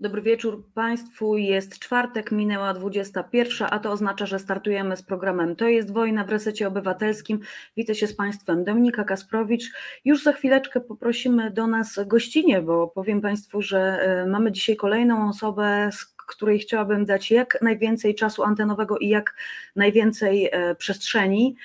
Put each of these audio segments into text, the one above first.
Dobry wieczór Państwu. Jest czwartek, minęła 21, a to oznacza, że startujemy z programem To jest wojna w resecie obywatelskim. Witam się z Państwem Dominika Kasprowicz. Już za chwileczkę poprosimy do nas gościnie, bo powiem Państwu, że e, mamy dzisiaj kolejną osobę, której chciałabym dać jak najwięcej czasu antenowego i jak najwięcej e, przestrzeni.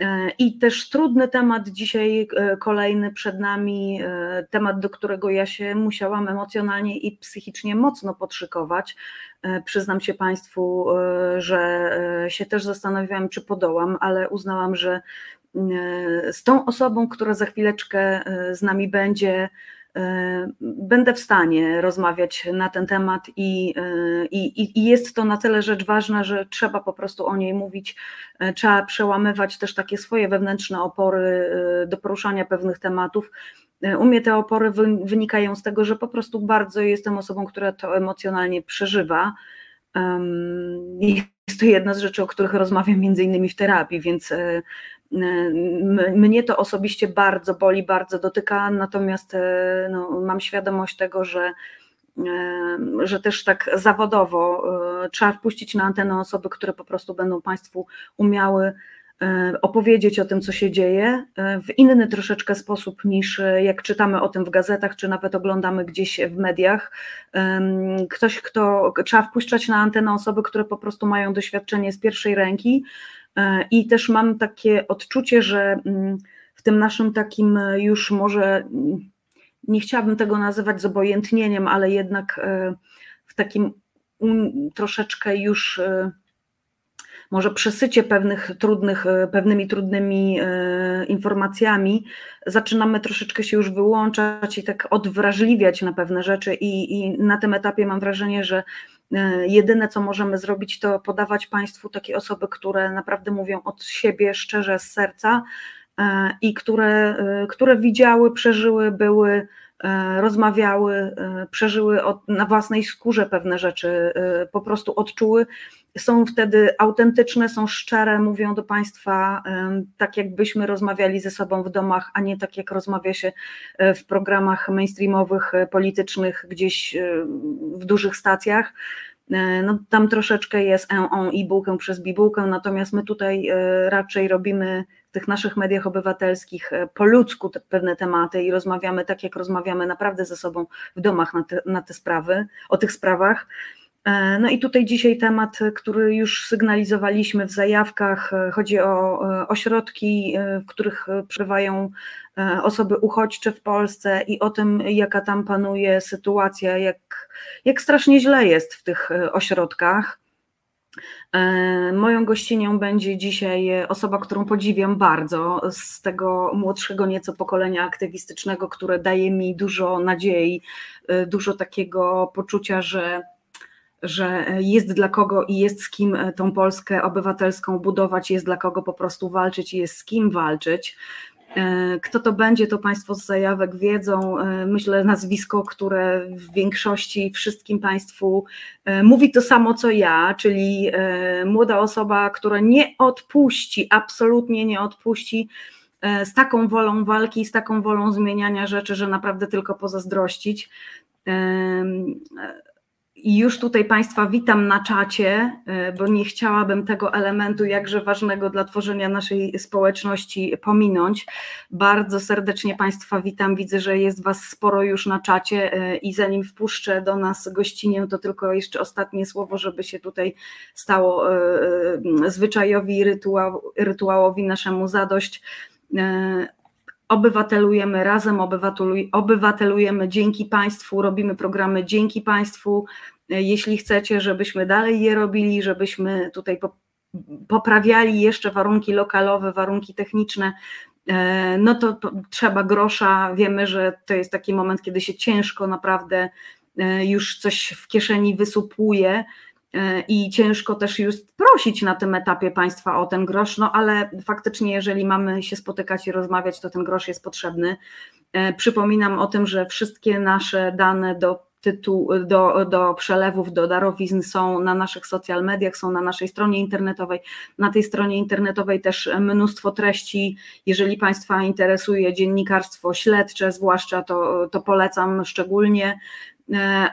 E, I też trudny temat dzisiaj e, kolejny przed nami, e, temat, do którego ja się musiałam emocjonalnie i psychicznie mocno podszykować. Przyznam się Państwu, że się też zastanawiałam, czy podołam, ale uznałam, że z tą osobą, która za chwileczkę z nami będzie, będę w stanie rozmawiać na ten temat i, i, i jest to na tyle rzecz ważna, że trzeba po prostu o niej mówić, trzeba przełamywać też takie swoje wewnętrzne opory do poruszania pewnych tematów. U mnie te opory wynikają z tego, że po prostu bardzo jestem osobą, która to emocjonalnie przeżywa. Jest to jedna z rzeczy, o których rozmawiam między innymi w terapii, więc mnie to osobiście bardzo boli, bardzo dotyka, natomiast e, no, mam świadomość tego, że, e, że też tak zawodowo e, trzeba wpuścić na antenę osoby, które po prostu będą Państwu umiały opowiedzieć o tym, co się dzieje w inny troszeczkę sposób niż jak czytamy o tym w gazetach, czy nawet oglądamy gdzieś w mediach. Ktoś, kto trzeba wpuszczać na antenę osoby, które po prostu mają doświadczenie z pierwszej ręki, I też mam takie odczucie, że mm, w tym naszym takim już może, mm, nie chciałabym tego nazywać zobojętnieniem, ale jednak e, w takim troszeczkę już e, może przesycie pewnych trudnych, pewnymi trudnymi informacjami, zaczynamy troszeczkę się już wyłączać i tak odwrażliwiać na pewne rzeczy i, i na tym etapie mam wrażenie, że E, jedyne, co możemy zrobić, to podawać Państwu takie osoby, które naprawdę mówią od siebie szczerze z serca e, i które, e, które widziały, przeżyły, były, rozmawiały, przeżyły na własnej skórze pewne rzeczy, po prostu odczuły. Są wtedy autentyczne, są szczere, mówią do Państwa tak, jakbyśmy rozmawiali ze sobą w domach, a nie tak, jak rozmawia się w programach mainstreamowych, politycznych, gdzieś w dużych stacjach. E, no, tam troszeczkę jest en on i bułkę przez bibułkę, natomiast my tutaj e, raczej robimy tych naszych mediach obywatelskich e, po ludzku te pewne tematy i rozmawiamy tak, jak rozmawiamy naprawdę ze sobą w domach na te, na te sprawy, o tych sprawach. No i tutaj dzisiaj temat, który już sygnalizowaliśmy w zajawkach, chodzi o ośrodki, w których przebywają osoby uchodźcze w Polsce i o tym, jaka tam panuje sytuacja, jak, jak strasznie źle jest w tych ośrodkach. Moją gościnią będzie dzisiaj osoba, którą podziwiam bardzo, z tego młodszego nieco pokolenia aktywistycznego, które daje mi dużo nadziei, dużo takiego poczucia, że że jest dla kogo i jest z kim e, tą Polskę obywatelską budować, jest dla kogo po prostu walczyć i jest z kim walczyć. E, kto to będzie, to Państwo z zajawek wiedzą. E, myślę, nazwisko, które w większości wszystkim Państwu mówi to samo co ja, czyli młoda osoba, która nie odpuści, absolutnie nie odpuści z taką wolą walki, z taką wolą zmieniania rzeczy, że naprawdę tylko pozazdrościć już tutaj Państwa witam na czacie, e, bo nie chciałabym tego elementu, jakże ważnego dla tworzenia naszej społeczności, pominąć. Bardzo serdecznie Państwa witam. Widzę, że jest Was sporo już na czacie e, i zanim wpuszczę do nas gościnię, to tylko jeszcze ostatnie słowo, żeby się tutaj stało e, zwyczajowi, rytuałowi naszemu zadość obywatelujemy razem, obywatelujemy dzięki Państwu, robimy programy dzięki Państwu. Jeśli chcecie, żebyśmy dalej je robili, żebyśmy tutaj poprawiali jeszcze warunki lokalowe, warunki techniczne, e, no to, trzeba grosza. Wiemy, że to jest taki moment, kiedy się ciężko naprawdę e, już coś w kieszeni wysupuje E, i ciężko też już prosić na tym etapie państwa o ten grosz, no ale faktycznie, jeżeli mamy się spotykać i rozmawiać, to ten grosz jest potrzebny. E, przypominam o tym, że wszystkie nasze dane do tytuł, do, do przelewów, do darowizn są na naszych social mediach, są na naszej stronie internetowej. Na tej stronie internetowej też mnóstwo treści. Jeżeli Państwa interesuje dziennikarstwo śledcze, zwłaszcza to, to polecam szczególnie.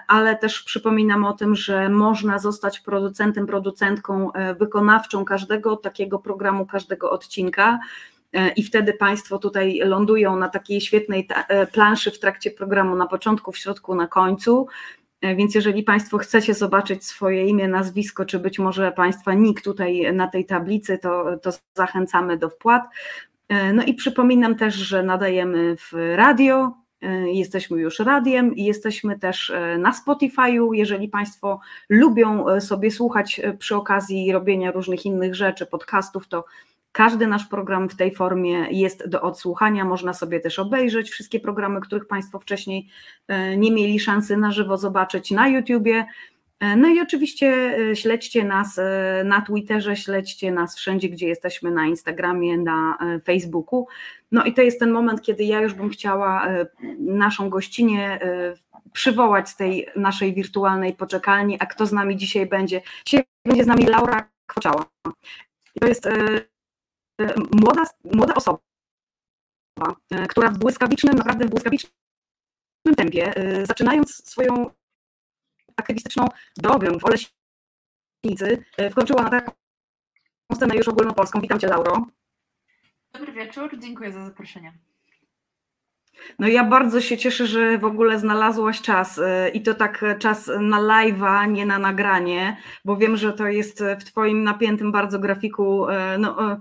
Ale też przypominam o tym, że można zostać producentem, producentką wykonawczą każdego takiego programu, każdego odcinka. I wtedy Państwo tutaj lądują na takiej świetnej planszy w trakcie programu, na początku, w środku, na końcu. E, więc jeżeli Państwo chcecie zobaczyć swoje imię, nazwisko, czy być może Państwa nick tutaj na tej tablicy, to, to zachęcamy do wpłat. E, no i przypominam też, że nadajemy w radio, e, jesteśmy już radiem i jesteśmy też na Spotify'u. Jeżeli Państwo lubią sobie słuchać przy okazji robienia różnych innych rzeczy, podcastów, to każdy nasz program w tej formie jest do odsłuchania. Można sobie też obejrzeć wszystkie programy, których Państwo wcześniej nie mieli szansy na żywo zobaczyć na YouTubie. E, no i oczywiście e, śledźcie nas na Twitterze, śledźcie nas wszędzie, gdzie jesteśmy, na Instagramie, na Facebooku. No i to jest ten moment, kiedy ja już bym chciała naszą gościnę przywołać z tej naszej wirtualnej poczekalni, a kto z nami dzisiaj będzie? Dzisiaj będzie z nami Laura Kwoczała. To jest młoda, młoda osoba, e, która w błyskawicznym, naprawdę w błyskawicznym tempie, e, zaczynając swoją aktywistyczną drogę w Oleśnicy, e, wkroczyła na taką scenę już ogólnopolską. Witam Cię, Lauro. Dobry wieczór, dziękuję za zaproszenie. No ja bardzo się cieszę, że w ogóle znalazłaś czas i to tak czas na live'a, nie na nagranie, bo wiem, że to jest w Twoim napiętym bardzo grafiku no,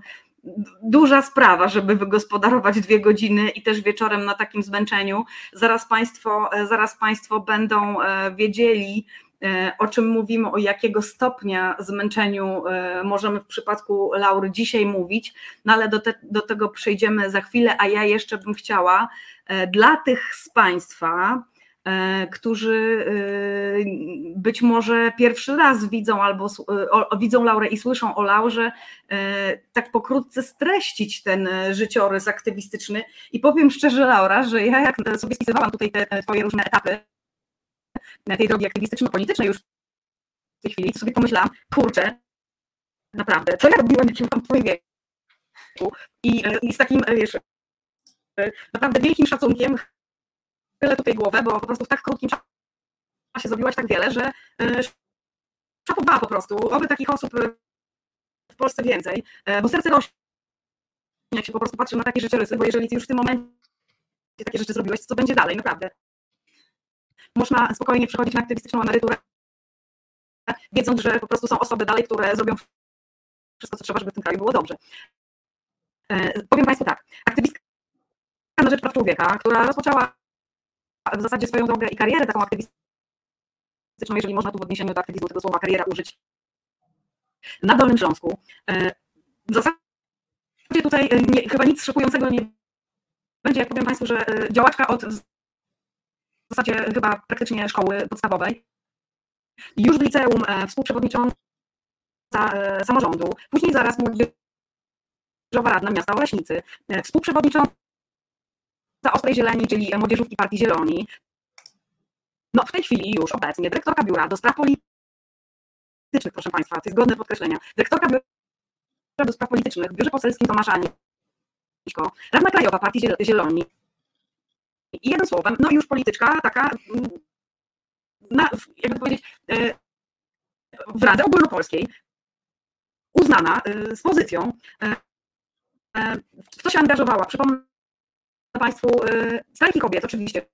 duża sprawa, żeby wygospodarować dwie godziny i też wieczorem na takim zmęczeniu. Zaraz Państwo, e, zaraz państwo będą e, wiedzieli, e, o czym mówimy, o jakiego stopnia zmęczeniu możemy w przypadku Laury dzisiaj mówić, no ale do, te, do tego przejdziemy za chwilę, a ja jeszcze bym chciała dla tych z Państwa, którzy e, być może pierwszy raz widzą albo e, widzą Laurę i słyszą o Laurze, tak pokrótce streścić ten życiorys aktywistyczny. I powiem szczerze, Laura, że ja jak sobie spisywałam tutaj te twoje różne etapy tej drogi aktywistyczno-politycznej już w tej chwili, to sobie pomyślałam, kurczę, naprawdę, co ja robiłam, jak byłam w twoim wieku? I, I z takim, wiesz, naprawdę wielkim szacunkiem tyle tutaj głowę, bo po prostu w tak krótkim czasie zrobiłaś tak wiele, że e, szapowała po prostu. Oby takich osób e, w Polsce więcej, e, bo serce rośnie, jak się po prostu patrzy na takie życiorysy, bo jeżeli ty już w tym momencie takie rzeczy zrobiłeś, co będzie dalej, naprawdę. Można spokojnie przechodzić na aktywistyczną emeryturę, wiedząc, że po prostu są osoby dalej, które zrobią wszystko, co trzeba, żeby w tym kraju było dobrze. Powiem Państwu tak, aktywistka na rzecz praw człowieka, która rozpoczęła w zasadzie swoją drogę i karierę taką aktywistyczną, jeżeli można tu w odniesieniu do aktywizmu tego słowa kariera użyć, na Dolnym Śląsku. E, w zasadzie tutaj e, nie, chyba nic szokującego nie będzie, jak powiem Państwu, że e, działaczka od w zasadzie chyba praktycznie szkoły podstawowej, już w liceum współprzewodnicząca samorządu, później zaraz młodzieżowa radna miasta Oleśnicy, współprzewodnicząca za Ostrej Zieleni, czyli młodzieżówki Partii Zieloni. No w tej chwili już obecnie dyrektorka biura do spraw politycznych, proszę Państwa, to jest godne podkreślenia, dyrektorka biura do spraw politycznych w biurze poselskim Tomasza Aniśko, radna krajowa Partii Zieloni. I jednym słowem, no już polityczka taka, mm, na, jakby to powiedzieć, e, w Radzie Ogólnopolskiej, uznana e, z pozycją, e, w co się angażowała. Przypomnę, Państwu y, strajki kobiet, oczywiście,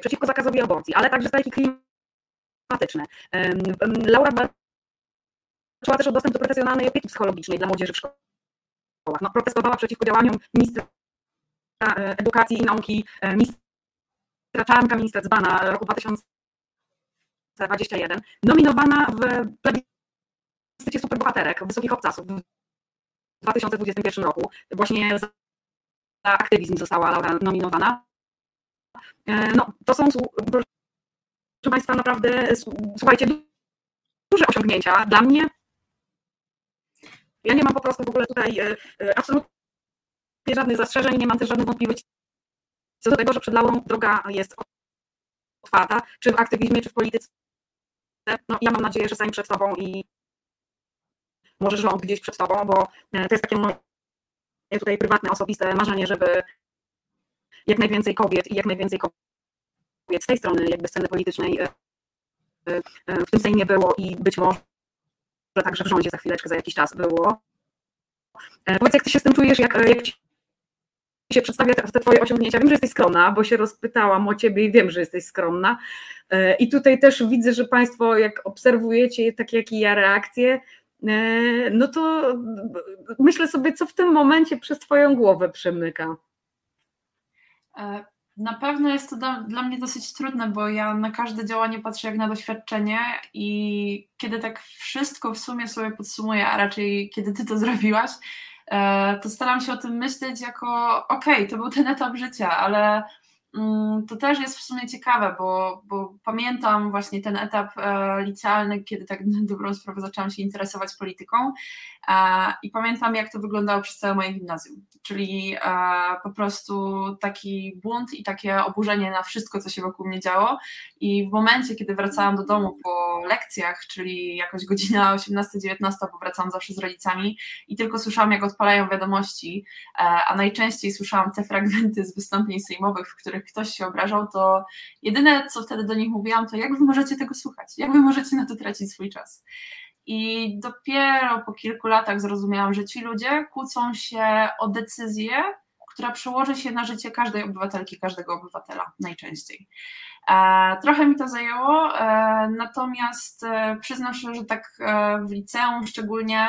przeciwko zakazowi aborcji, ale także strajki klimatyczne. Laura walczyła też o dostęp do profesjonalnej opieki psychologicznej dla młodzieży w szkołach. No, protestowała przeciwko działaniom ministra e, edukacji i nauki, e, ministra Czarnka, ministra Dzbana roku 2021, nominowana w plebiscycie superbohaterek wysokich obcasów w 2021 roku, właśnie za aktywizm została Laura nominowana. E, no, to są, proszę Państwa, naprawdę, słuchajcie, duże osiągnięcia. Dla mnie, ja nie mam po prostu w ogóle tutaj e, e, absolutnie żadnych zastrzeżeń, nie mam też żadnych wątpliwości co do tego, że przed Laurą droga jest otwarta, czy w aktywizmie, czy w polityce. No, ja mam nadzieję, że sami przed Tobą i może rząd gdzieś przed Tobą, bo to jest takie moje tutaj prywatne, osobiste marzenie, żeby jak najwięcej kobiet i jak najwięcej z tej strony jakby sceny politycznej w tym Sejmie było i być może także w rządzie za chwileczkę, za jakiś czas było. Powiedz, jak ty się z tym czujesz, jak, jak ci się przedstawia te, te twoje osiągnięcia? Wiem, że jesteś skromna, bo się rozpytałam o ciebie i wiem, że jesteś skromna. I tutaj też widzę, że państwo, jak obserwujecie takie jak i ja reakcje, no to myślę sobie, co w tym momencie przez twoją głowę przemyka. Na pewno jest to dla, mnie dosyć trudne, bo ja na każde działanie patrzę jak na doświadczenie i kiedy tak wszystko w sumie sobie podsumuję, a raczej kiedy ty to zrobiłaś, e, to staram się o tym myśleć jako okej, okay, to był ten etap życia, ale to też jest w sumie ciekawe, bo, bo pamiętam właśnie ten etap e, licealny, kiedy tak na dobrą sprawę zaczęłam się interesować polityką i pamiętam jak to wyglądało przez całe moje gimnazjum, czyli e, po prostu taki bunt i takie oburzenie na wszystko, co się wokół mnie działo i w momencie, kiedy wracałam do domu po lekcjach, czyli jakoś godzina 18-19, bo wracałam zawsze z rodzicami i tylko słyszałam jak odpalają wiadomości, a najczęściej słyszałam te fragmenty z wystąpień sejmowych, w których ktoś się obrażał, to jedyne, co wtedy do nich mówiłam, to jak wy możecie tego słuchać? Jak wy możecie na to tracić swój czas? I dopiero po kilku latach zrozumiałam, że ci ludzie kłócą się o decyzję, która przełoży się na życie każdej obywatelki, każdego obywatela najczęściej. E, trochę mi to zajęło, e, natomiast e, przyznam się, że tak w liceum szczególnie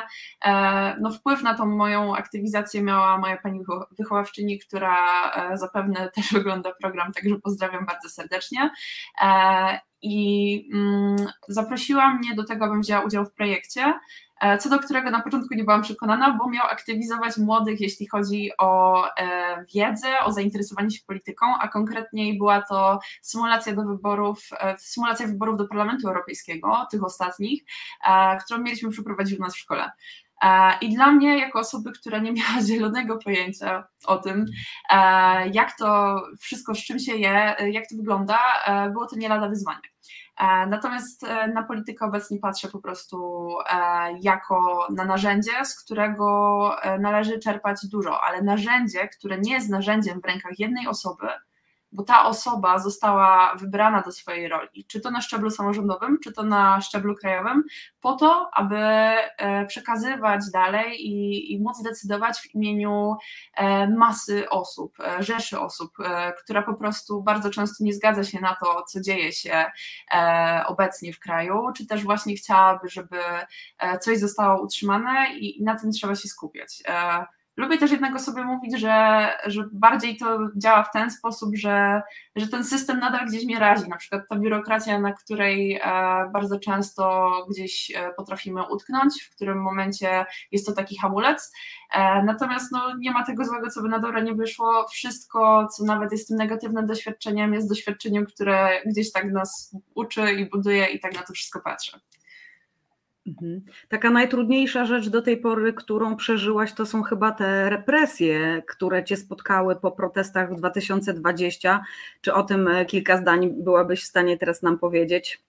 no wpływ na tą moją aktywizację miała moja pani wychowawczyni, która zapewne też ogląda program, także pozdrawiam bardzo serdecznie. I mm, zaprosiła mnie do tego, abym wzięła udział w projekcie, co do którego na początku nie byłam przekonana, bo miał aktywizować młodych, jeśli chodzi o e, wiedzę, o zainteresowanie się polityką, a konkretniej była to symulacja do wyborów, e, symulacja wyborów do Parlamentu Europejskiego, tych ostatnich, którą mieliśmy przeprowadzić u nas w szkole. I dla mnie, jako osoby, która nie miała zielonego pojęcia o tym, jak to wszystko, z czym się je, jak to wygląda, było to nie lada wyzwanie. E, natomiast e, na politykę obecnie patrzę po prostu e, jako na narzędzie, z którego należy czerpać dużo, ale narzędzie, które nie jest narzędziem w rękach jednej osoby, bo ta osoba została wybrana do swojej roli, czy to na szczeblu samorządowym, czy to na szczeblu krajowym, po to, aby e, przekazywać dalej i, i móc decydować w imieniu e, masy osób, e, rzeszy osób, która po prostu bardzo często nie zgadza się na to, co dzieje się obecnie w kraju, czy też właśnie chciałaby, żeby coś zostało utrzymane i, i na tym trzeba się skupiać. Lubię też jednego sobie mówić, że, że bardziej to działa w ten sposób, że, że ten system nadal gdzieś mnie razi. Na przykład ta biurokracja, na której e, bardzo często gdzieś e, potrafimy utknąć, w którym momencie jest to taki hamulec. E, natomiast no, nie ma tego złego, co by na dobre nie wyszło. Wszystko, co nawet jest tym negatywnym doświadczeniem, jest doświadczeniem, które gdzieś tak nas uczy i buduje i tak na to wszystko patrzę. Mhm. Taka najtrudniejsza rzecz do tej pory, którą przeżyłaś, to są chyba te represje, które cię spotkały po protestach w 2020. Czy o tym e, kilka zdań byłabyś w stanie teraz nam powiedzieć?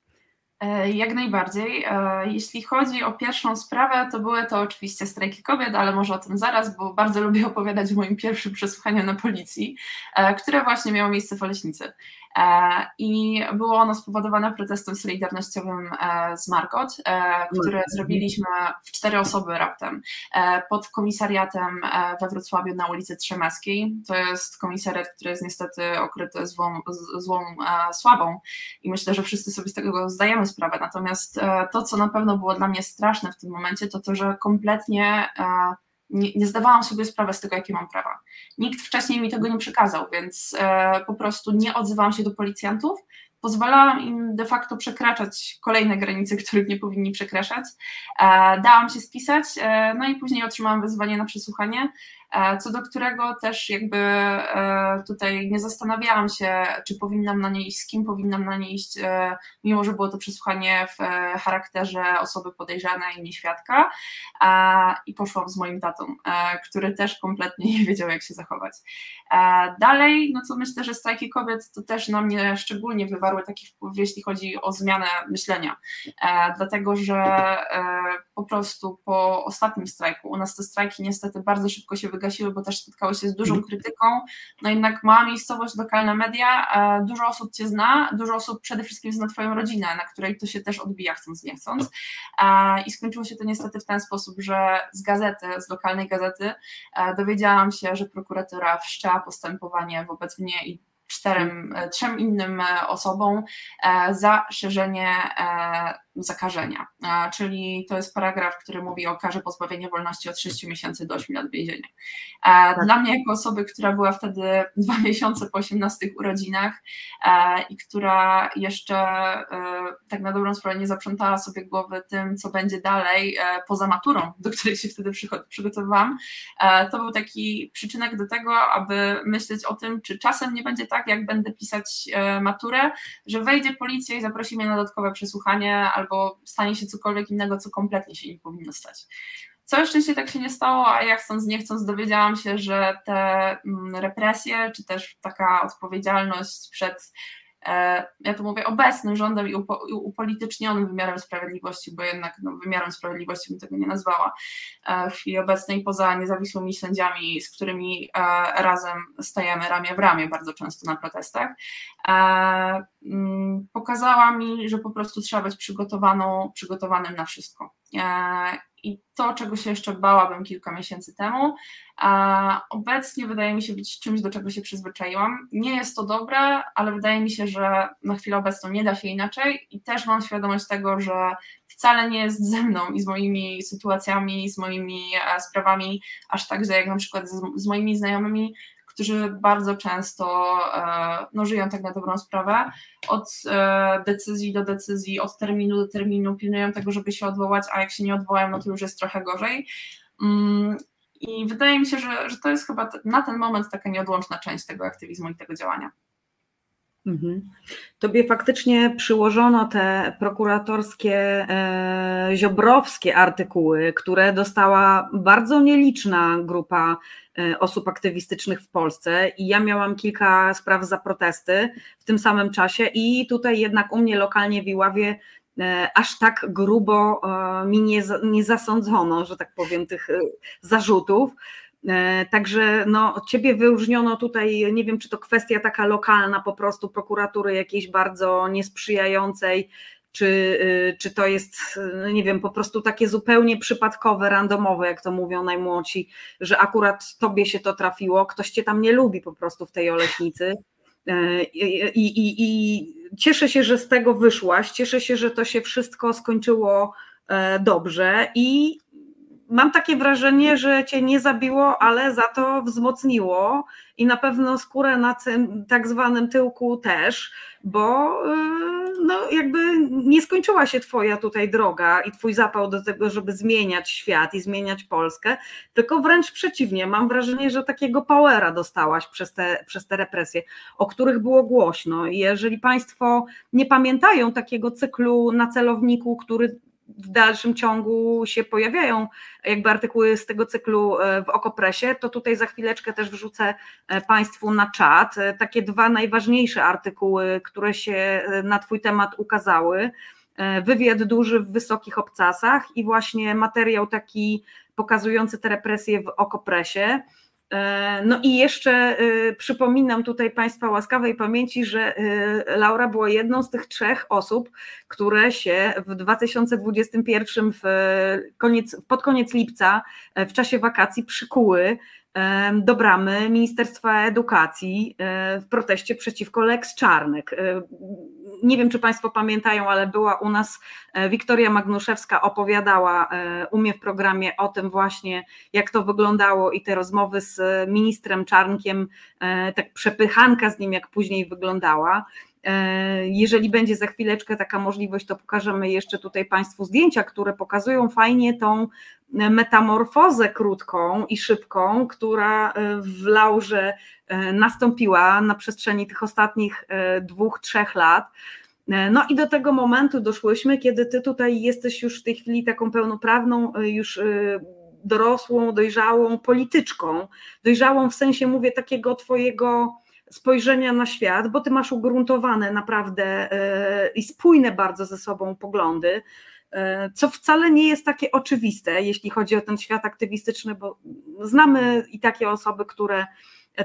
E, jak najbardziej. E, jeśli chodzi o pierwszą sprawę, to były to oczywiście strajki kobiet, ale może o tym zaraz, bo bardzo lubię opowiadać o moim pierwszym przesłuchaniu na policji, które właśnie miało miejsce w Oleśnicy. E, I było ono spowodowane protestem solidarnościowym e, z Margot, e, które zrobiliśmy w cztery osoby raptem pod komisariatem we Wrocławiu na ulicy Trzemeskiej. To jest komisariat, który jest niestety okryty złą, złą sławą i myślę, że wszyscy sobie z tego zdajemy sprawę. Natomiast to, co na pewno było dla mnie straszne w tym momencie, to to, że kompletnie nie, nie, zdawałam sobie sprawy z tego, jakie mam prawa. Nikt wcześniej mi tego nie przekazał, więc e, po prostu nie odzywałam się do policjantów, pozwalałam im de facto przekraczać kolejne granice, których nie powinni przekraczać. E, dałam się spisać, e, no i później otrzymałam wezwanie na przesłuchanie, co do którego też jakby e, tutaj nie zastanawiałam się, czy powinnam na nie iść, z kim powinnam na nie iść, e, mimo że było to przesłuchanie w charakterze osoby podejrzanej, nie świadka i poszłam z moim tatą, który też kompletnie nie wiedział, jak się zachować. Dalej, no co myślę, że strajki kobiet to też na mnie szczególnie wywarły taki wpływ, jeśli chodzi o zmianę myślenia, dlatego że po prostu po ostatnim strajku, u nas te strajki niestety bardzo szybko się wydłużyły, wygasiły, bo też spotkały się z dużą mhm. krytyką. No jednak mała miejscowość, lokalne media, dużo osób Cię zna, dużo osób przede wszystkim zna Twoją rodzinę, na której to się też odbija, chcąc nie chcąc. I skończyło się to niestety w ten sposób, że z gazety, z lokalnej gazety dowiedziałam się, że prokuratura wszczęła postępowanie wobec mnie i czterem, trzem innym osobom za szerzenie zakażenia, czyli to jest paragraf, który mówi o karze pozbawienia wolności od 6 miesięcy do 8 lat więzienia. Tak. Dla mnie jako osoby, która była wtedy dwa miesiące po 18 urodzinach i która jeszcze e, tak na dobrą sprawę nie zaprzątała sobie głowy tym, co będzie dalej e, poza maturą, do której się wtedy przygotowywałam, e, to był taki przyczynek do tego, aby myśleć o tym, czy czasem nie będzie tak, jak będę pisać maturę, że wejdzie policja i zaprosi mnie na dodatkowe przesłuchanie albo stanie się cokolwiek innego, co kompletnie się nie powinno stać. Całe szczęście tak się nie stało, a ja chcąc, nie chcąc dowiedziałam się, że te mm, represje, czy też taka odpowiedzialność przed ja to mówię obecnym rządem i upolitycznionym wymiarem sprawiedliwości, bo jednak no, wymiarem sprawiedliwości bym tego nie nazwała e, w chwili obecnej, poza niezawisłymi sędziami, z którymi e, razem stajemy ramię w ramię bardzo często na protestach, mm, pokazała mi, że po prostu trzeba być przygotowaną, przygotowanym na wszystko. I to, czego się jeszcze bałabym kilka miesięcy temu, a obecnie wydaje mi się być czymś, do czego się przyzwyczaiłam. Nie jest to dobre, ale wydaje mi się, że na chwilę obecną nie da się inaczej i też mam świadomość tego, że wcale nie jest ze mną i z moimi sytuacjami, z moimi e, sprawami aż tak, że jak na przykład z, z moimi znajomymi którzy bardzo często e, no, żyją tak na dobrą sprawę, od e, decyzji do decyzji, od terminu do terminu, pilnują tego, żeby się odwołać, a jak się nie odwołają, no to już jest trochę gorzej. Mm, I wydaje mi się, że, że to jest chyba na ten moment taka nieodłączna część tego aktywizmu i tego działania. Mhm. Tobie faktycznie przyłożono te prokuratorskie, e, ziobrowskie artykuły, które dostała bardzo nieliczna grupa e, osób aktywistycznych w Polsce i ja miałam kilka spraw za protesty w tym samym czasie i tutaj jednak u mnie lokalnie w Iławie e, aż tak grubo e, mi nie, nie zasądzono, że tak powiem, tych e, zarzutów. E, także no, ciebie wyróżniono tutaj, nie wiem, czy to kwestia taka lokalna po prostu prokuratury jakiejś bardzo niesprzyjającej, czy, y, czy to jest, y, nie wiem, po prostu takie zupełnie przypadkowe, randomowe, jak to mówią najmłodsi, że akurat tobie się to trafiło, ktoś cię tam nie lubi po prostu w tej oleśnicy. E, I, i, i cieszę się, że z tego wyszłaś, cieszę się, że to się wszystko skończyło e, dobrze i mam takie wrażenie, że cię nie zabiło, ale za to wzmocniło i na pewno skórę na tym tak zwanym tyłku też, bo y, no jakby nie skończyła się twoja tutaj droga i twój zapał do tego, żeby zmieniać świat i zmieniać Polskę, tylko wręcz przeciwnie, mam wrażenie, że takiego powera dostałaś przez te, przez te represje, o których było głośno. I jeżeli Państwo nie pamiętają takiego cyklu na celowniku, który w dalszym ciągu się pojawiają jakby artykuły z tego cyklu e, w Okopresie, to tutaj za chwileczkę też wrzucę e, Państwu na czat e, takie dwa najważniejsze artykuły, które się na Twój temat ukazały. Wywiad duży w wysokich obcasach i właśnie materiał taki pokazujący te represje w Okopresie. E, no i jeszcze e, przypominam tutaj Państwa łaskawej pamięci, że e, Laura była jedną z tych trzech osób, które się w 2021 w koniec, pod koniec lipca w czasie wakacji przykuły do bramy Ministerstwa Edukacji w proteście przeciwko Lex Czarnek. Nie wiem, czy Państwo pamiętają, ale była u nas Wiktoria Magnuszewska, opowiadała u mnie w programie o tym właśnie, jak to wyglądało i te rozmowy z ministrem Czarnkiem, tak przepychanka z nim, jak później wyglądała. E, jeżeli będzie za chwileczkę taka możliwość, to pokażemy jeszcze tutaj Państwu zdjęcia, które pokazują fajnie tą metamorfozę krótką i szybką, która e, w Laurze e, nastąpiła na przestrzeni tych ostatnich dwóch, trzech lat. No i do tego momentu doszłyśmy, kiedy Ty tutaj jesteś już w tej chwili taką pełnoprawną, już dorosłą, dojrzałą polityczką. Dojrzałą w sensie, mówię, takiego Twojego spojrzenia na świat, bo ty masz ugruntowane naprawdę e, i spójne bardzo ze sobą poglądy. co wcale nie jest takie oczywiste, jeśli chodzi o ten świat aktywistyczny, bo znamy i takie osoby, które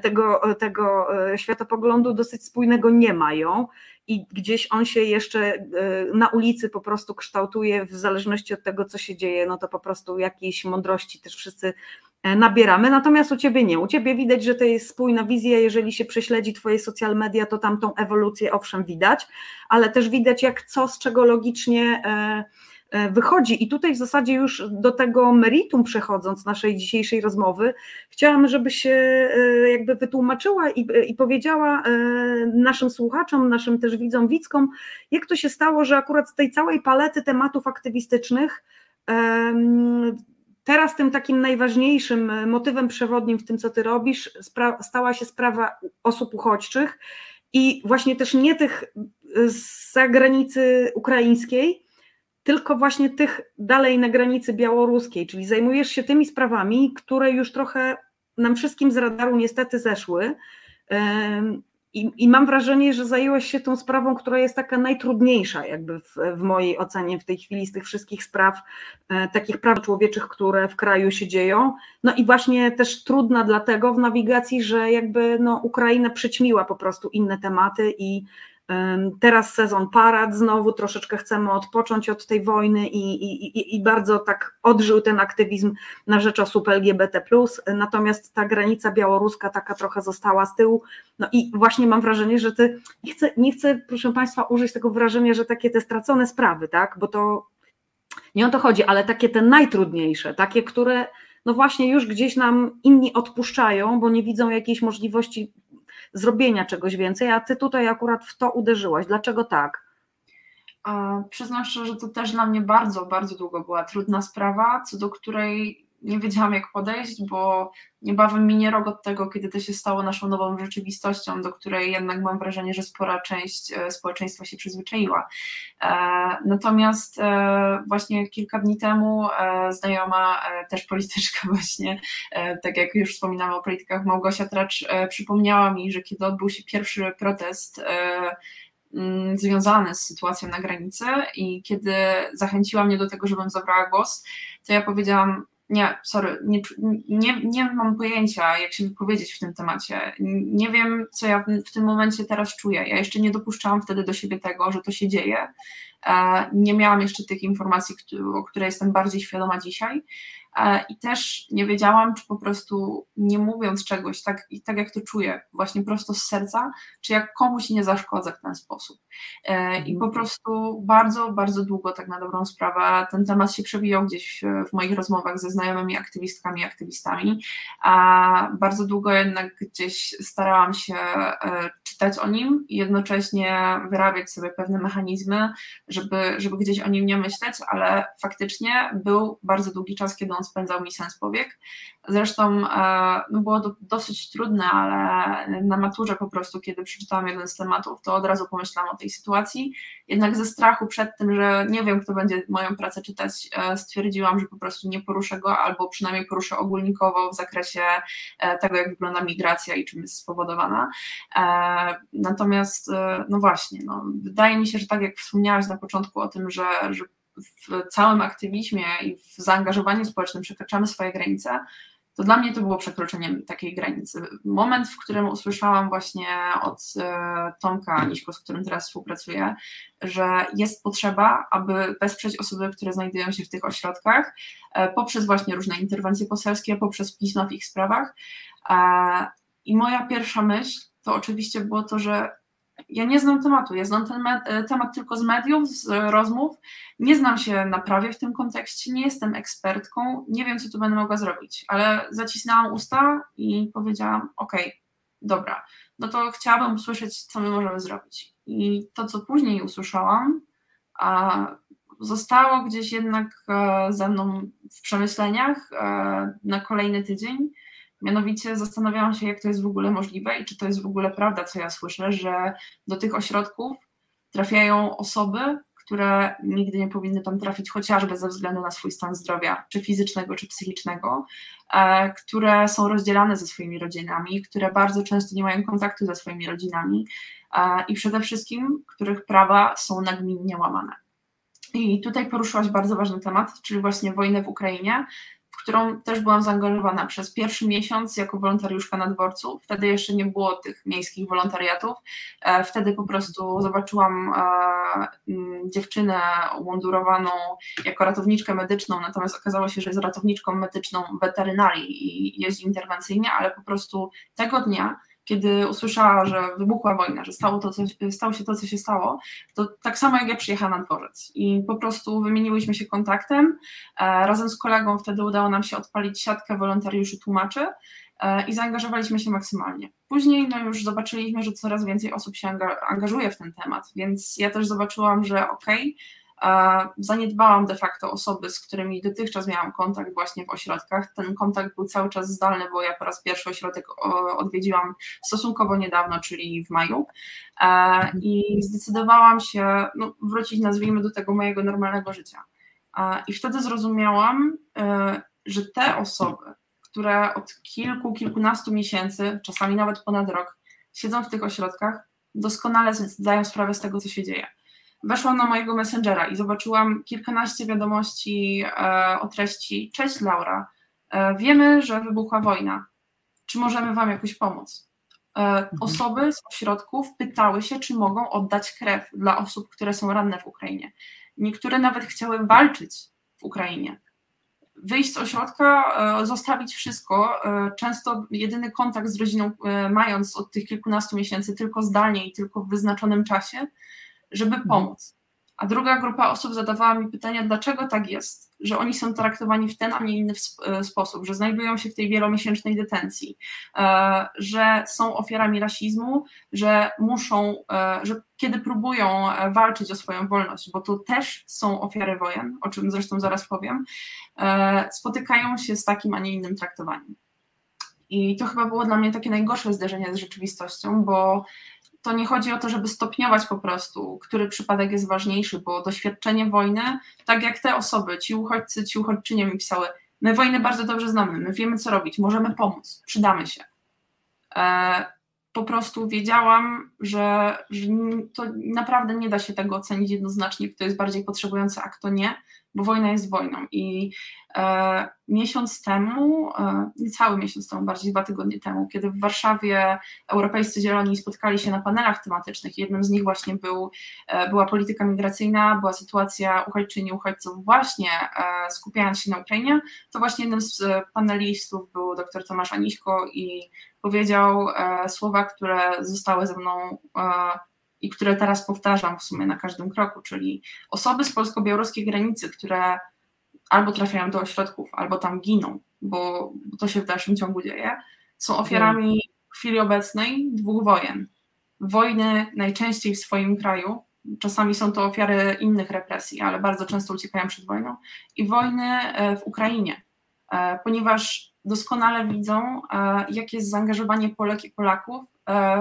tego, tego światopoglądu dosyć spójnego nie mają i gdzieś on się jeszcze na ulicy po prostu kształtuje w zależności od tego, co się dzieje, no to po prostu jakiejś mądrości też wszyscy E, nabieramy, natomiast u Ciebie nie. U Ciebie widać, że to jest spójna wizja, jeżeli się prześledzi Twoje social media, to tam tą ewolucję owszem widać, ale też widać jak co z czego logicznie e, e, wychodzi. I tutaj w zasadzie już do tego meritum przechodząc naszej dzisiejszej rozmowy, chciałam, żebyś się jakby wytłumaczyła i, i powiedziała naszym słuchaczom, naszym też widzom, widzkom, jak to się stało, że akurat z tej całej palety tematów aktywistycznych Teraz tym takim najważniejszym e, motywem przewodnim w tym, co ty robisz, stała się sprawa osób uchodźczych i właśnie też nie tych e, z zagranicy ukraińskiej, tylko właśnie tych dalej na granicy białoruskiej, czyli zajmujesz się tymi sprawami, które już trochę nam wszystkim z radaru niestety zeszły. I, I, mam wrażenie, że zajęłaś się tą sprawą, która jest taka najtrudniejsza, jakby w, w mojej ocenie w tej chwili z tych wszystkich spraw, e, takich praw człowieczych, które w kraju się dzieją. No i właśnie też trudna dlatego w nawigacji, że jakby no, Ukraina przyćmiła po prostu inne tematy i Teraz sezon parad, znowu troszeczkę chcemy odpocząć od tej wojny i, i, i bardzo tak odżył ten aktywizm na rzecz osób LGBT. Natomiast ta granica białoruska taka trochę została z tyłu. No i właśnie mam wrażenie, że ty nie chcę, nie chcę, proszę Państwa, użyć tego wrażenia, że takie te stracone sprawy, tak? Bo to nie o to chodzi, ale takie te najtrudniejsze, takie, które no właśnie już gdzieś nam inni odpuszczają, bo nie widzą jakiejś możliwości zrobienia czegoś więcej, a ty tutaj akurat w to uderzyłaś. Dlaczego tak? Przyznam szczerze, że to też dla mnie bardzo, bardzo długo była trudna sprawa, co do której nie wiedziałam, jak podejść, bo niebawem minie rok od tego, kiedy to się stało naszą nową rzeczywistością, do której jednak mam wrażenie, że spora część e, społeczeństwa się przyzwyczaiła. E, natomiast e, właśnie kilka dni temu znajoma, też polityczka właśnie, tak jak już wspominałam o politykach, Małgosia Tracz przypomniała mi, że kiedy odbył się pierwszy protest, mm, związany z sytuacją na granicy i kiedy zachęciła mnie do tego, żebym zabrała głos, to ja powiedziałam, nie, sorry, nie, nie, nie mam pojęcia, jak się wypowiedzieć w tym temacie. Nie wiem, co ja w tym momencie teraz czuję. Ja jeszcze nie dopuszczałam wtedy do siebie tego, że to się dzieje. E, nie miałam jeszcze tych informacji, o które jestem bardziej świadoma dzisiaj. I też nie wiedziałam, czy po prostu nie mówiąc czegoś, tak, tak jak to czuję, właśnie prosto z serca, czy jak komuś nie zaszkodzę w ten sposób. E, I po mhm. prostu bardzo, bardzo długo, tak na dobrą sprawę, ten temat się przewijał gdzieś w moich rozmowach ze znajomymi aktywistkami i aktywistami, a bardzo długo jednak gdzieś starałam się e, czytać o nim i jednocześnie wyrabiać sobie pewne mechanizmy, żeby, żeby gdzieś o nim nie myśleć, ale faktycznie był bardzo długi czas, kiedy on spędzał mi sens powiek. Zresztą e, no było to dosyć trudne, ale na maturze po prostu, kiedy przeczytałam jeden z tematów, to od razu pomyślałam o tej sytuacji. Jednak ze strachu przed tym, że nie wiem, kto będzie moją pracę czytać, e, stwierdziłam, że po prostu nie poruszę go, albo przynajmniej poruszę ogólnikowo w zakresie e, tego, jak wygląda migracja i czym jest spowodowana. Natomiast, no właśnie, no, wydaje mi się, że tak jak wspomniałaś na początku o tym, że, że w całym aktywizmie i w zaangażowaniu społecznym przekraczamy swoje granice, to dla mnie to było przekroczeniem takiej granicy. Moment, w którym usłyszałam właśnie od e, Tomka Aniśko, z którym teraz współpracuję, że jest potrzeba, aby wesprzeć osoby, które znajdują się w tych ośrodkach, e, poprzez właśnie różne interwencje poselskie, poprzez pisma w ich sprawach. E, I moja pierwsza myśl to oczywiście było to, że ja nie znam tematu, ja znam ten e, temat tylko z mediów, z rozmów, nie znam się na prawie w tym kontekście, nie jestem ekspertką, nie wiem, co tu będę mogła zrobić, ale zacisnęłam usta i powiedziałam, ok, dobra, no to chciałabym usłyszeć, co my możemy zrobić. I to, co później usłyszałam, zostało gdzieś jednak e, ze mną w przemyśleniach e, na kolejny tydzień, Mianowicie zastanawiałam się, jak to jest w ogóle możliwe i czy to jest w ogóle prawda, co ja słyszę, że do tych ośrodków trafiają osoby, które nigdy nie powinny tam trafić, chociażby ze względu na swój stan zdrowia, czy fizycznego, czy psychicznego, e, które są rozdzielane ze swoimi rodzinami, które bardzo często nie mają kontaktu ze swoimi rodzinami e, i przede wszystkim, których prawa są nagminnie łamane. I tutaj poruszyłaś bardzo ważny temat, czyli właśnie wojnę w Ukrainie którą też byłam zaangażowana przez pierwszy miesiąc jako wolontariuszka na dworcu. Wtedy jeszcze nie było tych miejskich wolontariatów. E, wtedy po prostu zobaczyłam e, dziewczynę mundurowaną jako ratowniczkę medyczną, natomiast okazało się, że jest ratowniczką medyczną weterynarii i jeździ interwencyjnie, ale po prostu tego dnia kiedy usłyszała, że wybuchła wojna, że stało, to, co, stało się to, co się stało, to tak samo jak ja przyjechałam na dworzec i po prostu wymieniłyśmy się kontaktem. E, razem z kolegą wtedy udało nam się odpalić siatkę wolontariuszy tłumaczy e, i zaangażowaliśmy się maksymalnie. Później no już zobaczyliśmy, że coraz więcej osób się angażuje w ten temat, więc ja też zobaczyłam, że okej, okay, Zaniedbałam de facto osoby, z którymi dotychczas miałam kontakt właśnie w ośrodkach. Ten kontakt był cały czas zdalny, bo ja po raz pierwszy ośrodek odwiedziłam stosunkowo niedawno, czyli w maju. I zdecydowałam się no, wrócić, nazwijmy, do tego mojego normalnego życia. I wtedy zrozumiałam, e, że te osoby, które od kilku, kilkunastu miesięcy, czasami nawet ponad rok, siedzą w tych ośrodkach, doskonale zdają sprawę z tego, co się dzieje weszłam na mojego Messengera i zobaczyłam kilkanaście wiadomości e, o treści Cześć Laura, e, wiemy, że wybuchła wojna. Czy możemy Wam jakoś pomóc? E, mhm. Osoby z ośrodków pytały się, czy mogą oddać krew dla osób, które są ranne w Ukrainie. Niektóre nawet chciały walczyć w Ukrainie. Wyjść z ośrodka, zostawić wszystko. Często jedyny kontakt z rodziną, mając od tych kilkunastu miesięcy tylko zdalnie i tylko w wyznaczonym czasie, żeby mhm. pomóc. A druga grupa osób zadawała mi pytania, dlaczego tak jest, że oni są traktowani w ten, a nie inny e, sposób, że znajdują się w tej wielomiesięcznej detencji, e, że są ofiarami rasizmu, że muszą, e, że kiedy próbują walczyć o swoją wolność, bo to też są ofiary wojen, o czym zresztą zaraz powiem, spotykają się z takim, a nie innym traktowaniem. I to chyba było dla mnie takie najgorsze zderzenie z rzeczywistością, bo to nie chodzi o to, żeby stopniować po prostu, który przypadek jest ważniejszy, bo doświadczenie wojny, tak jak te osoby, ci uchodźcy, ci uchodźczynie mi pisały, my wojnę bardzo dobrze znamy, my wiemy co robić, możemy pomóc, przydamy się. E, po prostu wiedziałam, że, że to naprawdę nie da się tego ocenić jednoznacznie, kto jest bardziej potrzebujący, a kto nie, bo wojna jest wojną. I e, miesiąc temu, e, niecały miesiąc temu, bardziej dwa tygodnie temu, kiedy w Warszawie europejscy zieloni spotkali się na panelach tematycznych, jednym z nich właśnie był, e, była polityka migracyjna, była sytuacja uchodźczyń i uchodźców właśnie e, skupiając się na Ukrainie, to właśnie jednym z panelistów był dr Tomasz Aniśko i powiedział e, słowa, które zostały ze mną e, i które teraz powtarzam w sumie na każdym kroku, czyli osoby z polsko-białoruskiej granicy, które albo trafiają do ośrodków, albo tam giną, bo, to się w dalszym ciągu dzieje, są ofiarami w chwili obecnej dwóch wojen. Wojny najczęściej w swoim kraju, czasami są to ofiary innych represji, ale bardzo często uciekają przed wojną, i wojny e, w Ukrainie, ponieważ doskonale widzą, jakie jest zaangażowanie Polek i Polaków E,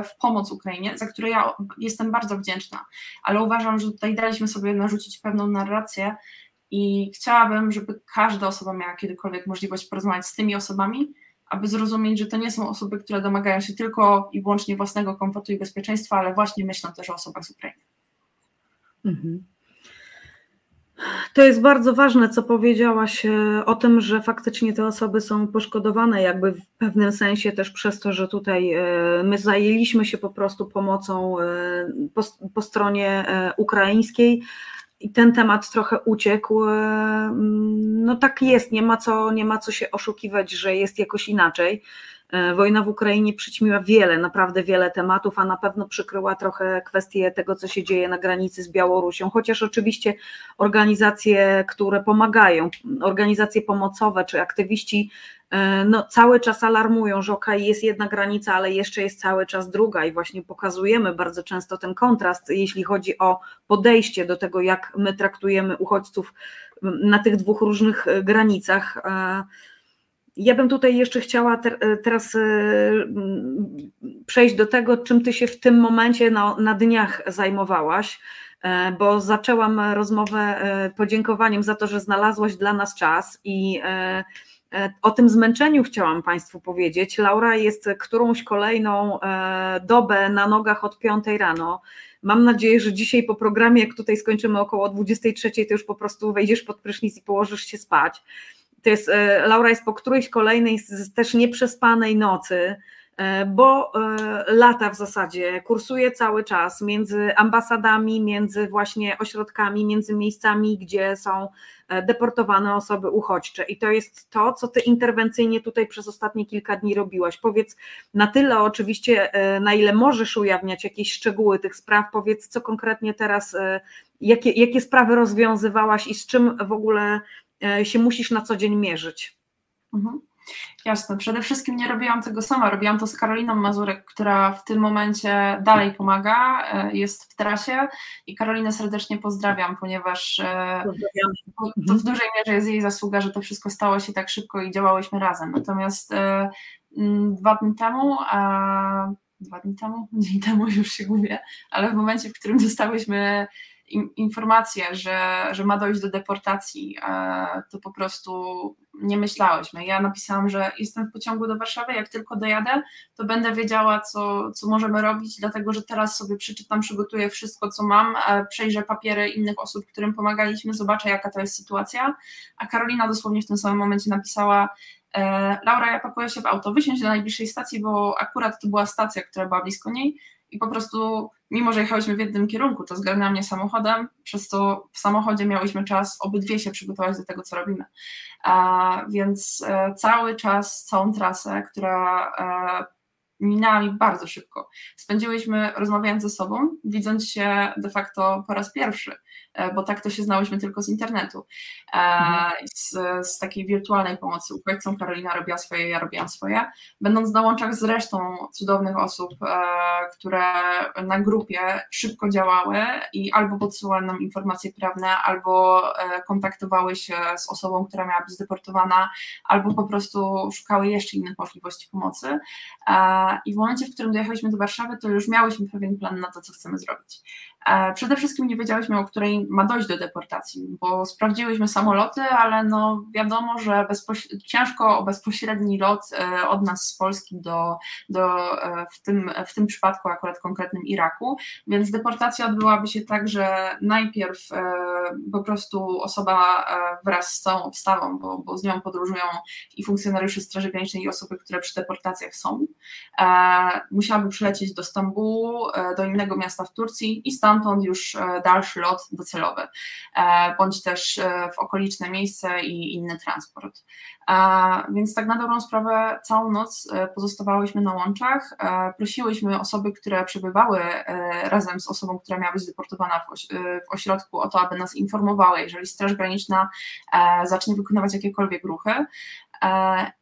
w pomoc Ukrainie, za które ja jestem bardzo wdzięczna, ale uważam, że tutaj daliśmy sobie narzucić pewną narrację i chciałabym, żeby każda osoba miała kiedykolwiek możliwość porozmawiać z tymi osobami, aby zrozumieć, że to nie są osoby, które domagają się tylko i wyłącznie własnego komfortu i bezpieczeństwa, ale właśnie myślą też o osobach z Ukrainy. Mhm. To jest bardzo ważne, co powiedziałaś e, o tym, że faktycznie te osoby są poszkodowane, jakby w pewnym sensie też przez to, że tutaj e, my zajęliśmy się po prostu pomocą e, po, po stronie ukraińskiej i ten temat trochę uciekł. No tak jest, nie ma co, nie ma co się oszukiwać, że jest jakoś inaczej. E, wojna w Ukrainie przyćmiła wiele, naprawdę wiele tematów, a na pewno przykryła trochę kwestię tego, co się dzieje na granicy z Białorusią, chociaż oczywiście organizacje, które pomagają, organizacje pomocowe czy aktywiści e, no, cały czas alarmują, że ok, jest jedna granica, ale jeszcze jest cały czas druga i właśnie pokazujemy bardzo często ten kontrast, jeśli chodzi o podejście do tego, jak my traktujemy uchodźców na tych dwóch różnych e, granicach. Ja bym tutaj jeszcze chciała te, teraz e, przejść do tego, czym ty się w tym momencie na, na dniach zajmowałaś, e, bo zaczęłam rozmowę e, podziękowaniem za to, że znalazłaś dla nas czas i o tym zmęczeniu chciałam Państwu powiedzieć. Laura jest którąś kolejną dobę na nogach od piątej rano. Mam nadzieję, że dzisiaj po programie, jak tutaj skończymy około 23, to już po prostu wejdziesz pod prysznic i położysz się spać. To jest, e, Laura jest po którejś kolejnej też nieprzespanej nocy, E, bo e, lata w zasadzie, kursuje cały czas między ambasadami, między właśnie ośrodkami, między miejscami, gdzie są deportowane osoby uchodźcze. I to jest to, co ty interwencyjnie tutaj przez ostatnie kilka dni robiłaś. Powiedz na tyle oczywiście, na ile możesz ujawniać jakieś szczegóły tych spraw, powiedz, co konkretnie teraz, jakie, jakie sprawy rozwiązywałaś i z czym w ogóle się musisz na co dzień mierzyć. Mhm. Jasne. Przede wszystkim nie robiłam tego sama. Robiłam to z Karoliną Mazurek, która w tym momencie dalej pomaga, e, jest w trasie i Karolinę serdecznie pozdrawiam, ponieważ e, to w mhm. dużej mierze jest jej zasługa, że to wszystko stało się tak szybko i działałyśmy razem. Natomiast e, dwa dni temu, a dwa dni temu, dzień temu już się gubię, ale w momencie, w którym dostałyśmy informację, że, że ma dojść do deportacji, to po prostu nie myślałyśmy. Ja napisałam, że jestem w pociągu do Warszawy, jak tylko dojadę, to będę wiedziała, co, co możemy robić, dlatego że teraz sobie przeczytam, przygotuję wszystko, co mam, przejrzę papiery innych osób, którym pomagaliśmy, zobaczę, jaka to jest sytuacja. A Karolina dosłownie w tym samym momencie napisała, e, Laura, ja pakuję się w auto, wysiądź do najbliższej stacji, bo akurat to była stacja, która była blisko niej i po prostu, mimo że jechałyśmy w jednym kierunku, to zgarnęła mnie samochodem, przez to w samochodzie miałyśmy czas obydwie się przygotować do tego, co robimy. A, więc e, cały czas, całą trasę, która e, minęła mi bardzo szybko. Spędziłyśmy rozmawiając ze sobą, widząc się de facto po raz pierwszy, bo tak to się znałyśmy tylko z internetu. E, mhm. Z, z, takiej wirtualnej pomocy uchodźcom Karolina robiła swoje, ja robiłam swoje. Będąc na łączach z resztą cudownych osób, e, które na grupie szybko działały i albo podsyłały nam informacje prawne, albo kontaktowały się z osobą, która miała być zdeportowana, albo po prostu szukały jeszcze innych możliwości pomocy i w momencie, w którym dojechaliśmy do Warszawy, to już miałyśmy pewien plan na to, co chcemy zrobić. E, przede wszystkim nie wiedziałyśmy, o której ma dojść do deportacji, bo sprawdziłyśmy samoloty, ale no wiadomo, że ciężko o bezpośredni lot e, od nas z Polski do, do e, w, tym, w tym przypadku akurat konkretnym Iraku, więc deportacja odbyłaby się tak, że najpierw po prostu osoba wraz z całą obstawą, bo, bo z nią podróżują i funkcjonariusze Straży Granicznej i osoby, które przy deportacjach są, musiałaby przylecieć do Stambułu, do innego miasta w Turcji i stamtąd stamtąd już e, dalszy lot docelowy, e, bądź też e, w okoliczne miejsce i inny transport. Więc tak na dobrą sprawę całą noc pozostawałyśmy na łączach, prosiłyśmy osoby, które przebywały razem z osobą, która miała być deportowana w ośrodku o to, aby nas informowały, jeżeli Straż Graniczna zacznie wykonywać jakiekolwiek ruchy.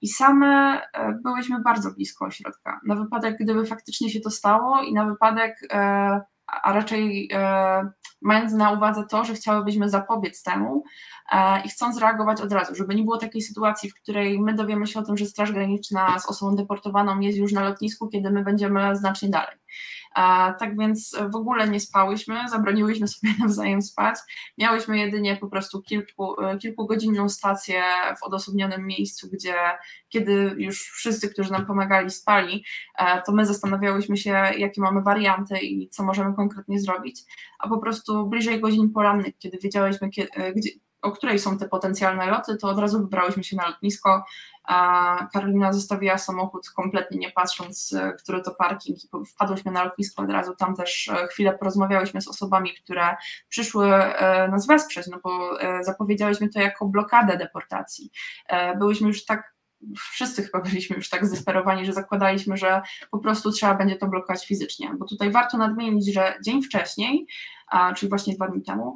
I same byłyśmy bardzo blisko ośrodka. Na wypadek, gdyby faktycznie się to stało i na wypadek a raczej e, mając na uwadze to, że chciałybyśmy zapobiec temu e, i chcąc reagować od razu, żeby nie było takiej sytuacji, w której my dowiemy się o tym, że Straż Graniczna z osobą deportowaną jest już na lotnisku, kiedy my będziemy znacznie dalej. Tak więc w ogóle nie spałyśmy, zabroniłyśmy sobie nawzajem spać. Miałyśmy jedynie po prostu kilku, kilkugodzinną stację w odosobnionym miejscu, gdzie kiedy już wszyscy, którzy nam pomagali, spali, e, to my zastanawiałyśmy się, jakie mamy warianty i co możemy konkretnie zrobić, a po prostu bliżej godzin porannych, kiedy wiedziałyśmy, e, gdzie, o której są te potencjalne loty, to od razu wybrałyśmy się na lotnisko. Karolina zostawiła samochód kompletnie nie patrząc, e, który to parking i wpadłyśmy na lotnisko od razu. Tam też e, chwilę porozmawiałyśmy z osobami, które przyszły e, nas wesprzeć, no bo zapowiedziałyśmy to jako blokadę deportacji. Byłyśmy już tak wszyscy chyba byliśmy już tak zdesperowani, że zakładaliśmy, że po prostu trzeba będzie to blokować fizycznie, bo tutaj warto nadmienić, że dzień wcześniej, czyli właśnie dwa dni temu,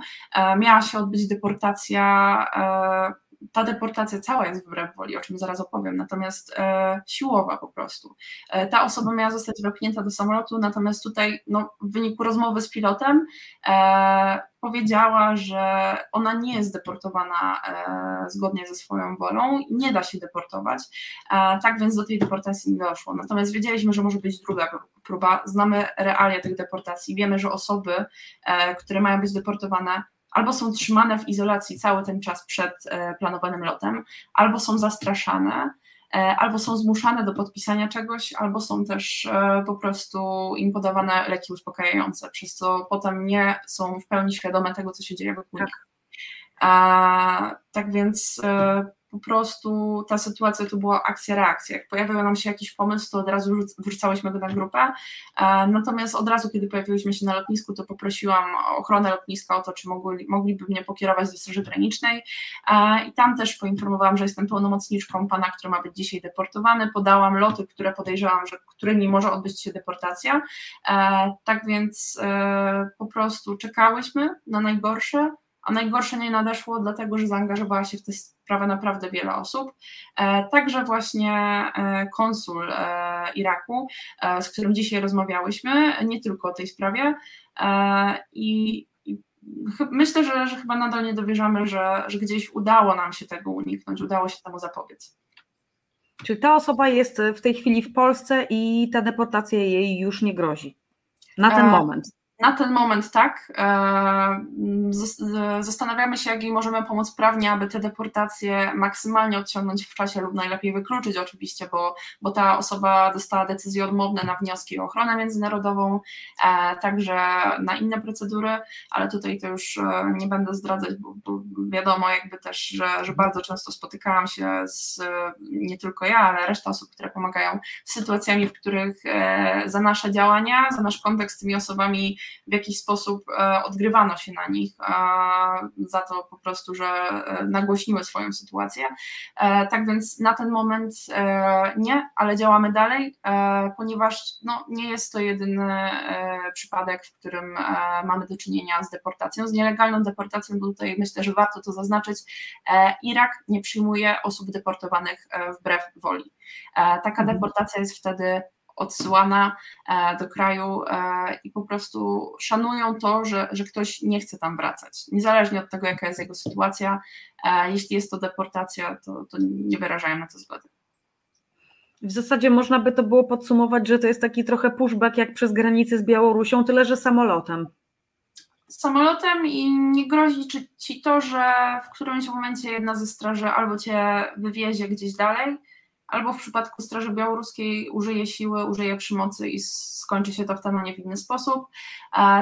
miała się odbyć deportacja ta deportacja cała jest wbrew woli, o czym zaraz opowiem, natomiast e, siłowa po prostu. E, ta osoba miała zostać wepchnięta do samolotu, natomiast tutaj no, w wyniku rozmowy z pilotem e, powiedziała, że ona nie jest deportowana e, zgodnie ze swoją wolą nie da się deportować. Tak więc do tej deportacji nie doszło. Natomiast wiedzieliśmy, że może być druga próba. Znamy realia tych deportacji. Wiemy, że osoby, e, które mają być deportowane, albo są trzymane w izolacji cały ten czas przed e, planowanym lotem, albo są zastraszane, albo są zmuszane do podpisania czegoś, albo są też po prostu im podawane leki uspokajające, przez co potem nie są w pełni świadome tego, co się dzieje wokół tak. nich. tak więc po prostu ta sytuacja to była akcja-reakcja. Jak pojawił nam się jakiś pomysł, to od razu wrzucałyśmy go na grupę. E, natomiast od razu, kiedy pojawiłyśmy się na lotnisku, to poprosiłam ochronę lotniska o to, czy mogli, mogliby mnie pokierować do Straży Granicznej. E, I tam też poinformowałam, że jestem pełnomocniczką pana, który ma być dzisiaj deportowany. Podałam loty, które podejrzewam, że którymi może odbyć się deportacja. E, tak więc po prostu czekałyśmy na najgorsze a najgorsze nie nadeszło, dlatego że zaangażowała się w tę sprawę naprawdę wiele osób. E, także właśnie e, konsul e, Iraku, z którym dzisiaj rozmawiałyśmy, nie tylko o tej sprawie. I myślę, że, że chyba nadal nie dowierzamy, że, że gdzieś udało nam się tego uniknąć, udało się temu zapobiec. Czyli ta osoba jest w tej chwili w Polsce i ta deportacja jej już nie grozi. Na ten moment. Na ten moment tak. E, zastanawiamy się, jak jej możemy pomóc prawnie, aby te deportacje maksymalnie odciągnąć w czasie lub najlepiej wykluczyć oczywiście, bo, bo ta osoba dostała decyzje odmowne na wnioski o ochronę międzynarodową, e, także na inne procedury, ale tutaj to już e, nie będę zdradzać, bo, bo wiadomo jakby też, że, że bardzo często spotykałam się z nie tylko ja, ale reszta osób, które pomagają z sytuacjami, w których za nasze działania, za nasz kontakt z tymi osobami w jakiś sposób e, odgrywano się na nich za to po prostu, że e, nagłośniły swoją sytuację. E, tak więc na ten moment nie, ale działamy dalej, ponieważ no, nie jest to jedyny przypadek, w którym mamy do czynienia z deportacją, z nielegalną deportacją, bo tutaj myślę, że warto to zaznaczyć. Irak nie przyjmuje osób deportowanych wbrew woli. Taka mhm. deportacja jest wtedy odsyłana e, do kraju e, i po prostu szanują to, że, że ktoś nie chce tam wracać. Niezależnie od tego, jaka jest jego sytuacja, e, jeśli jest to deportacja, to, to nie wyrażają na to zgody. W zasadzie można by to było podsumować, że to jest taki trochę pushback jak przez granicę z Białorusią, tyle że samolotem. Samolotem i nie grozi ci to, że w którymś momencie jedna ze straży albo cię wywiezie gdzieś dalej, albo w przypadku Straży Białoruskiej użyje siły, użyje przemocy i skończy się to w ten, a nie w inny sposób.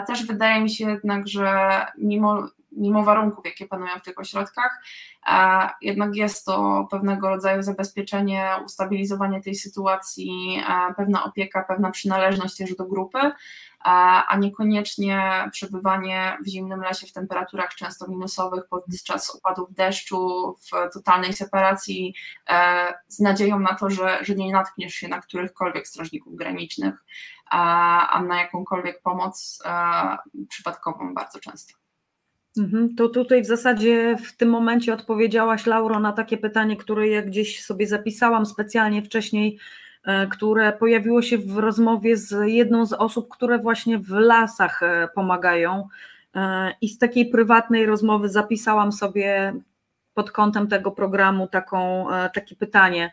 Też wydaje mi się jednak, że mimo, mimo warunków, jakie panują w tych ośrodkach, jednak jest to pewnego rodzaju zabezpieczenie, ustabilizowanie tej sytuacji, pewna opieka, pewna przynależność też do grupy, a niekoniecznie przebywanie w zimnym lesie w temperaturach często minusowych podczas opadów deszczu, w totalnej separacji, e, z nadzieją na to, że, że nie natkniesz się na którychkolwiek strażników granicznych, a na jakąkolwiek pomoc e, przypadkową bardzo często. Mhm, to tutaj w zasadzie w tym momencie odpowiedziałaś, Lauro, na takie pytanie, które ja gdzieś sobie zapisałam specjalnie wcześniej E, które pojawiło się w rozmowie z jedną z osób, które właśnie w lasach e, pomagają. E, I z takiej prywatnej rozmowy zapisałam sobie pod kątem tego programu taką, takie pytanie,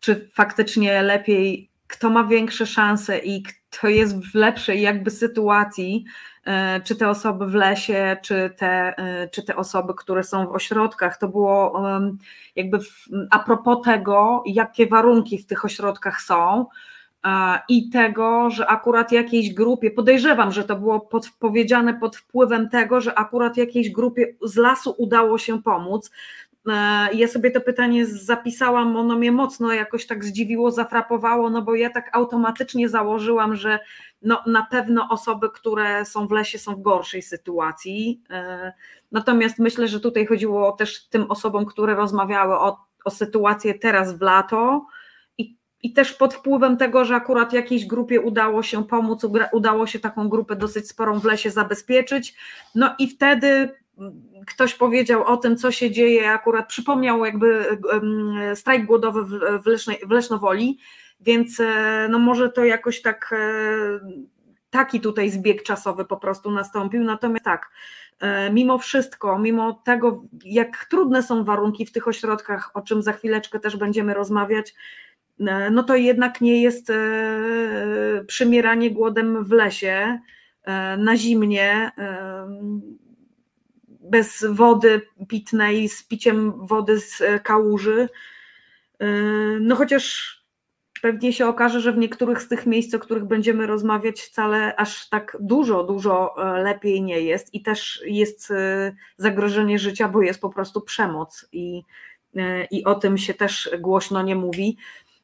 czy faktycznie lepiej, kto ma większe szanse i kto jest w lepszej jakby sytuacji, E, czy te osoby w lesie, czy te, e, czy te osoby, które są w ośrodkach. To było jakby a propos tego, jakie warunki w tych ośrodkach są i tego, że akurat jakiejś grupie, podejrzewam, że to było powiedziane pod wpływem tego, że akurat jakiejś grupie z lasu udało się pomóc. Ja sobie to pytanie zapisałam, ono mnie mocno jakoś tak zdziwiło, zafrapowało, no bo ja tak automatycznie założyłam, że no, na pewno osoby, które są w lesie, są w gorszej sytuacji. E, natomiast myślę, że tutaj chodziło też tym osobom, które rozmawiały o, o sytuację teraz w lato. I, I też pod wpływem tego, że akurat jakiejś grupie udało się pomóc, udało się taką grupę dosyć sporą w lesie zabezpieczyć. No i wtedy ktoś powiedział o tym, co się dzieje, akurat przypomniał jakby strajk głodowy w, w Lesznowoli, więc e, no może to jakoś tak e, taki tutaj zbieg czasowy po prostu nastąpił. Natomiast tak, e, mimo wszystko, mimo tego, jak trudne są warunki w tych ośrodkach, o czym za chwileczkę też będziemy rozmawiać, no to jednak nie jest przymieranie głodem w lesie na zimnie bez wody pitnej, z piciem wody z kałuży no chociaż pewnie się okaże, że w niektórych z tych miejsc, o których będziemy rozmawiać, wcale aż tak dużo, dużo lepiej nie jest i też jest zagrożenie życia, bo jest po prostu przemoc i, i o tym się też głośno nie mówi.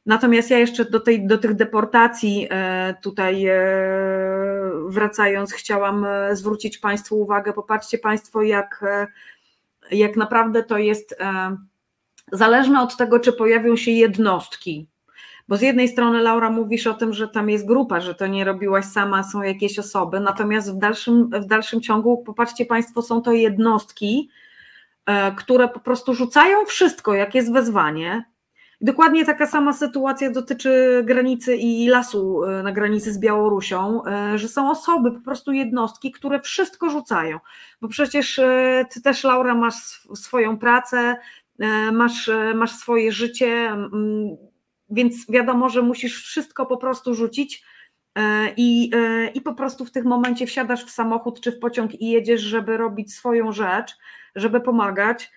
Natomiast ja jeszcze do, tej, do tych deportacji e, tutaj e, wracając, chciałam e, zwrócić Państwu uwagę. Popatrzcie Państwo, jak, jak naprawdę to jest zależne od tego, czy pojawią się jednostki. Bo z jednej strony, Laura, mówisz o tym, że tam jest grupa, że to nie robiłaś sama, są jakieś osoby, natomiast w dalszym, w dalszym ciągu, popatrzcie Państwo, są to jednostki, które po prostu rzucają wszystko, jak jest wezwanie, Dokładnie taka sama sytuacja dotyczy granicy i lasu e, na granicy z Białorusią, e, że są osoby, po prostu jednostki, które wszystko rzucają. Bo przecież e, ty też, Laura, masz swoją pracę, masz, masz swoje życie, więc wiadomo, że musisz wszystko po prostu rzucić. I, I po prostu w tym momencie wsiadasz w samochód czy w pociąg i jedziesz, żeby robić swoją rzecz, żeby pomagać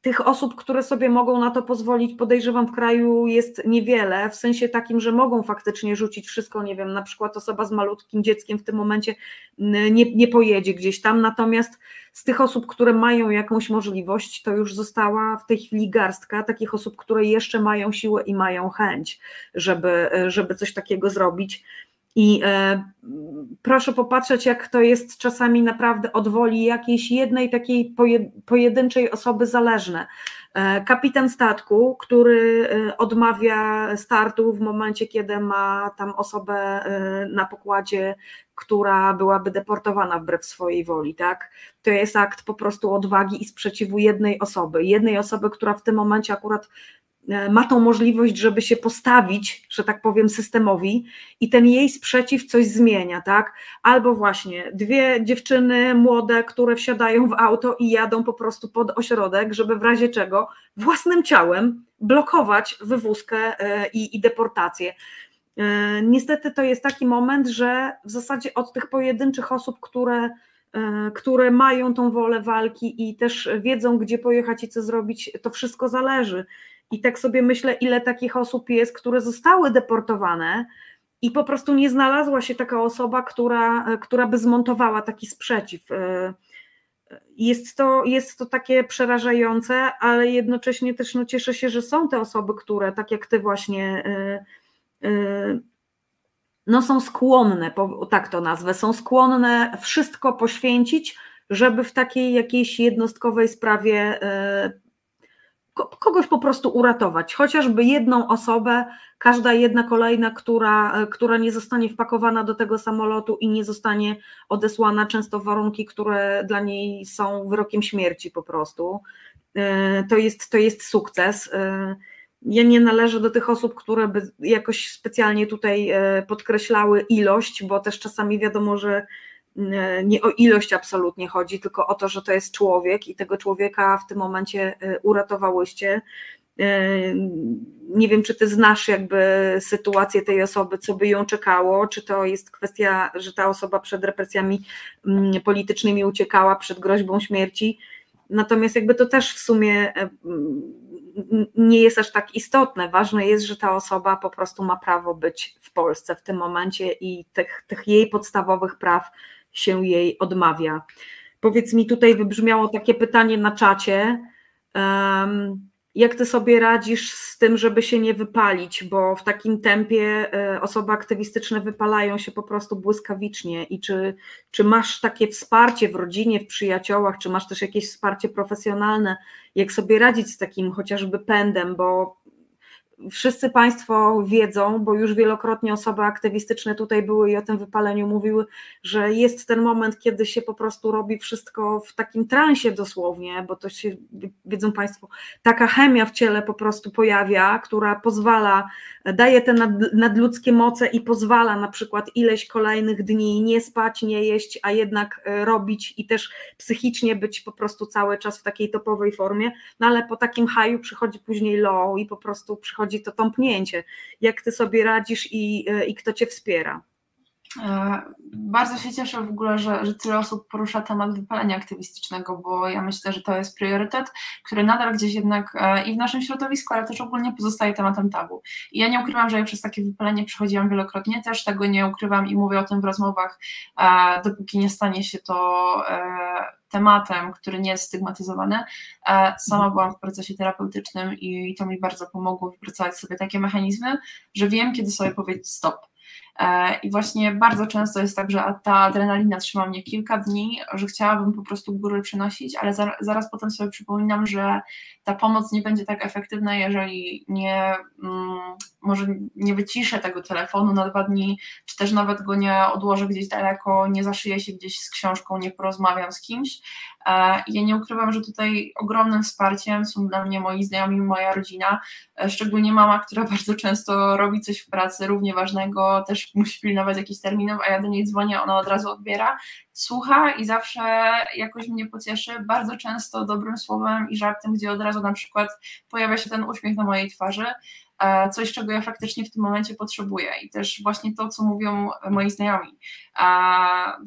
tych osób, które sobie mogą na to pozwolić, podejrzewam, w kraju jest niewiele, w sensie takim, że mogą faktycznie rzucić wszystko, nie wiem, na przykład osoba z malutkim dzieckiem w tym momencie nie, nie pojedzie gdzieś tam, natomiast z tych osób, które mają jakąś możliwość, to już została w tej chwili garstka takich osób, które jeszcze mają siłę i mają chęć, żeby, żeby coś takiego zrobić. I e, proszę popatrzeć, jak to jest czasami naprawdę od woli jakiejś jednej takiej pojedynczej osoby zależne. E, kapitan statku, który e, odmawia startu w momencie, kiedy ma tam osobę na pokładzie, która byłaby deportowana wbrew swojej woli, tak? To jest akt po prostu odwagi i sprzeciwu jednej osoby, jednej osoby, która w tym momencie akurat E, ma tą możliwość, żeby się postawić, że tak powiem, systemowi i ten jej sprzeciw coś zmienia, tak? Albo właśnie dwie dziewczyny młode, które wsiadają w auto i jadą po prostu pod ośrodek, żeby w razie czego własnym ciałem blokować wywózkę e, i, i deportację. E, niestety to jest taki moment, że w zasadzie od tych pojedynczych osób, które które mają tą wolę walki i też wiedzą, gdzie pojechać i co zrobić, to wszystko zależy. I tak sobie myślę, ile takich osób jest, które zostały deportowane i po prostu nie znalazła się taka osoba, która, która by zmontowała taki sprzeciw. E, jest to, jest to takie przerażające, ale jednocześnie też no, cieszę się, że są te osoby, które, tak jak ty właśnie, e, e, no są skłonne, tak to nazwę, są skłonne wszystko poświęcić, żeby w takiej jakiejś jednostkowej sprawie kogoś po prostu uratować, chociażby jedną osobę, każda jedna kolejna, która, która nie zostanie wpakowana do tego samolotu i nie zostanie odesłana często w warunki, które dla niej są wyrokiem śmierci po prostu. E, to jest, to jest sukces. E, ja nie należę do tych osób, które by jakoś specjalnie tutaj e, podkreślały ilość, bo też czasami wiadomo, że nie o ilość absolutnie chodzi, tylko o to, że to jest człowiek i tego człowieka w tym momencie e, uratowałyście. E, nie wiem, czy ty znasz jakby sytuację tej osoby, co by ją czekało, czy to jest kwestia, że ta osoba przed represjami mm, politycznymi uciekała przed groźbą śmierci. Natomiast jakby to też w sumie e, nie jest aż tak istotne. Ważne jest, że ta osoba po prostu ma prawo być w Polsce w tym momencie i tych, tych jej podstawowych praw się jej odmawia. Powiedz mi, tutaj wybrzmiało takie pytanie na czacie. Jak ty sobie radzisz z tym, żeby się nie wypalić, bo w takim tempie e, osoby aktywistyczne wypalają się po prostu błyskawicznie i czy, czy masz takie wsparcie w rodzinie, w przyjaciołach, czy masz też jakieś wsparcie profesjonalne, jak sobie radzić z takim chociażby pędem, bo wszyscy Państwo wiedzą, bo już wielokrotnie osoby aktywistyczne tutaj były i o tym wypaleniu mówiły, że jest ten moment, kiedy się po prostu robi wszystko w takim transie dosłownie, bo to się, wiedzą Państwo, taka chemia w ciele po prostu pojawia, która pozwala, daje te nad, nadludzkie moce i pozwala na przykład ileś kolejnych dni nie spać, nie jeść, a jednak e, robić i też psychicznie być po prostu cały czas w takiej topowej formie, no ale po takim haju przychodzi później low i po prostu przychodzi to tąpnięcie. Jak ty sobie radzisz i, i kto cię wspiera? E, bardzo się cieszę w ogóle, że, że tyle osób porusza temat wypalenia aktywistycznego, bo ja myślę, że to jest priorytet, który nadal gdzieś jednak e, i w naszym środowisku, ale też ogólnie pozostaje tematem tabu. I ja nie ukrywam, że ja przez takie wypalenie przechodziłam wielokrotnie, też tego nie ukrywam i mówię o tym w rozmowach, e, dopóki nie stanie się to tematem, który nie jest stygmatyzowany. Sama mhm. byłam w procesie terapeutycznym i to mi bardzo pomogło wypracować sobie takie mechanizmy, że wiem, kiedy sobie powiedzieć stop E, I właśnie bardzo często jest tak, że ta adrenalina trzyma mnie kilka dni, że chciałabym po prostu góry przenosić, ale zaraz potem sobie przypominam, że ta pomoc nie będzie tak efektywna, jeżeli nie, mm, może nie wyciszę tego telefonu na dwa dni, czy też nawet go nie odłożę gdzieś daleko, nie zaszyję się gdzieś z książką, nie porozmawiam z kimś. E, ja nie ukrywam, że tutaj ogromnym wsparciem są dla mnie moi znajomi, moja rodzina, e, szczególnie mama, która bardzo często robi coś w pracy równie ważnego, też musi pilnować jakichś terminów, a ja do niej dzwonię, ona od razu odbiera, słucha i zawsze jakoś mnie pocieszy, bardzo często dobrym słowem i żartem, gdzie od razu na przykład pojawia się ten uśmiech na mojej twarzy, coś, czego ja faktycznie w tym momencie potrzebuję i też właśnie to, co mówią moi znajomi.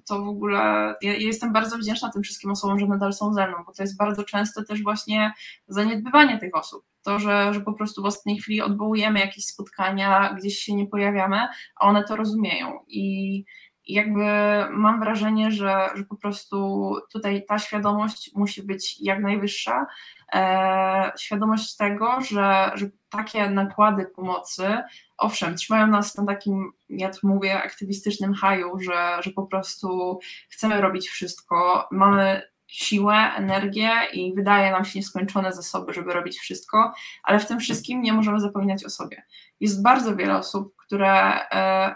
To w ogóle, ja jestem bardzo wdzięczna tym wszystkim osobom, że nadal są ze mną, bo to jest bardzo często też właśnie zaniedbywanie tych osób. To, że, że po prostu w ostatniej chwili odwołujemy jakieś spotkania, gdzieś się nie pojawiamy, a one to rozumieją i i jakby mam wrażenie, że, że po prostu tutaj ta świadomość musi być jak najwyższa. E, świadomość tego, że, że takie nakłady pomocy, owszem, trzymają nas na takim, ja to mówię, aktywistycznym haju, że, że po prostu chcemy robić wszystko, mamy siłę, energię i wydaje nam się nieskończone zasoby, żeby robić wszystko, ale w tym wszystkim nie możemy zapominać o sobie. Jest bardzo wiele osób, które e,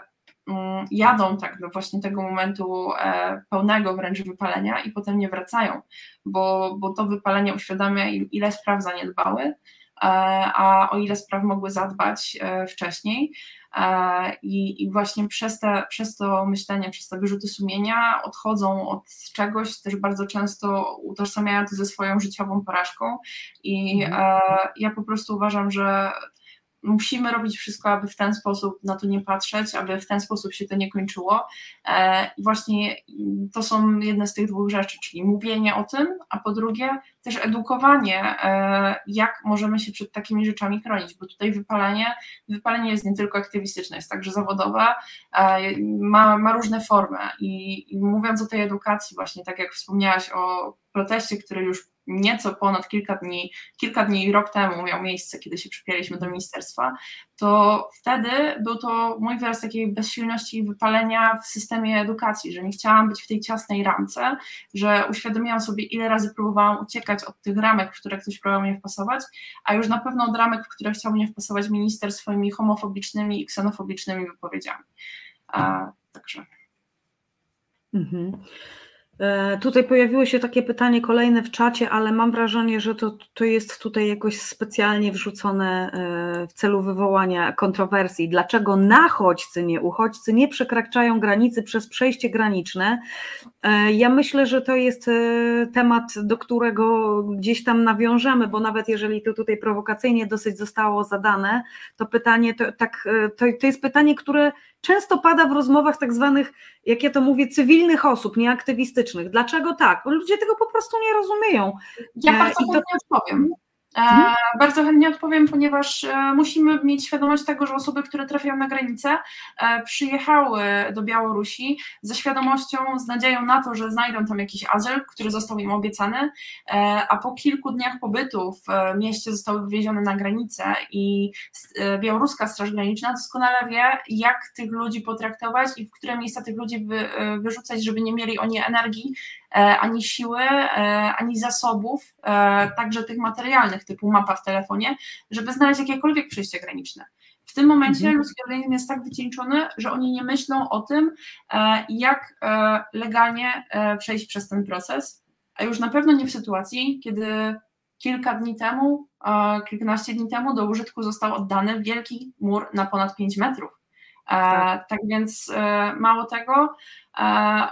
jadą tak do właśnie tego momentu e, pełnego wręcz wypalenia i potem nie wracają, bo, bo to wypalenie uświadamia ile spraw zaniedbały, e, a o ile spraw mogły zadbać e, wcześniej. I, I, właśnie przez, te, przez to myślenie, przez te wyrzuty sumienia odchodzą od czegoś, też bardzo często utożsamiają to ze swoją życiową porażką. I mhm. ja po prostu uważam, że musimy robić wszystko, aby w ten sposób na to nie patrzeć, aby w ten sposób się to nie kończyło. E, I właśnie to są jedne z tych dwóch rzeczy, czyli mówienie o tym, a po drugie też edukowanie, e, jak możemy się przed takimi rzeczami chronić, bo tutaj wypalenie, wypalenie jest nie tylko aktywistyczne, jest także zawodowe, e, ma, ma różne formy. I, i mówiąc o tej edukacji właśnie, tak jak wspomniałaś o proteście, który już nieco ponad kilka dni, kilka dni rok temu miał miejsce, kiedy się przypięliśmy do ministerstwa, to wtedy był to mój wyraz takiej bezsilności i wypalenia w systemie edukacji, że nie chciałam być w tej ciasnej ramce, że uświadomiłam sobie, ile razy próbowałam uciekać od tych ramek, w które ktoś próbował mnie wpasować, a już na pewno od ramek, w które chciał mnie wpasować minister swoimi homofobicznymi i ksenofobicznymi wypowiedziami. A, także. Mhm. E, tutaj pojawiło się takie pytanie kolejne w czacie, ale mam wrażenie, że to, to jest tutaj jakoś specjalnie wrzucone e, w celu wywołania kontrowersji. Dlaczego nachodźcy, nie uchodźcy nie przekraczają granicy przez przejście graniczne? E, ja myślę, że to jest temat, do którego gdzieś tam nawiążemy, bo nawet jeżeli to tutaj prowokacyjnie dosyć zostało zadane, to pytanie, to, tak, to, to jest pytanie, które często pada w rozmowach tak zwanych, jak ja to mówię, cywilnych osób, nieaktywistycznych. Dlaczego tak? Ludzie tego po prostu nie rozumieją. Ja bardzo to... odpowiem. E, mhm. Bardzo chętnie odpowiem, ponieważ e, musimy mieć świadomość tego, że osoby, które trafiają na granicę, e, przyjechały do Białorusi ze świadomością, z nadzieją na to, że znajdą tam jakiś azyl, który został im obiecany, a po kilku dniach pobytu w mieście zostały wywiezione na granicę i białoruska Straż Graniczna doskonale wie, jak tych ludzi potraktować i w które miejsca tych ludzi wy, wyrzucać, żeby nie mieli oni energii, ani siły, ani zasobów, także tych materialnych, typu mapa w telefonie, żeby znaleźć jakiekolwiek przejście graniczne. W tym momencie mhm. ludzki organizm jest tak wycieńczony, że oni nie myślą o tym, e, jak e, legalnie e, przejść przez ten proces, a już na pewno nie w sytuacji, kiedy kilka dni temu, kilkanaście dni temu do użytku został oddany wielki mur na ponad 5 metrów. Tak. tak więc mało tego,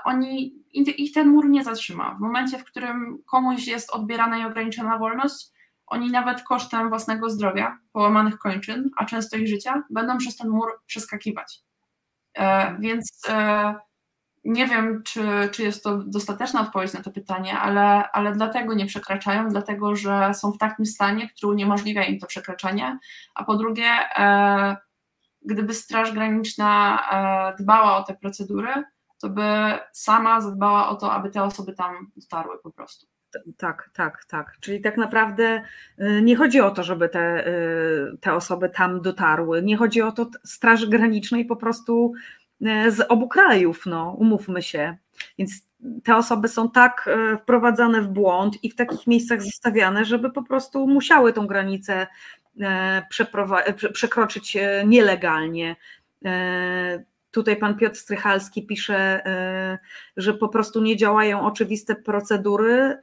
oni, ich ten mur nie zatrzyma. W momencie, w którym komuś jest odbierana i ograniczona wolność, oni nawet kosztem własnego zdrowia, połamanych kończyn, a często ich życia, będą przez ten mur przeskakiwać. Więc nie wiem, czy, czy jest to dostateczna odpowiedź na to pytanie, ale, ale dlatego nie przekraczają, dlatego że są w takim stanie, który uniemożliwia im to przekraczanie. A po drugie, e, gdyby Straż Graniczna e, dbała o te procedury, to by sama zadbała o to, aby te osoby tam dotarły po prostu. Tak, tak, tak. Czyli tak naprawdę y, nie chodzi o to, żeby te, y, te osoby tam dotarły. Nie chodzi o to Straży Granicznej po prostu E, z obu krajów, no, umówmy się. Więc te osoby są tak wprowadzane w błąd i w takich miejscach zostawiane, żeby po prostu musiały tą granicę przekroczyć nielegalnie. Tutaj pan Piotr Strychalski pisze, że po prostu nie działają oczywiste procedury,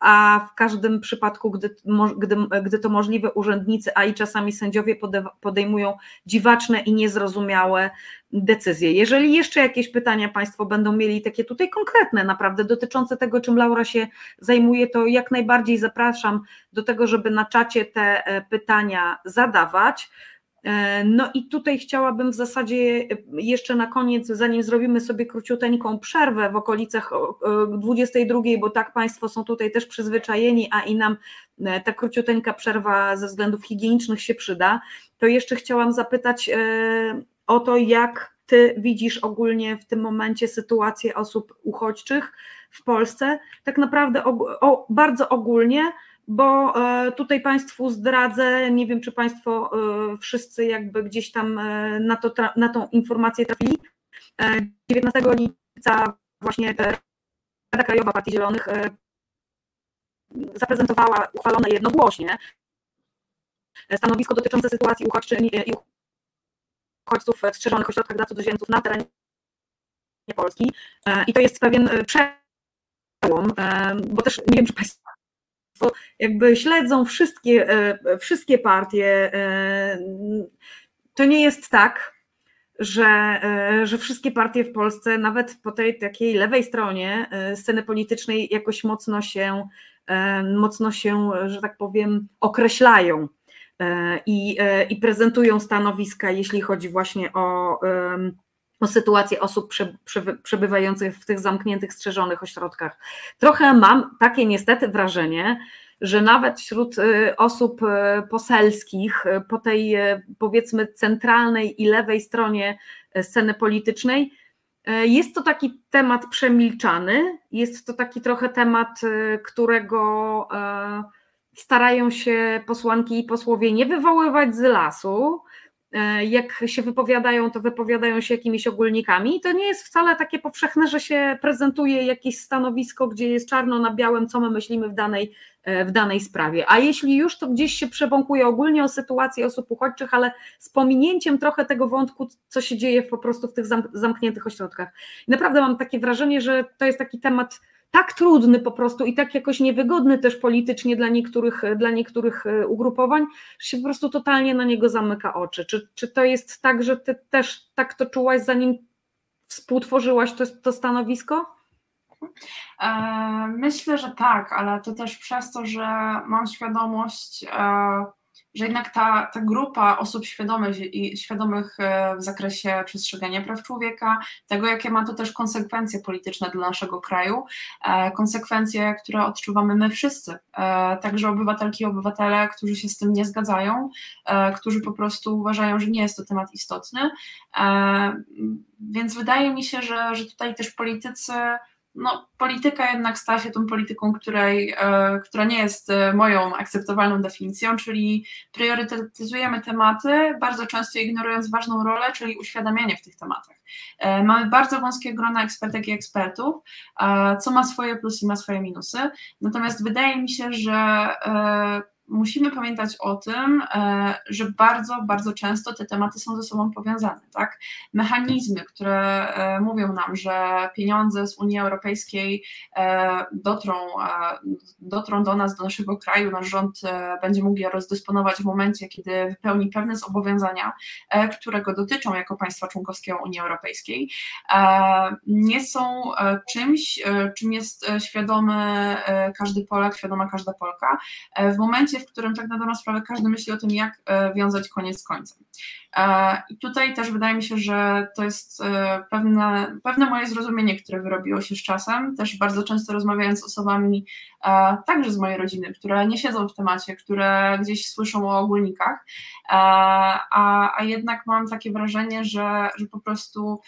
a w każdym przypadku, gdy, gdy, gdy to możliwe, urzędnicy, a i czasami sędziowie podejmują dziwaczne i niezrozumiałe decyzje. Jeżeli jeszcze jakieś pytania Państwo będą mieli, takie tutaj konkretne, naprawdę dotyczące tego, czym Laura się zajmuje, to jak najbardziej zapraszam do tego, żeby na czacie te e, pytania zadawać. E, no i tutaj chciałabym w zasadzie jeszcze na koniec, zanim zrobimy sobie króciuteńką przerwę w okolicach 22, bo tak Państwo są tutaj też przyzwyczajeni, a i nam e, ta króciuteńka przerwa ze względów higienicznych się przyda, to jeszcze chciałam zapytać e, o to, jak Ty widzisz ogólnie w tym momencie sytuację osób uchodźczych w Polsce, tak naprawdę o, bardzo ogólnie, bo e, tutaj Państwu zdradzę, nie wiem czy Państwo e, wszyscy jakby gdzieś tam e, na, to, na tą informację trafili. 19 lipca właśnie Rada Krajowa Partii Zielonych zaprezentowała uchwalone jednogłośnie stanowisko dotyczące sytuacji i uchodźców w strzeżonych ośrodkach dla cudzoziemców na terenie Polski. I to jest pewien przełom, bo też nie wiem, czy Państwo jakby śledzą wszystkie, e, wszystkie partie. E, to nie jest tak, że, e, że wszystkie partie w Polsce, nawet po tej takiej lewej stronie sceny politycznej, jakoś mocno się, mocno się, że tak powiem, określają i, i prezentują stanowiska, jeśli chodzi właśnie o, o sytuację osób przebywających w tych zamkniętych, strzeżonych ośrodkach. Trochę mam takie niestety wrażenie, że nawet wśród y, osób y, poselskich y, po tej powiedzmy centralnej i lewej stronie sceny politycznej jest to taki temat przemilczany, jest to taki trochę temat, którego starają się posłanki i posłowie nie wywoływać z lasu, jak się wypowiadają, to wypowiadają się jakimiś ogólnikami. I to nie jest wcale takie powszechne, że się prezentuje jakieś stanowisko, gdzie jest czarno na białym, co my myślimy w danej, e, w danej sprawie. A jeśli już, to gdzieś się przebąkuje ogólnie o sytuacji osób uchodźczych, ale z pominięciem trochę tego wątku, co się dzieje po prostu w tych zamkniętych ośrodkach. I naprawdę mam takie wrażenie, że to jest taki temat tak trudny po prostu i tak jakoś niewygodny też politycznie dla niektórych, dla niektórych e, ugrupowań, że się po prostu totalnie na niego zamyka oczy. Czy, czy to jest tak, że ty też tak to czułaś, zanim współtworzyłaś to, to stanowisko? E, myślę, że tak, ale to też przez to, że mam świadomość, e, że jednak ta, ta grupa osób świadomych, świadomych e, w zakresie przestrzegania praw człowieka, tego jakie ma to też konsekwencje polityczne dla naszego kraju, e, konsekwencje, które odczuwamy my wszyscy, e, także obywatelki i obywatele, którzy się z tym nie zgadzają, którzy po prostu uważają, że nie jest to temat istotny. Więc wydaje mi się, że, że tutaj też politycy no, polityka jednak stała się tą polityką, której, e, która nie jest e, moją akceptowalną definicją, czyli priorytetyzujemy tematy, bardzo często ignorując ważną rolę, czyli uświadamianie w tych tematach. E, mamy bardzo wąskie grono ekspertek i ekspertów, co ma swoje plusy i ma swoje minusy, natomiast wydaje mi się, że musimy pamiętać o tym, e, że bardzo, bardzo często te tematy są ze sobą powiązane. Tak? Mechanizmy, które e, mówią nam, że pieniądze z Unii Europejskiej e, dotrą, dotrą do nas, do naszego kraju, nasz rząd będzie mógł je rozdysponować w momencie, kiedy wypełni pewne zobowiązania, które go dotyczą jako państwa członkowskiego Unii Europejskiej, nie są czymś, czym jest świadomy każdy Polak, świadoma każda Polka. W momencie, w którym tak na dobrą sprawę każdy myśli o tym, jak wiązać koniec z końcem. I tutaj też wydaje mi się, że to jest pewne, pewne moje zrozumienie, które wyrobiło się z czasem. Też bardzo często rozmawiając z osobami, także z mojej rodziny, które nie siedzą w temacie, które gdzieś słyszą o ogólnikach, a, a jednak mam takie wrażenie, że, że po prostu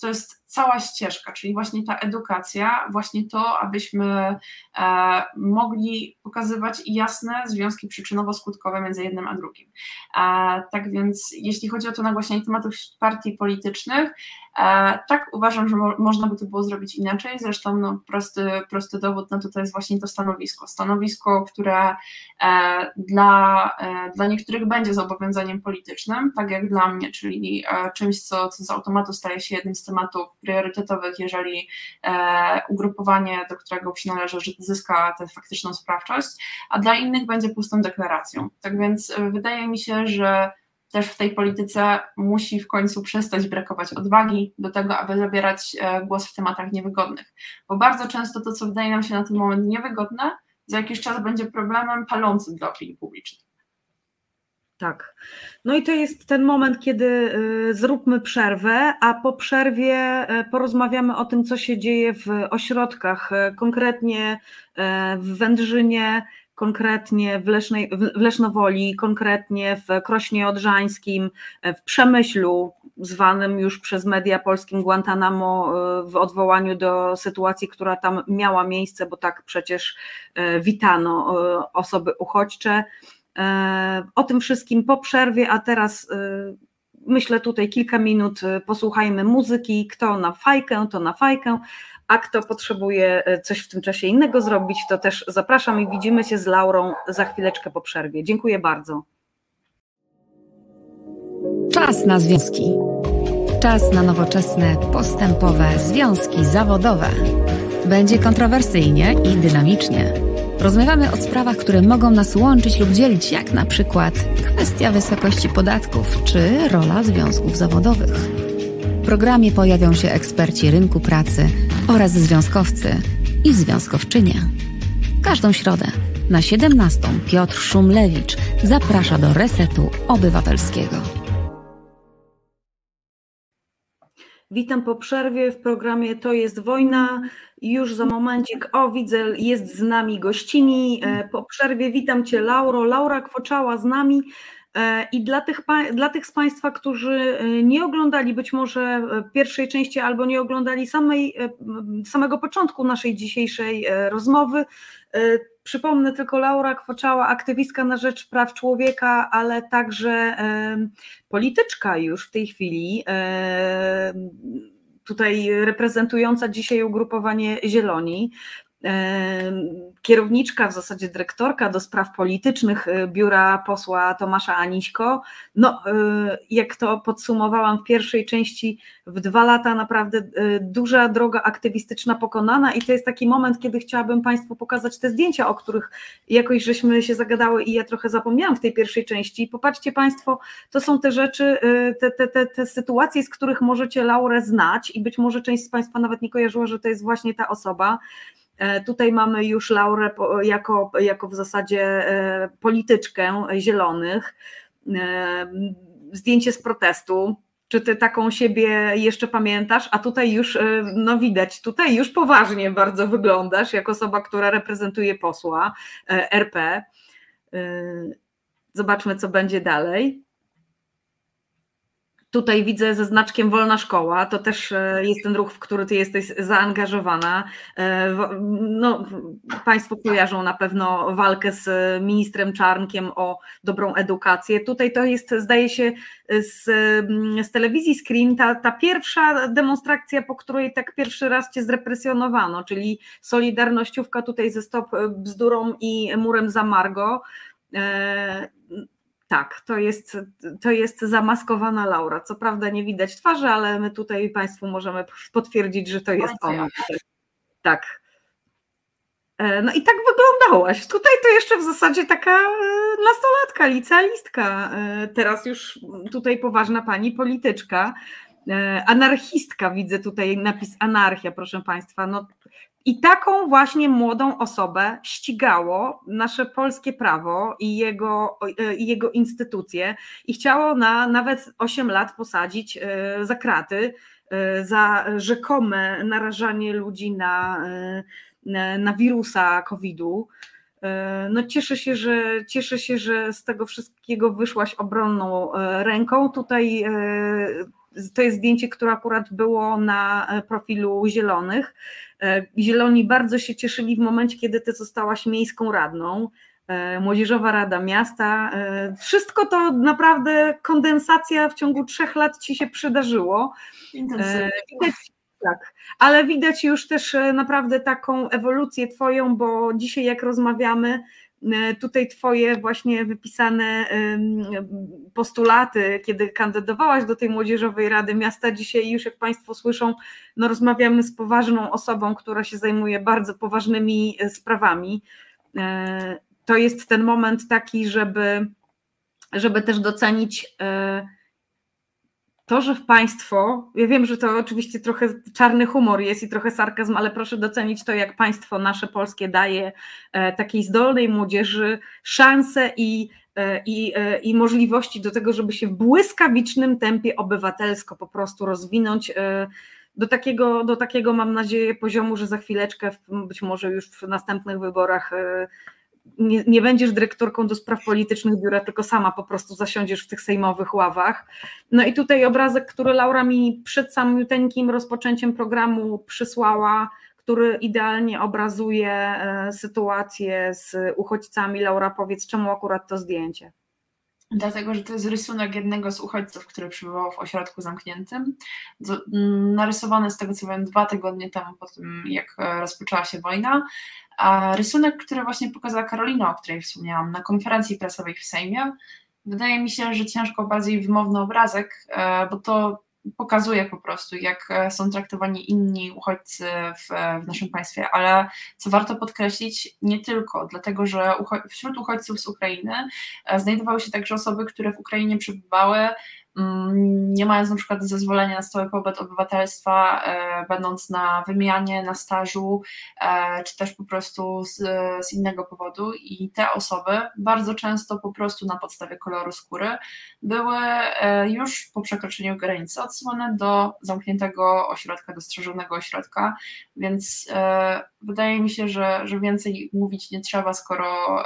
to jest cała ścieżka, czyli właśnie ta edukacja, właśnie to, abyśmy e, mogli pokazywać jasne związki przyczynowo-skutkowe między jednym a drugim. E, tak więc, jeśli chodzi o to nagłaśnianie tematów partii politycznych, e, tak uważam, że mo można by to było zrobić inaczej. Zresztą no, prosty, prosty dowód na to, to jest właśnie to stanowisko. Stanowisko, które dla, dla niektórych będzie zobowiązaniem politycznym, tak jak dla mnie, czyli czymś, co, co z automatu staje się jednym z tematów priorytetowych, jeżeli e, ugrupowanie, do którego przynależy, zyska tę faktyczną sprawczość, a dla innych będzie pustą deklaracją. Tak więc e, wydaje mi się, że też w tej polityce musi w końcu przestać brakować odwagi do tego, aby zabierać e, głos w tematach niewygodnych. Bo bardzo często to, co wydaje nam się na ten moment niewygodne, za jakiś czas będzie problemem palącym dla opinii publicznej. Tak. No i to jest ten moment, kiedy y, zróbmy przerwę, a po przerwie y, porozmawiamy o tym, co się dzieje w ośrodkach, y, konkretnie w Wędrzynie, konkretnie w, Lesznej, w Lesznowoli, konkretnie w Krośnie Odrzańskim, w Przemyślu, zwanym już przez media polskim Guantanamo w odwołaniu do sytuacji, która tam miała miejsce, bo tak przecież witano osoby uchodźcze. E, o tym wszystkim po przerwie, a teraz e, myślę tutaj kilka minut e, posłuchajmy muzyki, kto na fajkę, to na fajkę, a kto potrzebuje coś w tym czasie innego zrobić, to też zapraszam i widzimy się z Laurą za chwileczkę po przerwie. Dziękuję bardzo. Czas na związki. Czas na nowoczesne, postępowe związki zawodowe. Będzie kontrowersyjnie i dynamicznie. Rozmawiamy o sprawach, które mogą nas łączyć lub dzielić, jak na przykład kwestia wysokości podatków czy rola związków zawodowych. W programie pojawią się eksperci rynku pracy oraz związkowcy i związkowczynie. Każdą środę na 17 Piotr Szumlewicz zaprasza do Resetu Obywatelskiego. Witam po przerwie w programie To jest wojna. Już za momencik, o widzę, jest z nami gościni. E, po przerwie witam Cię Lauro. Laura Kwoczała z nami. E, I dla tych, dla tych z Państwa, którzy e, nie oglądali być może pierwszej części albo nie oglądali samej, samego początku naszej dzisiejszej rozmowy, przypomnę tylko Laura Kwoczała, aktywistka na rzecz praw człowieka, ale także polityczka już w tej chwili tutaj reprezentująca dzisiaj ugrupowanie Zieloni kierowniczka, w zasadzie dyrektorka do spraw politycznych y, biura posła Tomasza Aniśko. No, y, jak to podsumowałam w pierwszej części, w dwa lata naprawdę y, duża droga aktywistyczna pokonana i to jest taki moment, kiedy chciałabym Państwu pokazać te zdjęcia, o których jakoś żeśmy się zagadały i ja trochę zapomniałam w tej pierwszej części. Popatrzcie Państwo, to są te rzeczy, te, te, te, te sytuacje, z których możecie Laurę znać i być może część z Państwa nawet nie kojarzyła, że to jest właśnie ta osoba. E, tutaj mamy już Laurę jako, jako w zasadzie e, polityczkę zielonych. E, zdjęcie z protestu. Czy ty taką siebie jeszcze pamiętasz? A tutaj już, no widać, tutaj już poważnie bardzo wyglądasz, jako osoba, która reprezentuje posła RP. Zobaczmy, co będzie dalej. Tutaj widzę ze znaczkiem Wolna Szkoła, to też e, jest ten ruch, w który ty jesteś zaangażowana. E, no, państwo kojarzą na pewno walkę z ministrem Czarnkiem o dobrą edukację. Tutaj to jest, zdaje się, z, z telewizji Screen ta, ta pierwsza demonstracja, po której tak pierwszy raz cię zrepresjonowano, czyli Solidarnościówka tutaj ze Stop Bzdurą i Murem za Margo e, tak, to jest, to jest zamaskowana Laura. Co prawda nie widać twarzy, ale my tutaj Państwu możemy potwierdzić, że to jest ona. Tak. E, no i tak wyglądałaś. Tutaj to jeszcze w zasadzie taka e, nastolatka, licealistka. E, teraz już tutaj poważna pani polityczka. Anarchistka, widzę tutaj napis anarchia, proszę Państwa. No, I taką właśnie młodą osobę ścigało nasze polskie prawo i jego, i jego instytucje i chciało na nawet 8 lat posadzić za kraty za rzekome narażanie ludzi na, na, na wirusa COVID-u. No cieszę się, że cieszę się, że z tego wszystkiego wyszłaś obronną ręką. Tutaj to jest zdjęcie, które akurat było na profilu Zielonych. Zieloni bardzo się cieszyli w momencie, kiedy ty zostałaś miejską radną. Młodzieżowa Rada Miasta. Wszystko to naprawdę kondensacja w ciągu trzech lat ci się przydarzyło. Intensywnie. Tak, ale widać już też naprawdę taką ewolucję Twoją, bo dzisiaj, jak rozmawiamy, tutaj Twoje właśnie wypisane postulaty, kiedy kandydowałaś do tej Młodzieżowej Rady Miasta, dzisiaj już jak Państwo słyszą, no rozmawiamy z poważną osobą, która się zajmuje bardzo poważnymi sprawami. To jest ten moment taki, żeby, żeby też docenić to, że w państwo, ja wiem, że to oczywiście trochę czarny humor jest i trochę sarkazm, ale proszę docenić to, jak państwo nasze polskie daje takiej zdolnej młodzieży szansę i, i, i możliwości do tego, żeby się w błyskawicznym tempie obywatelsko po prostu rozwinąć do takiego, do takiego mam nadzieję poziomu, że za chwileczkę, być może już w następnych wyborach nie, nie, będziesz dyrektorką do spraw politycznych biura, tylko sama po prostu zasiądziesz w tych sejmowych ławach. No i tutaj obrazek, który Laura mi przed samiuteńkim rozpoczęciem programu przysłała, który idealnie obrazuje sytuację z uchodźcami. Laura, powiedz, czemu akurat to zdjęcie? Dlatego, że to jest rysunek jednego z uchodźców, który przybywał w ośrodku zamkniętym. Narysowany z tego co wiem dwa tygodnie temu, po tym jak rozpoczęła się wojna. A rysunek, który właśnie pokazała Karolina, o której wspomniałam, na konferencji prasowej w Sejmie, wydaje mi się, że ciężko bardziej wymowny obrazek, bo to pokazuje po prostu, jak są traktowani inni uchodźcy w, w, naszym państwie, ale co warto podkreślić, nie tylko, dlatego że wśród uchodźców z Ukrainy znajdowały się także osoby, które w Ukrainie przebywały, nie mając na przykład zezwolenia na stały pobyt obywatelstwa, e, będąc na wymianie, na stażu, e, czy też po prostu z, z, innego powodu. I te osoby bardzo często po prostu na podstawie koloru skóry były e, już po przekroczeniu granicy odsyłane do zamkniętego ośrodka, do strzeżonego ośrodka, więc wydaje mi się, że, że więcej mówić nie trzeba, skoro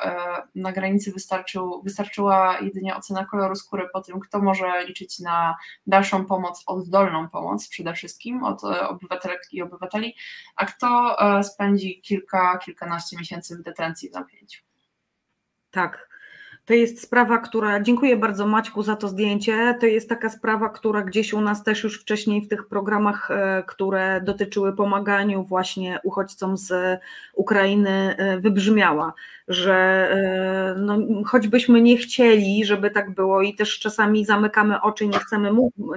na granicy wystarczył, wystarczyła jedynie ocena koloru skóry po tym, kto może liczyć liczyć na dalszą pomoc, oddolną pomoc przede wszystkim od e, obywatelek i obywateli, a kto e, spędzi kilka, kilkanaście miesięcy w detencji w zamknięciu. Tak. To jest sprawa, która, dziękuję bardzo Maćku za to zdjęcie, to jest taka sprawa, która gdzieś u nas też już wcześniej w tych programach, e, które dotyczyły pomaganiu właśnie uchodźcom z Ukrainy wybrzmiała, że no, choćbyśmy nie chcieli, żeby tak było i też czasami zamykamy oczy i nie chcemy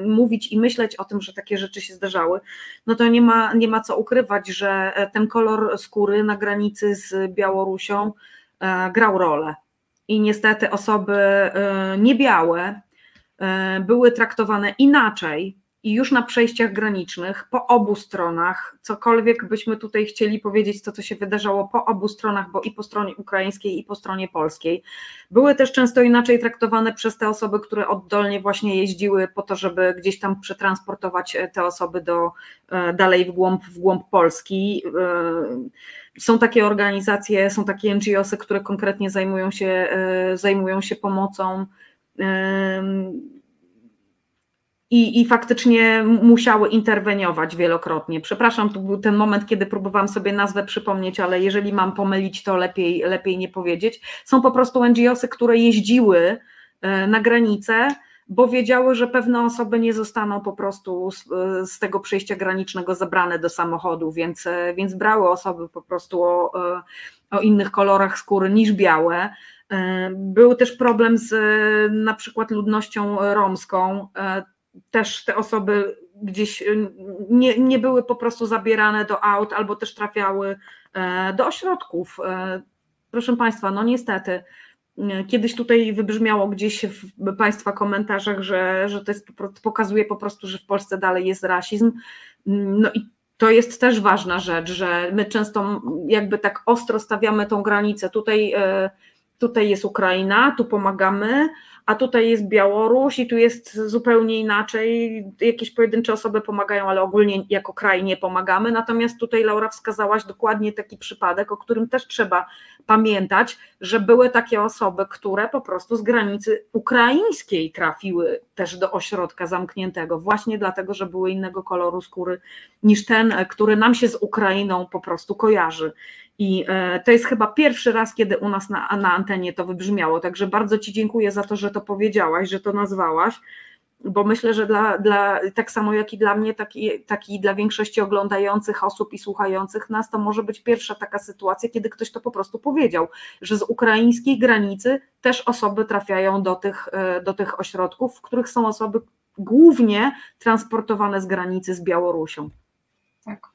mówić i myśleć o tym, że takie rzeczy się zdarzały, no to nie ma, nie ma co ukrywać, że ten kolor skóry na granicy z Białorusią grał rolę i niestety osoby e, niebiałe e, były traktowane inaczej i już na przejściach granicznych po obu stronach, cokolwiek byśmy tutaj chcieli powiedzieć, to co się wydarzało po obu stronach, bo i po stronie ukraińskiej, i po stronie polskiej, były też często inaczej traktowane przez te osoby, które oddolnie właśnie jeździły po to, żeby gdzieś tam przetransportować e, te osoby do dalej w głąb, w głąb Polski. Są takie organizacje, są takie NGOsy, które konkretnie zajmują się, e, zajmują się pomocą. I, I faktycznie musiały interweniować wielokrotnie. Przepraszam, tu był ten moment, kiedy próbowałam sobie nazwę przypomnieć, ale jeżeli mam pomylić, to lepiej, lepiej nie powiedzieć. Są po prostu NGOsy, które jeździły e, na granicę bo wiedziały, że pewne osoby nie zostaną po prostu z, z tego przejścia granicznego zabrane do samochodu, więc, więc brały osoby po prostu o, o innych kolorach skóry niż białe. Był też problem z na przykład ludnością romską. Też te osoby gdzieś nie, nie były po prostu zabierane do aut albo też trafiały do ośrodków. Proszę Państwa, no niestety Kiedyś tutaj wybrzmiało gdzieś w Państwa komentarzach, że, że to jest, pokazuje po prostu, że w Polsce dalej jest rasizm. No i to jest też ważna rzecz, że my często jakby tak ostro stawiamy tą granicę. Tutaj, e, tutaj jest Ukraina, tu pomagamy, a tutaj jest Białoruś i tu jest zupełnie inaczej. Jakieś pojedyncze osoby pomagają, ale ogólnie jako kraj nie pomagamy. Natomiast tutaj Laura wskazałaś dokładnie taki przypadek, o którym też trzeba pamiętać, że były takie osoby, które po prostu z granicy ukraińskiej trafiły też do ośrodka zamkniętego, właśnie dlatego, że były innego koloru skóry niż ten, który nam się z Ukrainą po prostu kojarzy. I e, to jest chyba pierwszy raz, kiedy u nas na, na antenie to wybrzmiało. Także bardzo Ci dziękuję za to, że to powiedziałaś, że to nazwałaś, bo myślę, że dla, dla tak samo jak i dla mnie, tak i, tak i dla większości oglądających osób i słuchających nas, to może być pierwsza taka sytuacja, kiedy ktoś to po prostu powiedział, że z ukraińskiej granicy też osoby trafiają do tych, e, do tych ośrodków, w których są osoby głównie transportowane z granicy z Białorusią. Tak.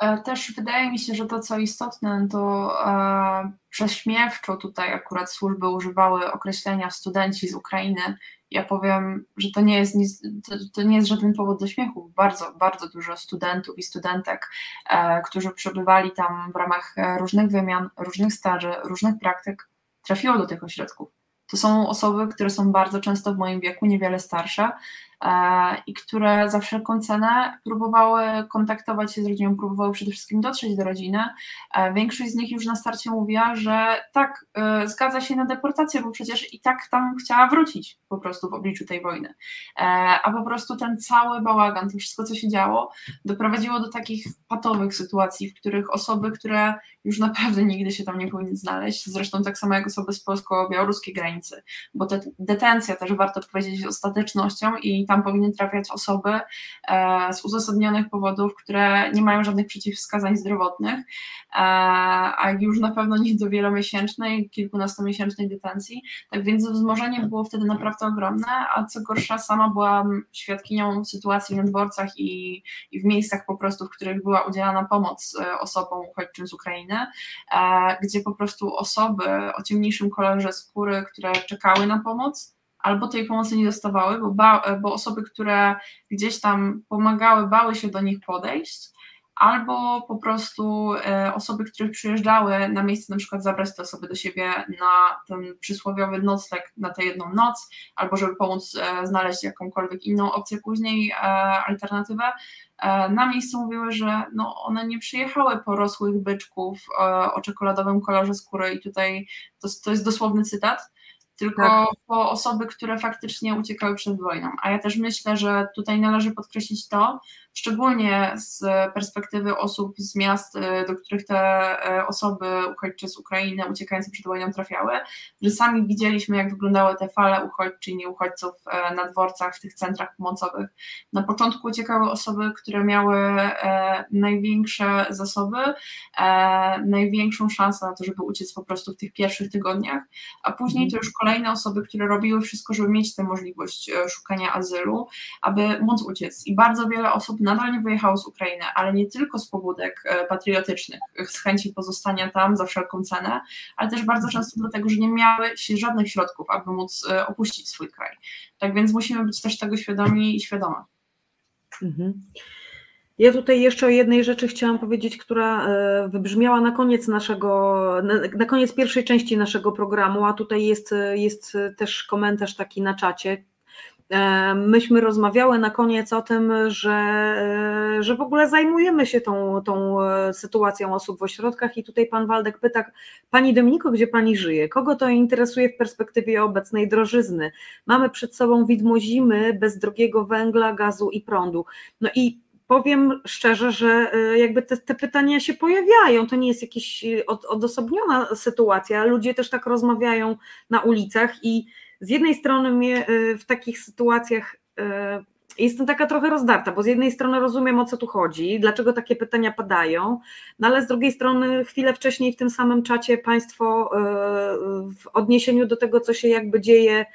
E, też wydaje mi się, że to co istotne, to e, prześmiewczo tutaj akurat służby używały określenia studenci z Ukrainy. Ja powiem, że to nie jest, nic, to, to nie jest żaden powód do śmiechu. Bardzo, bardzo dużo studentów i studentek, e, którzy przebywali tam w ramach różnych wymian, różnych staży, różnych praktyk, trafiło do tych ośrodków. To są osoby, które są bardzo często w moim wieku, niewiele starsze, i które za wszelką cenę próbowały kontaktować się z rodziną, próbowały przede wszystkim dotrzeć do rodziny. E, większość z nich już na starcie mówiła, że tak, e, zgadza się na deportację, bo przecież i tak tam chciała wrócić po prostu w obliczu tej wojny. A po prostu ten cały bałagan, to wszystko, co się działo, doprowadziło do takich patowych sytuacji, w których osoby, które już naprawdę nigdy się tam nie powinny znaleźć, zresztą tak samo jak osoby z polsko-białoruskiej granicy, bo te, detencja też warto powiedzieć ostatecznością i tam powinny trafiać osoby e, z uzasadnionych powodów, które nie mają żadnych przeciwwskazań zdrowotnych, e, a już na pewno nie do wielomiesięcznej, kilkunastomiesięcznej detencji, tak więc wzmożenie było wtedy naprawdę ogromne, a co gorsza sama byłam świadkinią sytuacji na dworcach i, i w miejscach po prostu, w których była udzielana pomoc e, osobom uchodźczym z Ukrainy, gdzie po prostu osoby o ciemniejszym kolorze skóry, które czekały na pomoc, albo tej pomocy nie dostawały, bo, ba, bo osoby, które gdzieś tam pomagały, bały się do nich podejść, albo po prostu e, osoby, które przyjeżdżały na miejsce, na przykład zabrać te osoby do siebie na ten przysłowiowy nocleg na tę jedną noc, albo żeby pomóc e, znaleźć jakąkolwiek inną opcję później, e, alternatywę, na miejscu mówiły, że no one nie przyjechały po rosłych byczków o czekoladowym kolorze skóry i tutaj to, to jest dosłowny cytat, tylko tak. po osoby, które faktycznie uciekały przed wojną. A ja też myślę, że tutaj należy podkreślić to, szczególnie z perspektywy osób z miast, y, do których te y, osoby uchodźcze z Ukrainy uciekające przed wojną trafiały, że sami widzieliśmy, jak wyglądały te fale uchodźczyń i uchodźców y, na dworcach, w tych centrach pomocowych. Na początku uciekały osoby, które miały największe zasoby, największą szansę na to, żeby uciec po prostu w tych pierwszych tygodniach, a później to już kolejne osoby, które robiły wszystko, żeby mieć tę możliwość szukania azylu, aby móc uciec. I bardzo wiele osób nadal nie wyjechało z Ukrainy, ale nie tylko z pobudek e, patriotycznych, z chęci pozostania tam za wszelką cenę, ale też bardzo często dlatego, że nie miały się żadnych środków, aby móc e, opuścić swój kraj. Tak więc musimy być też tego świadomi i świadome. Mhm. Ja tutaj jeszcze o jednej rzeczy chciałam powiedzieć, która e, wybrzmiała na koniec naszego, na koniec pierwszej części naszego programu, a tutaj jest, jest też komentarz taki na czacie, E, myśmy rozmawiały na koniec o tym, że, e, że w ogóle zajmujemy się tą, tą e, sytuacją osób w ośrodkach i tutaj pan Waldek pyta, pani Dominiko, gdzie pani żyje? Kogo to interesuje w perspektywie obecnej drożyzny? Mamy przed sobą widmo zimy bez drogiego węgla, gazu i prądu. No i powiem szczerze, że jakby te, te, pytania się pojawiają. To nie jest jakaś od, odosobniona sytuacja. Ludzie też tak rozmawiają na ulicach i z jednej strony mnie y, w takich sytuacjach jestem taka trochę rozdarta, bo z jednej strony rozumiem o co tu chodzi, dlaczego takie pytania padają, no ale z drugiej strony chwilę wcześniej w tym samym czacie Państwo w odniesieniu do tego, co się jakby dzieje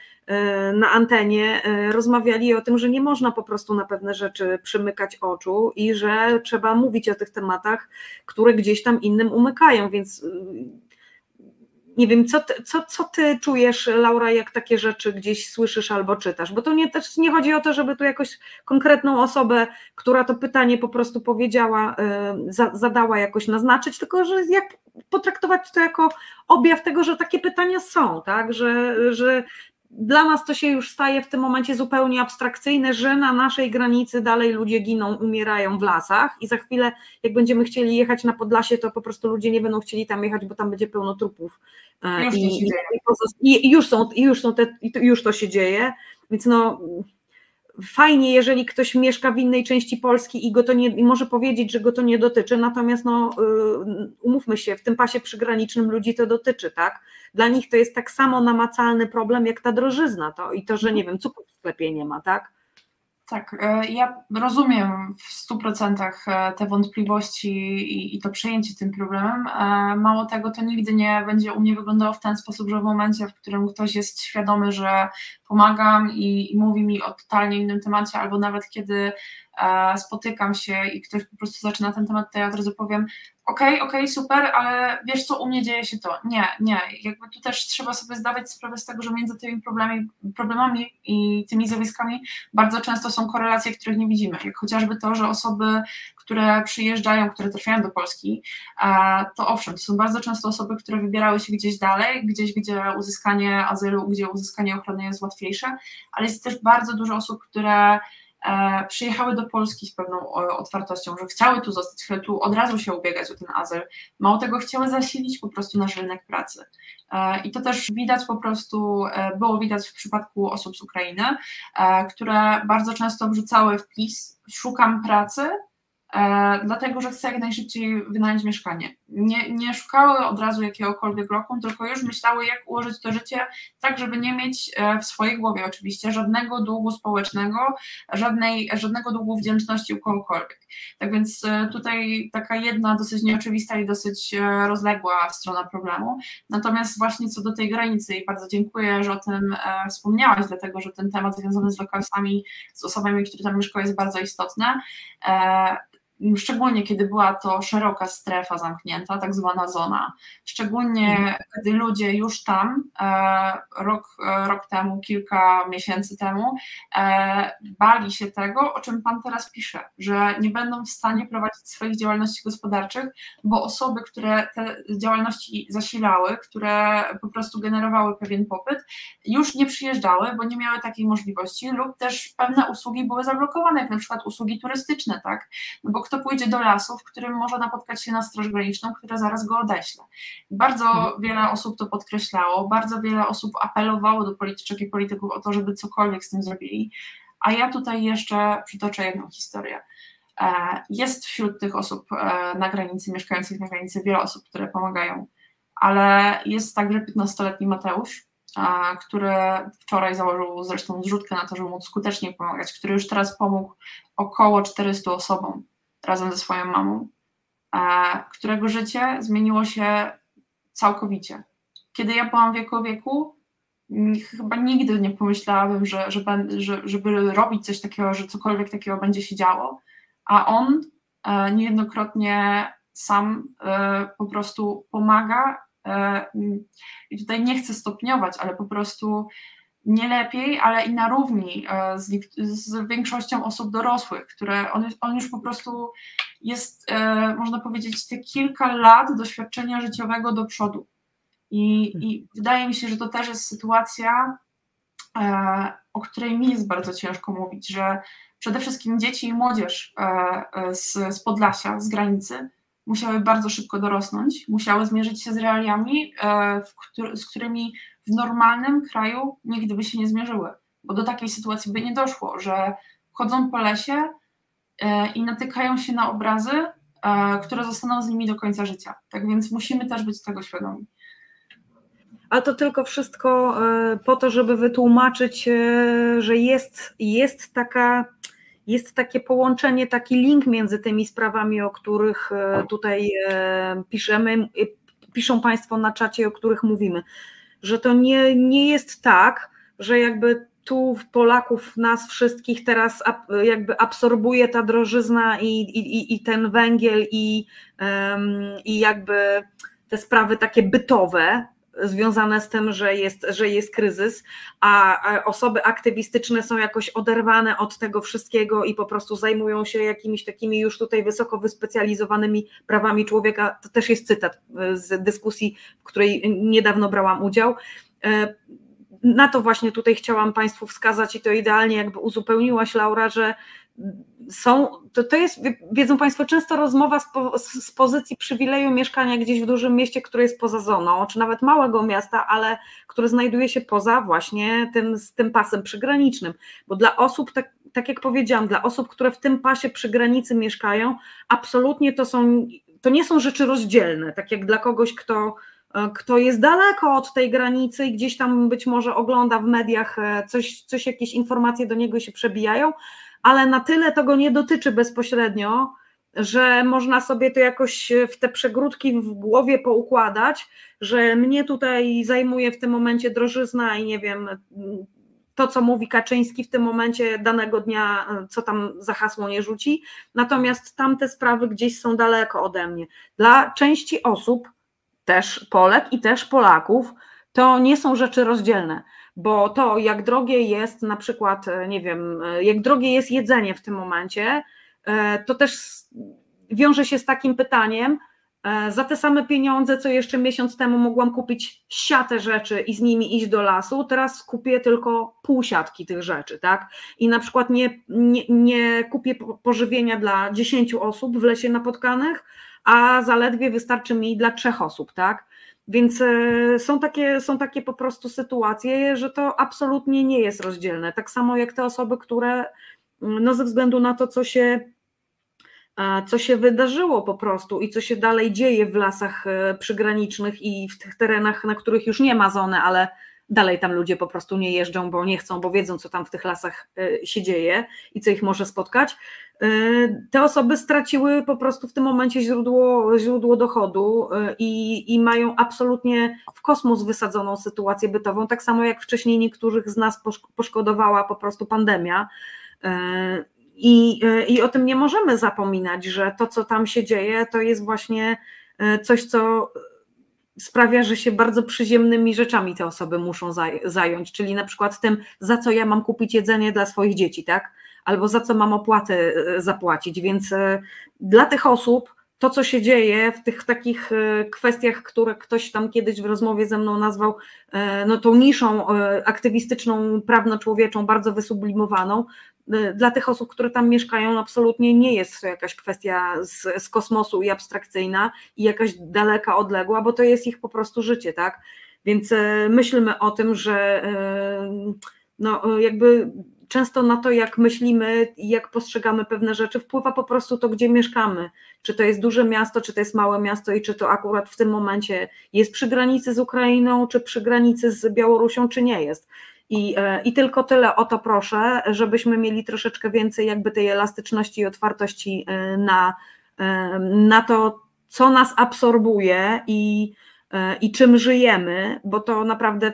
na antenie, rozmawiali o tym, że nie można po prostu na pewne rzeczy przymykać oczu i że trzeba mówić o tych tematach, które gdzieś tam innym umykają, więc nie wiem, co ty, co, co ty czujesz, Laura, jak takie rzeczy gdzieś słyszysz albo czytasz? Bo to nie, też nie chodzi o to, żeby tu jakoś konkretną osobę, która to pytanie po prostu powiedziała, y, za, zadała jakoś naznaczyć, tylko że jak potraktować to jako objaw tego, że takie pytania są, tak? Że, że dla nas to się już staje w tym momencie zupełnie abstrakcyjne, że na naszej granicy dalej ludzie giną, umierają w lasach i za chwilę, jak będziemy chcieli jechać na Podlasie, to po prostu ludzie nie będą chcieli tam jechać, bo tam będzie pełno trupów. E, już I, i, i, już, są, już, są te, już to się dzieje, więc no fajnie, jeżeli ktoś mieszka w innej części Polski i go to nie, i może powiedzieć, że go to nie dotyczy, natomiast no, y, umówmy się, w tym pasie przygranicznym ludzi to dotyczy, tak? Dla nich to jest tak samo namacalny problem jak ta drożyzna to i to, że nie wiem, cukru w sklepie nie ma, tak? Tak, e, ja rozumiem w 100% e, te wątpliwości i, i, to przejęcie tym problemem. E, mało tego, to nigdy nie będzie u mnie wyglądało w ten sposób, że w momencie, w którym ktoś jest świadomy, że pomagam i, i mówi mi o totalnie innym temacie, albo nawet kiedy spotykam się i ktoś po prostu zaczyna ten temat, to ja od razu powiem, okej, okay, okej, okay, super, ale wiesz co, u mnie dzieje się to. Nie, nie, jakby tu też trzeba sobie zdawać sprawę z tego, że między tymi problemami, problemami i tymi zjawiskami bardzo często są korelacje, których nie widzimy, jak chociażby to, że osoby, które przyjeżdżają, które trafiają do Polski, to owszem, to są bardzo często osoby, które wybierały się gdzieś dalej, gdzieś, gdzie uzyskanie azylu, gdzie uzyskanie ochrony jest łatwiejsze, ale jest też bardzo dużo osób, które przyjechały do Polski z pewną otwartością, że chciały tu zostać, chciały tu od razu się ubiegać o ten azyl. Mało tego, chciały zasilić po prostu nasz rynek pracy. E, I to też widać po prostu, e, było widać w przypadku osób z Ukrainy, które bardzo często wrzucały wpis szukam pracy, E, dlatego że chcę jak najszybciej wynająć mieszkanie. Nie, nie szukały od razu jakiegokolwiek roku, tylko już myślały, jak ułożyć to życie tak, żeby nie mieć e, w swojej głowie oczywiście żadnego długu społecznego, żadnej, żadnego długu wdzięczności u kogokolwiek. Tak więc e, tutaj taka jedna dosyć nieoczywista i dosyć rozległa strona problemu. Natomiast właśnie co do tej granicy i bardzo dziękuję, że o tym wspomniałaś, dlatego że ten temat związany z lokalsami, z osobami, które tam mieszkają jest bardzo istotny szczególnie kiedy była to szeroka strefa zamknięta, tak zwana zona, szczególnie mhm. kiedy ludzie już tam e, rok, e, rok temu, kilka miesięcy temu e, bali się tego, o czym Pan teraz pisze, że nie będą w stanie prowadzić swoich działalności gospodarczych, bo osoby, które te działalności zasilały, które po prostu generowały pewien popyt, już nie przyjeżdżały, bo nie miały takiej możliwości lub też pewne usługi były zablokowane, jak na przykład usługi turystyczne, tak, no bo kto pójdzie do lasu, w którym może napotkać się na Straż Graniczną, która zaraz go odeśle. Bardzo mhm. wiele osób to podkreślało, bardzo wiele osób apelowało do polityczek i polityków o to, żeby cokolwiek z tym zrobili. A ja tutaj jeszcze przytoczę jedną historię. E, jest wśród tych osób e, na granicy, mieszkających na granicy, wiele osób, które pomagają, ale jest także 15-letni Mateusz, który wczoraj założył zresztą zrzutkę na to, żeby móc skutecznie pomagać, który już teraz pomógł około 400 osobom razem ze swoją mamą, którego życie zmieniło się całkowicie. Kiedy ja byłam wieku wieku, chyba nigdy nie pomyślałabym, że, że, że, żeby robić coś takiego, że cokolwiek takiego będzie się działo, a on e, niejednokrotnie sam e, po prostu pomaga e, i tutaj nie chcę stopniować, ale po prostu nie lepiej, ale i na równi e, z, z większością osób dorosłych, które on, on już po prostu jest, e, można powiedzieć, te kilka lat doświadczenia życiowego do przodu. I, i wydaje mi się, że to też jest sytuacja, e, o której mi jest bardzo ciężko mówić, że przede wszystkim dzieci i młodzież z, z Podlasia, z granicy, musiały bardzo szybko dorosnąć, musiały zmierzyć się z realiami, z którymi w normalnym kraju nigdy by się nie zmierzyły, bo do takiej sytuacji by nie doszło, że chodzą po lesie e, i natykają się na obrazy, e, które zostaną z nimi do końca życia. Tak więc musimy też być tego świadomi. A to tylko wszystko e, po to, żeby wytłumaczyć, że jest, jest taka jest takie połączenie, taki link między tymi sprawami, o których tutaj piszemy, piszą Państwo na czacie, o których mówimy że to nie, nie jest tak, że jakby tu Polaków, nas wszystkich teraz jakby absorbuje ta drożyzna i, i, i ten węgiel i, um, i jakby te sprawy takie bytowe, związane z tym, że jest, że jest kryzys, a osoby aktywistyczne są jakoś oderwane od tego wszystkiego i po prostu zajmują się jakimiś takimi już tutaj wysoko wyspecjalizowanymi prawami człowieka. To też jest cytat z dyskusji, w której niedawno brałam udział na to właśnie tutaj chciałam Państwu wskazać i to idealnie jakby uzupełniłaś Laura, że są, to, to jest, wiedzą Państwo, często rozmowa z, po, z, pozycji przywileju mieszkania gdzieś w dużym mieście, które jest poza zoną, czy nawet małego miasta, ale które znajduje się poza właśnie tym, tym pasem przygranicznym, bo dla osób, tak, tak jak powiedziałam, dla osób, które w tym pasie przy granicy mieszkają, absolutnie to są, to nie są rzeczy rozdzielne, tak jak dla kogoś, kto kto jest daleko od tej granicy i gdzieś tam być może ogląda w mediach e, coś, coś jakieś informacje do niego się przebijają, ale na tyle to go nie dotyczy bezpośrednio, że można sobie to jakoś w te przegródki w głowie poukładać, że mnie tutaj zajmuje w tym momencie drożyzna i nie wiem, to co mówi Kaczyński w tym momencie danego dnia, co tam za hasło nie rzuci, natomiast tamte sprawy gdzieś są daleko ode mnie. Dla części osób też Polek i też Polaków, to nie są rzeczy rozdzielne, bo to, jak drogie jest na przykład, e, nie wiem, e, jak drogie jest jedzenie w tym momencie, e, to też wiąże się z takim pytaniem, za te same pieniądze, co jeszcze miesiąc temu mogłam kupić siatę rzeczy i z nimi iść do lasu, teraz kupię tylko pół siatki tych rzeczy, tak? I na przykład nie, nie, nie kupię pożywienia dla 10 osób w lesie napotkanych, a zaledwie wystarczy mi dla trzech osób, tak? Więc e, są takie, są takie po prostu sytuacje, że to absolutnie nie jest rozdzielne. Tak samo jak te osoby, które mm, no ze względu na to, co się, co się wydarzyło po prostu i co się dalej dzieje w lasach e, przygranicznych i w tych terenach, na których już nie ma zony, ale dalej tam ludzie po prostu nie jeżdżą, bo nie chcą, bo wiedzą, co tam w tych lasach e, się dzieje i co ich może spotkać. E, te osoby straciły po prostu w tym momencie źródło, źródło dochodu e, i, i mają absolutnie w kosmos wysadzoną sytuację bytową, tak samo jak wcześniej niektórych z nas poszkodowała po prostu pandemia. I, I o tym nie możemy zapominać, że to, co tam się dzieje, to jest właśnie coś, co sprawia, że się bardzo przyziemnymi rzeczami te osoby muszą zająć, czyli na przykład tym, za co ja mam kupić jedzenie dla swoich dzieci, tak? Albo za co mam opłatę e, zapłacić. Więc e, dla tych osób to, co się dzieje w tych takich e, kwestiach, które ktoś tam kiedyś w rozmowie ze mną nazwał no, tą niszą aktywistyczną, prawno-człowieczą, bardzo wysublimowaną, dla tych osób, które tam mieszkają, absolutnie nie jest to jakaś kwestia z, z kosmosu i abstrakcyjna i jakaś daleka, odległa, bo to jest ich po prostu życie, tak? Więc myślmy o tym, że no, jakby często na to, jak myślimy i jak postrzegamy pewne rzeczy, wpływa po prostu to, gdzie mieszkamy. Czy to jest duże miasto, czy to jest małe miasto i czy to akurat w tym momencie jest przy granicy z Ukrainą, czy przy granicy z Białorusią, czy nie jest. I, e, I tylko tyle o to proszę, żebyśmy mieli troszeczkę więcej jakby tej elastyczności i otwartości e, na, e, na to, co nas absorbuje i, i czym żyjemy, bo to naprawdę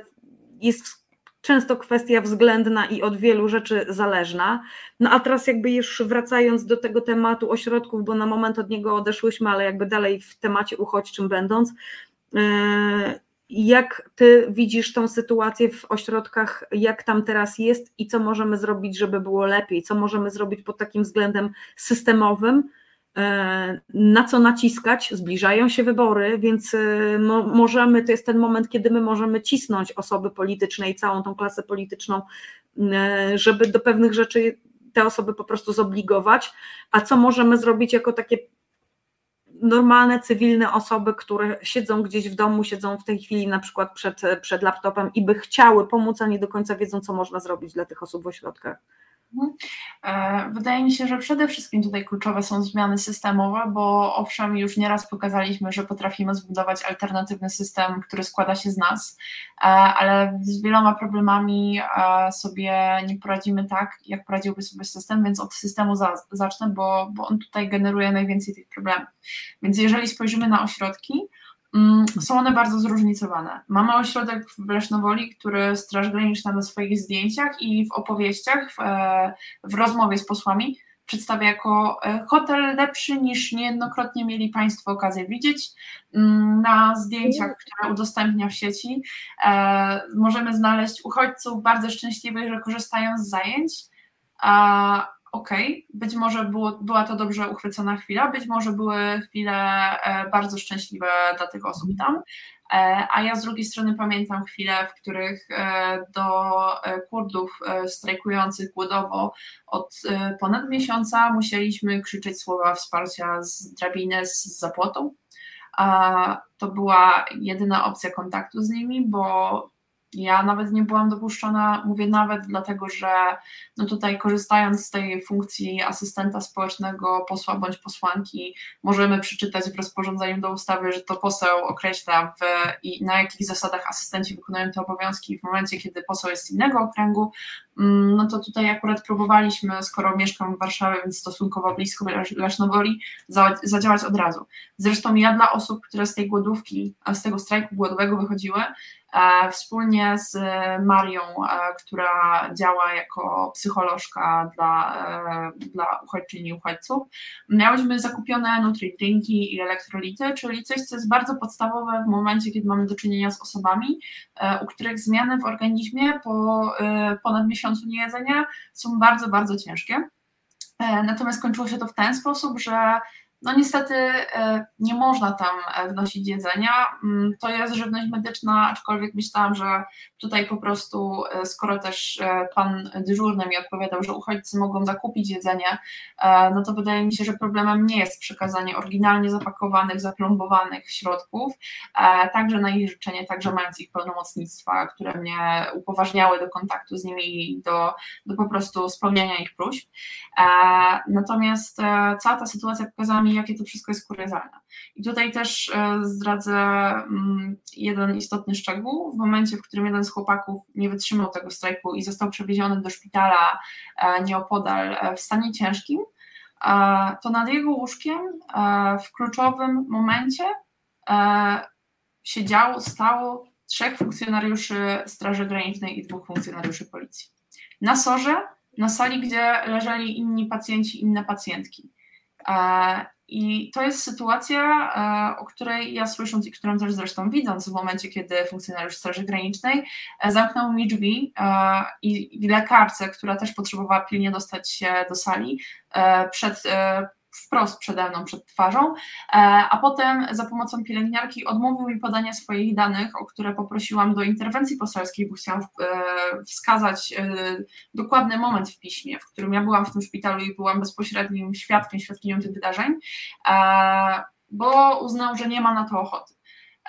jest często kwestia względna i od wielu rzeczy zależna. No a teraz jakby już wracając do tego tematu ośrodków, bo na moment od niego odeszłyśmy, ale jakby dalej w temacie uchodźczym będąc, jak ty widzisz tą sytuację w ośrodkach, jak tam teraz jest i co możemy zrobić, żeby było lepiej? Co możemy zrobić pod takim względem systemowym? E, na co naciskać? Zbliżają się wybory, więc e, możemy, to jest ten moment, kiedy my możemy cisnąć osoby polityczne i całą tą klasę polityczną, e, żeby do pewnych rzeczy te osoby po prostu zobligować. A co możemy zrobić jako takie normalne, cywilne osoby, które siedzą gdzieś w domu, siedzą w tej chwili na przykład przed, przed laptopem i by chciały pomóc, a nie do końca wiedzą, co można zrobić dla tych osób w ośrodkach. E, wydaje mi się, że przede wszystkim tutaj kluczowe są zmiany systemowe, bo owszem, już nieraz pokazaliśmy, że potrafimy zbudować alternatywny system, który składa się z nas, e, ale z wieloma problemami e, sobie nie poradzimy tak, jak poradziłby sobie system, więc od systemu zacznę, bo, bo on tutaj generuje najwięcej tych problemów. Więc jeżeli spojrzymy na ośrodki, są one bardzo zróżnicowane. Mamy ośrodek w Lesznowoli, który Straż Graniczna na swoich zdjęciach i w opowieściach, w, e, w rozmowie z posłami przedstawia jako hotel lepszy niż niejednokrotnie mieli Państwo okazję widzieć. Mm, na zdjęciach, które udostępnia w sieci, możemy znaleźć uchodźców bardzo szczęśliwych, że korzystają z zajęć okay. być może było, była to dobrze uchwycona chwila, być może były chwile e, bardzo szczęśliwe dla tych osób tam, e, a ja z drugiej strony pamiętam chwile, w których e, do Kurdów strajkujących głodowo od ponad miesiąca musieliśmy krzyczeć słowa wsparcia z drabiny z zapłotą. To była jedyna opcja kontaktu z nimi, bo ja nawet nie byłam dopuszczona, mówię nawet dlatego, że no tutaj korzystając z tej funkcji asystenta społecznego posła bądź posłanki, możemy przeczytać w rozporządzeniu do ustawy, że to poseł określa w, i na jakich zasadach asystenci wykonują te obowiązki w momencie, kiedy poseł jest z innego okręgu, mm, no to tutaj akurat próbowaliśmy, skoro mieszkam w Warszawie, więc stosunkowo blisko Lesznowoli, zadziałać od razu. Zresztą ja dla osób, które z tej głodówki, z tego strajku głodowego wychodziły, wspólnie z Marią, e, która działa jako psycholożka dla, e, dla uchodźczyń i uchodźców, miałyśmy zakupione nutridrinki i elektrolity, czyli coś, co jest bardzo podstawowe w momencie, kiedy mamy do czynienia z osobami, u których zmiany w organizmie po ponad miesiącu niejedzenia są bardzo, bardzo ciężkie. Natomiast kończyło się to w ten sposób, że no niestety e, nie można tam e, wnosić jedzenia. Mm, to jest żywność medyczna, aczkolwiek myślałam, że tutaj po prostu, e, skoro też pan dyżurny mi odpowiadał, że uchodźcy mogą zakupić jedzenie, no to wydaje mi się, że problemem nie jest przekazanie oryginalnie zapakowanych, zaplombowanych środków, także na ich życzenie, także mając ich pełnomocnictwa, które mnie upoważniały do kontaktu z nimi i do, do po prostu spełniania ich próśb. Natomiast cała ta sytuacja pokazała mi, jakie to wszystko jest kuriozalne. I tutaj też e, zdradzę mm, jeden istotny szczegół. W momencie, w którym jeden z chłopaków nie wytrzymał tego strajku i został przewieziony do szpitala e, nieopodal e, w stanie ciężkim, to nad jego łóżkiem w kluczowym momencie siedziało, stało trzech funkcjonariuszy Straży Granicznej i dwóch funkcjonariuszy policji. Na sorze, na sali, gdzie leżeli inni pacjenci, inne pacjentki. I to jest sytuacja, e, o której ja słysząc i którą też zresztą widząc w momencie, kiedy funkcjonariusz Straży Granicznej e, zamknął mi drzwi e, i lekarce, która też potrzebowała pilnie dostać się do sali, przed wprost przede mną, przed twarzą, e, a potem za pomocą pielęgniarki odmówił mi podania swoich danych, o które poprosiłam do interwencji poselskiej, bo chciałam e, wskazać e, dokładny moment w piśmie, w którym ja byłam w tym szpitalu i byłam bezpośrednim świadkiem, świadkinią tych wydarzeń, bo uznał, że nie ma na to ochoty.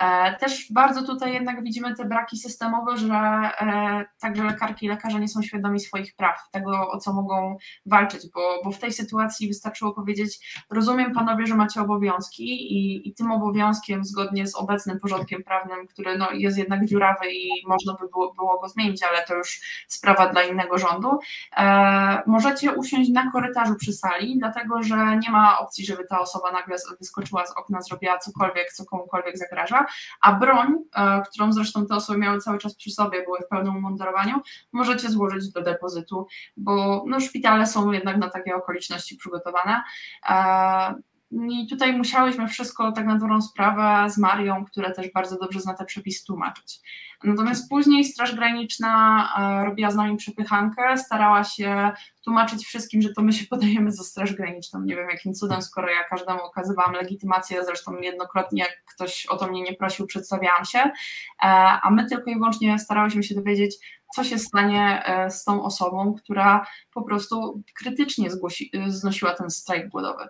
E, też bardzo tutaj jednak widzimy te braki systemowe, że e, także lekarki i lekarze nie są świadomi swoich praw, tego o co mogą walczyć, bo, bo w tej sytuacji wystarczyło powiedzieć: Rozumiem panowie, że macie obowiązki, i, i tym obowiązkiem, zgodnie z obecnym porządkiem prawnym, który no, jest jednak dziurawy i można by było, było go zmienić, ale to już sprawa dla innego rządu, e, możecie usiąść na korytarzu przy sali, dlatego że nie ma opcji, żeby ta osoba nagle wyskoczyła z okna, zrobiła cokolwiek, co komukolwiek zagraża a broń, e, którą zresztą te osoby miały cały czas przy sobie, były w pełnym umundurowaniu, możecie złożyć do depozytu, bo no, szpitale są jednak na takie okoliczności przygotowane. E, I tutaj musiałyśmy wszystko tak na dobrą sprawę z Marią, która też bardzo dobrze zna te przepisy, tłumaczyć. Natomiast później Straż Graniczna e, robiła z nami przepychankę, starała się tłumaczyć wszystkim, że to my się podajemy za Straż Graniczną. Nie wiem jakim cudem, skoro ja każdemu okazywałam legitymację, zresztą jednokrotnie jak ktoś o to mnie nie prosił, przedstawiałam się, e, a my tylko i wyłącznie starałyśmy się dowiedzieć, co się stanie e, z tą osobą, która po prostu krytycznie zgłosi, znosiła ten strajk głodowy.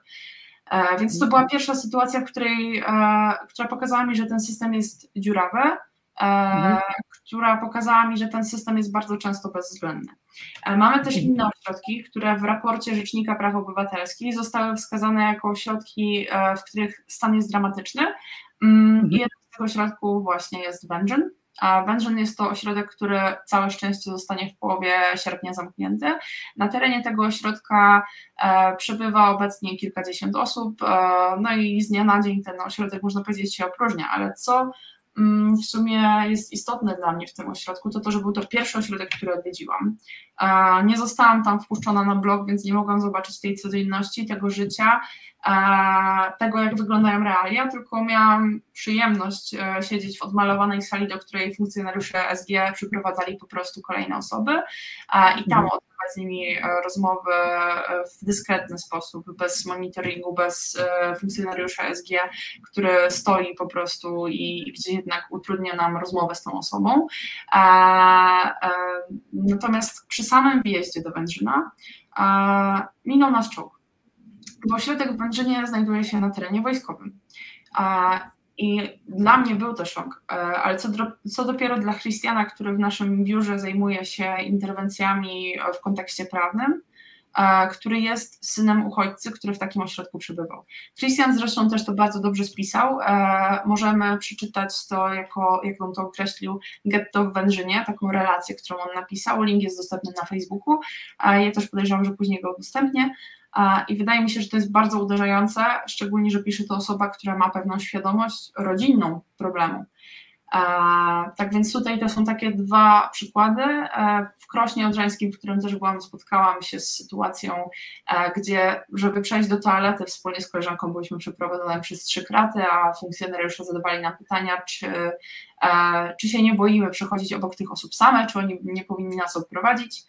Więc to była pierwsza sytuacja, w której, która pokazała mi, że ten system jest dziurawy, mhm. która pokazała mi, że ten system jest bardzo często bezwzględny. E, mamy też inne ośrodki, które w raporcie Rzecznika Praw Obywatelskich zostały wskazane jako ośrodki, e, w których stan jest dramatyczny. Mm, mhm. I jeden z tych ośrodków właśnie jest Węgrzyn. A Węgrzyn jest to ośrodek, który całe szczęście zostanie w połowie sierpnia zamknięty. Na terenie tego ośrodka e, przebywa obecnie kilkadziesiąt osób, e, no i z dnia na dzień ten ośrodek, można powiedzieć, się opróżnia, ale co mm, w sumie jest istotne dla mnie w tym ośrodku, to to, że był to pierwszy ośrodek, który odwiedziłam. Nie zostałam tam wpuszczona na blog, więc nie mogłam zobaczyć tej codzienności, tego życia, tego, jak wyglądają realia, tylko miałam przyjemność e, siedzieć w odmalowanej sali, do której funkcjonariusze SG przyprowadzali po prostu kolejne osoby i tam mhm. odbywać z nimi e, rozmowy e, w dyskretny sposób, bez monitoringu, bez funkcjonariusza SG, który stoi po prostu i gdzie jednak utrudnia nam rozmowę z tą osobą. Natomiast przy samym wjeździe do Wędrzyna minął nas czołg bo ośrodek w Wędrzynie znajduje się na terenie wojskowym. I dla mnie był to szok, e, ale co, do, co dopiero dla Christiana, który w naszym biurze zajmuje się interwencjami w kontekście prawnym, e, który jest synem uchodźcy, który w takim ośrodku przebywał. Christian zresztą też to bardzo dobrze spisał. E, możemy przeczytać to, jako, jak on to określił, getto w Wędrzynie, taką relację, którą on napisał. Link jest dostępny na Facebooku. Ja też podejrzewam, że później go udostępnię. I wydaje mi się, że to jest bardzo uderzające, szczególnie, że pisze to osoba, która ma pewną świadomość rodzinną problemu. Tak więc tutaj to są takie dwa przykłady. E, w Krośnie Odrzańskim, w którym też byłam, spotkałam się z sytuacją, e, gdzie, żeby przejść do toalety wspólnie z koleżanką, byliśmy przeprowadzone przez trzy kraty, a funkcjonariusze zadawali nam pytania, czy, e, czy się nie boimy przechodzić obok tych osób same, czy oni nie powinni nas odprowadzić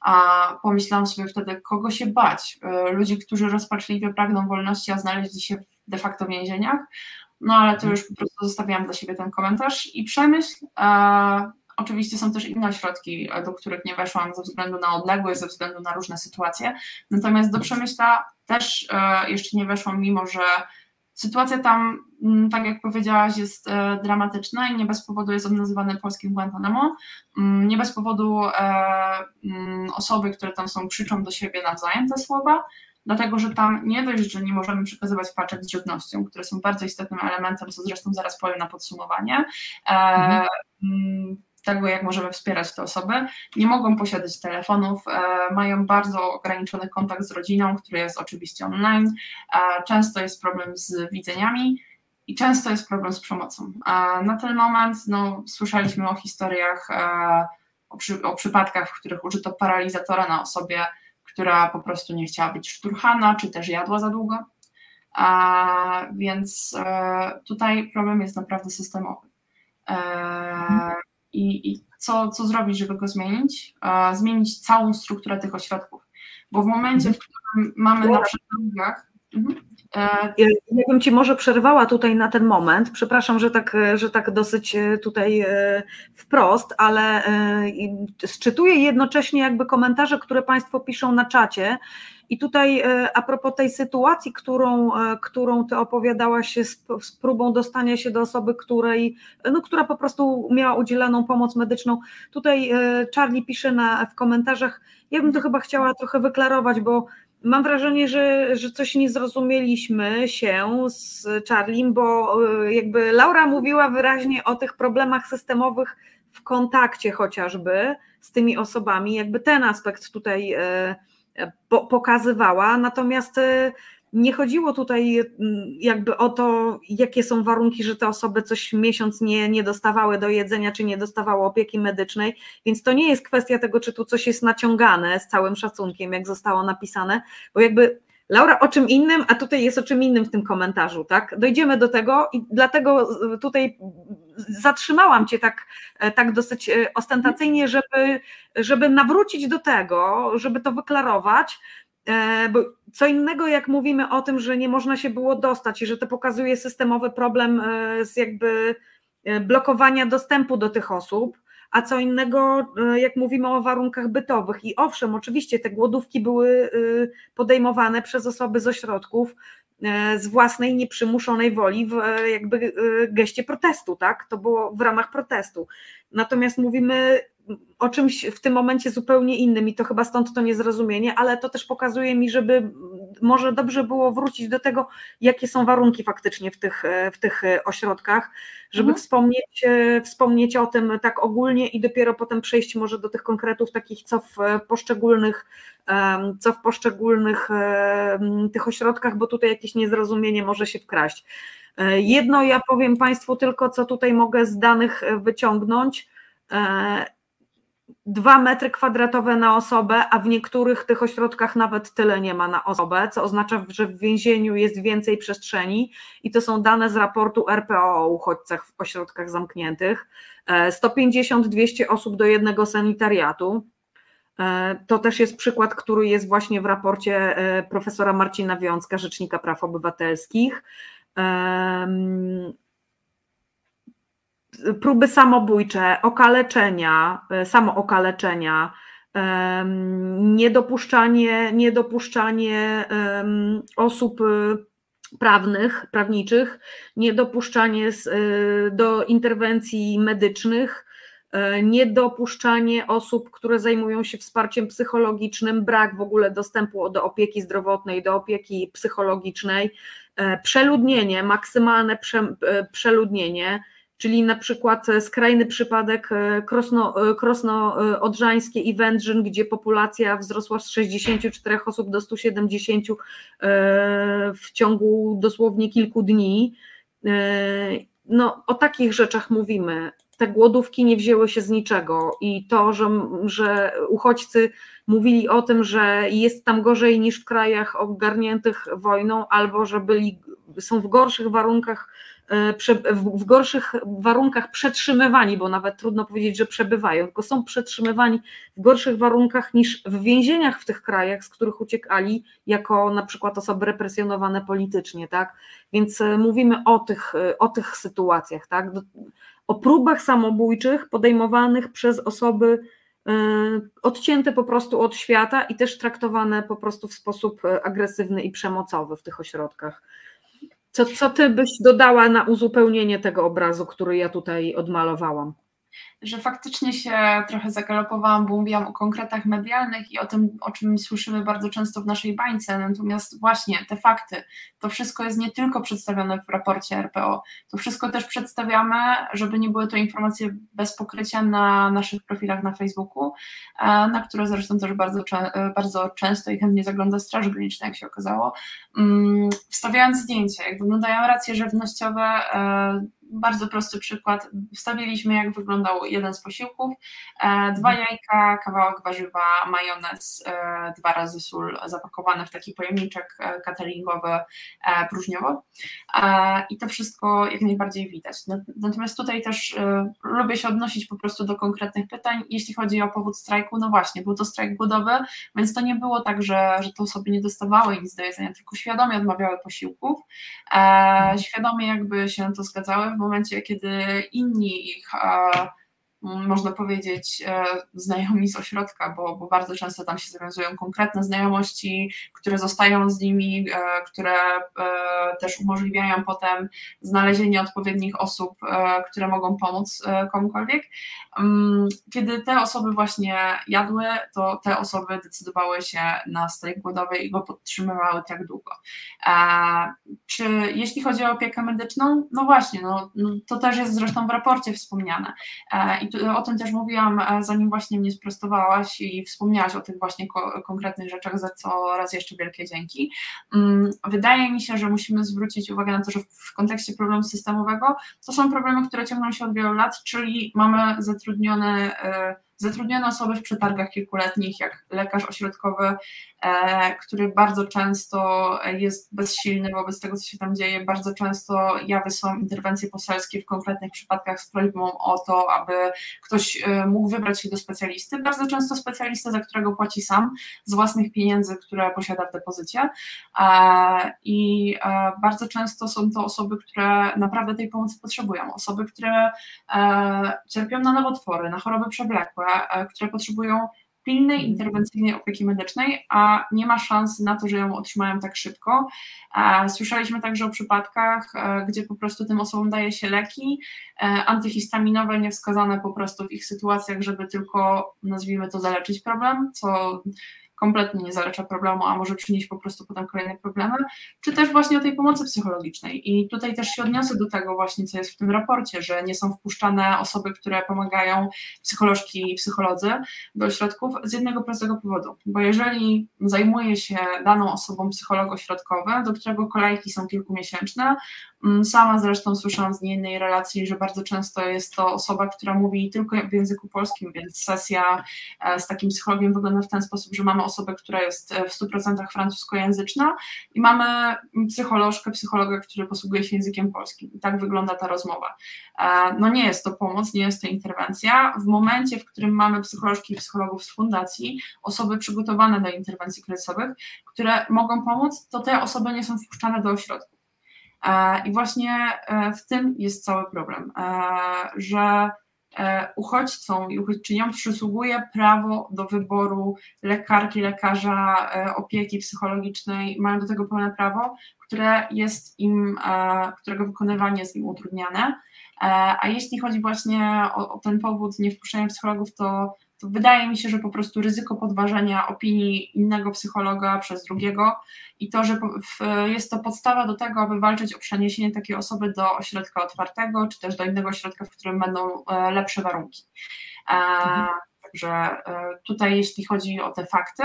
a pomyślałam sobie wtedy, kogo się bać? E, ludzi, którzy rozpaczliwie pragną wolności, a znaleźli się de facto w więzieniach. No ale to już po prostu zostawiałam dla siebie ten komentarz i przemyśl. E, oczywiście są też inne środki, do których nie weszłam ze względu na odległość, ze względu na różne sytuacje. Natomiast do przemyśla też e, jeszcze nie weszłam, mimo że Sytuacja tam, mm, tak jak powiedziałaś, jest e, dramatyczna i nie bez powodu jest on nazywany polskim Guantanamo. Mm, nie bez powodu e, mm, osoby, które tam są, krzyczą do siebie nawzajem te słowa, dlatego że tam nie dość, że nie możemy przekazywać paczek z żywnością, które są bardzo istotnym elementem, co zresztą zaraz powiem na podsumowanie. E, mhm tego, jak możemy wspierać te osoby. Nie mogą posiadać telefonów, e, mają bardzo ograniczony kontakt z rodziną, który jest oczywiście online. E, często jest problem z widzeniami i często jest problem z przemocą. E, na ten moment no, słyszeliśmy o historiach, o, przy, o przypadkach, w których użyto paralizatora na osobie, która po prostu nie chciała być szturchana, czy też jadła za długo. Więc tutaj problem jest naprawdę systemowy. Mhm i, i co, co zrobić, żeby go zmienić? zmienić całą strukturę tych ośrodków. Bo w momencie, w którym mamy na przykład mhm. E, ja bym Ci może przerwała tutaj na ten moment. Przepraszam, że tak, że tak dosyć e, tutaj e, wprost, ale sczytuję jednocześnie jakby komentarze, które Państwo piszą na czacie. I tutaj a propos tej sytuacji, którą, którą Ty opowiadałaś z, z próbą dostania się do osoby, której, no, która po prostu miała udzielaną pomoc medyczną, tutaj Charlie pisze na, w komentarzach, ja bym to chyba chciała trochę wyklarować, bo Mam wrażenie, że, że coś nie zrozumieliśmy się z Charlim, bo e, jakby Laura mówiła wyraźnie o tych problemach systemowych w kontakcie chociażby z tymi osobami, jakby ten aspekt tutaj e, pokazywała, natomiast e, nie chodziło tutaj mm, jakby o to, jakie są warunki, że te osoby coś miesiąc nie, nie dostawały do jedzenia, czy nie dostawały opieki medycznej, więc to nie jest kwestia tego, czy tu coś jest naciągane z całym szacunkiem, jak zostało napisane, bo jakby Laura o czym innym, a tutaj jest o czym innym w tym komentarzu, tak? Dojdziemy do tego i dlatego tutaj zatrzymałam Cię tak, tak dosyć e, ostentacyjnie, żeby, żeby nawrócić do tego, żeby to wyklarować, E, bo co innego, jak mówimy o tym, że nie można się było dostać i że to pokazuje systemowy problem e, z jakby e, blokowania dostępu do tych osób, a co innego, jak mówimy o warunkach bytowych. I owszem, oczywiście te głodówki były podejmowane przez osoby z ośrodków z własnej nieprzymuszonej woli w jakby geście protestu, tak? To było w ramach protestu. Natomiast mówimy o czymś w tym momencie zupełnie innym i to chyba stąd to niezrozumienie, ale to też pokazuje mi, żeby może dobrze było wrócić do tego, jakie są warunki faktycznie w tych, w tych ośrodkach, żeby mhm. wspomnieć, wspomnieć o tym tak ogólnie i dopiero potem przejść może do tych konkretów takich, co w poszczególnych, co w poszczególnych tych ośrodkach, bo tutaj jakieś niezrozumienie może się wkraść. Jedno ja powiem Państwu tylko, co tutaj mogę z danych wyciągnąć. Dwa metry kwadratowe na osobę, a w niektórych tych ośrodkach nawet tyle nie ma na osobę, co oznacza, że w więzieniu jest więcej przestrzeni i to są dane z raportu RPO o uchodźcach w ośrodkach zamkniętych. 150-200 osób do jednego sanitariatu. E, to też jest przykład, który jest właśnie w raporcie e, profesora Marcina Wiązka, Rzecznika Praw Obywatelskich. Próby samobójcze, okaleczenia, e, samookaleczenia, niedopuszczanie, niedopuszczanie osób prawnych, prawniczych, niedopuszczanie do interwencji medycznych, E, niedopuszczanie osób, które zajmują się wsparciem psychologicznym, brak w ogóle dostępu do opieki zdrowotnej, do opieki psychologicznej, e, przeludnienie, maksymalne prze, e, przeludnienie, czyli na przykład skrajny przypadek Krosno, Krosno Odrzańskie i Wędrzyn, gdzie populacja wzrosła z 64 osób do 170 w ciągu dosłownie kilku dni. No, o takich rzeczach mówimy te głodówki nie wzięły się z niczego i to, że, że uchodźcy mówili o tym, że jest tam gorzej niż w krajach ogarniętych wojną, albo że byli, są w gorszych warunkach, e, w gorszych warunkach przetrzymywani, bo nawet trudno powiedzieć, że przebywają, tylko są przetrzymywani w gorszych warunkach niż w więzieniach w tych krajach, z których uciekali, jako na przykład osoby represjonowane politycznie, tak? Więc e, mówimy o tych, e, o tych sytuacjach, tak? o próbach samobójczych podejmowanych przez osoby e, odcięte po prostu od świata i też traktowane po prostu w sposób e, agresywny i przemocowy w tych ośrodkach. Co, co ty byś dodała na uzupełnienie tego obrazu, który ja tutaj odmalowałam? Że faktycznie się trochę zagalopowałam, bo mówiłam o konkretach medialnych i o tym, o czym słyszymy bardzo często w naszej bańce. Natomiast właśnie te fakty, to wszystko jest nie tylko przedstawione w raporcie RPO, to wszystko też przedstawiamy, żeby nie były to informacje bez pokrycia na naszych profilach na Facebooku, e, na które zresztą też bardzo, e, bardzo często i chętnie zagląda Straż Graniczna, jak się okazało, mm, wstawiając zdjęcia, jak wyglądają racje żywnościowe e, bardzo prosty przykład. Wstawiliśmy, jak wyglądał jeden z posiłków. E, dwa mhm. jajka, kawałek warzywa, majonez, e, dwa razy sól zapakowane w taki pojemniczek e, cateringowy próżniowy. I to wszystko jak najbardziej widać. Natomiast tutaj też lubię się odnosić po prostu do konkretnych pytań. Jeśli chodzi o powód strajku, no właśnie, był to strajk głodowy, więc to nie było tak, że, że te osoby nie dostawały nic do jedzenia, tylko świadomie odmawiały posiłków, mhm. świadomie jakby się na to zgadzały w momencie, kiedy inni ich można powiedzieć, e, znajomi z ośrodka, bo, bo bardzo często tam się zawiązują konkretne znajomości, które zostają z nimi, e, które e, też umożliwiają potem znalezienie odpowiednich osób, które mogą pomóc komukolwiek. Mm, kiedy te osoby właśnie jadły, to te osoby decydowały się na strajk głodowy i go podtrzymywały tak długo. Czy jeśli chodzi o opiekę medyczną, no właśnie, no, no to też jest zresztą w raporcie wspomniane. I i o tym też mówiłam, e, zanim właśnie mnie sprostowałaś i wspomniałaś o tych właśnie ko konkretnych rzeczach, za co raz jeszcze wielkie dzięki. Mm, wydaje mi się, że musimy zwrócić uwagę na to, że w kontekście problemu systemowego to są problemy, które ciągną się od wielu lat, czyli mamy zatrudnione e, zatrudnione osoby w przetargach kilkuletnich, jak lekarz ośrodkowy, e, który bardzo często jest bezsilny wobec tego, co się tam dzieje. Bardzo często jawy są interwencje poselskie w konkretnych przypadkach z prośbą o to, aby ktoś e, mógł wybrać się do specjalisty. Bardzo często specjalista, za którego płaci sam z własnych pieniędzy, które posiada w depozycie. E, I bardzo często są to osoby, które naprawdę tej pomocy potrzebują. Osoby, które cierpią na nowotwory, na choroby przewlekłe, które potrzebują pilnej, mhm. interwencyjnej opieki medycznej, a nie ma szans na to, że ją otrzymają tak szybko. E, słyszeliśmy także o przypadkach, e, gdzie po prostu tym osobom daje się leki antyhistaminowe, niewskazane po prostu w ich sytuacjach, żeby tylko, nazwijmy to, zaleczyć problem, co kompletnie nie zalecza problemu, a może przynieść po prostu potem kolejne problemy, czy też właśnie o tej pomocy psychologicznej. I tutaj też się odniosę do tego właśnie, co jest w tym raporcie, że nie są wpuszczane osoby, które pomagają psycholożki i psycholodzy do ośrodków z jednego prostego powodu, bo jeżeli zajmuje się daną osobą psycholog ośrodkowy, do którego kolejki są kilkumiesięczne, mm, sama zresztą słyszałam z innej relacji, że bardzo często jest to osoba, która mówi tylko w języku polskim, więc sesja e, z takim psychologiem wygląda w ten sposób, że mamy osobę, która jest e, w 100% francuskojęzyczna i mamy psycholożkę, psychologa, który posługuje się językiem polskim. I tak wygląda ta rozmowa. E, no nie jest to pomoc, nie jest to interwencja. W momencie, w którym mamy psycholożki i psychologów z fundacji, osoby przygotowane do interwencji kryzysowych, które mogą pomóc, to te osoby nie są wpuszczane do ośrodków. I właśnie w tym jest cały problem, że E, uchodźcom i uchodźczyniom przysługuje prawo do wyboru lekarki, lekarza, e, opieki psychologicznej, mają do tego pełne prawo, które jest im, e, którego wykonywanie jest im utrudniane. A jeśli chodzi właśnie o, o ten powód niewpuszczenia psychologów, to wydaje mi się, że po prostu ryzyko podważenia opinii innego psychologa przez drugiego i to, że jest to podstawa do tego, aby walczyć o przeniesienie takiej osoby do ośrodka otwartego, czy też do innego ośrodka, w którym będą e, lepsze warunki. E. Także e, tutaj, jeśli chodzi o te fakty,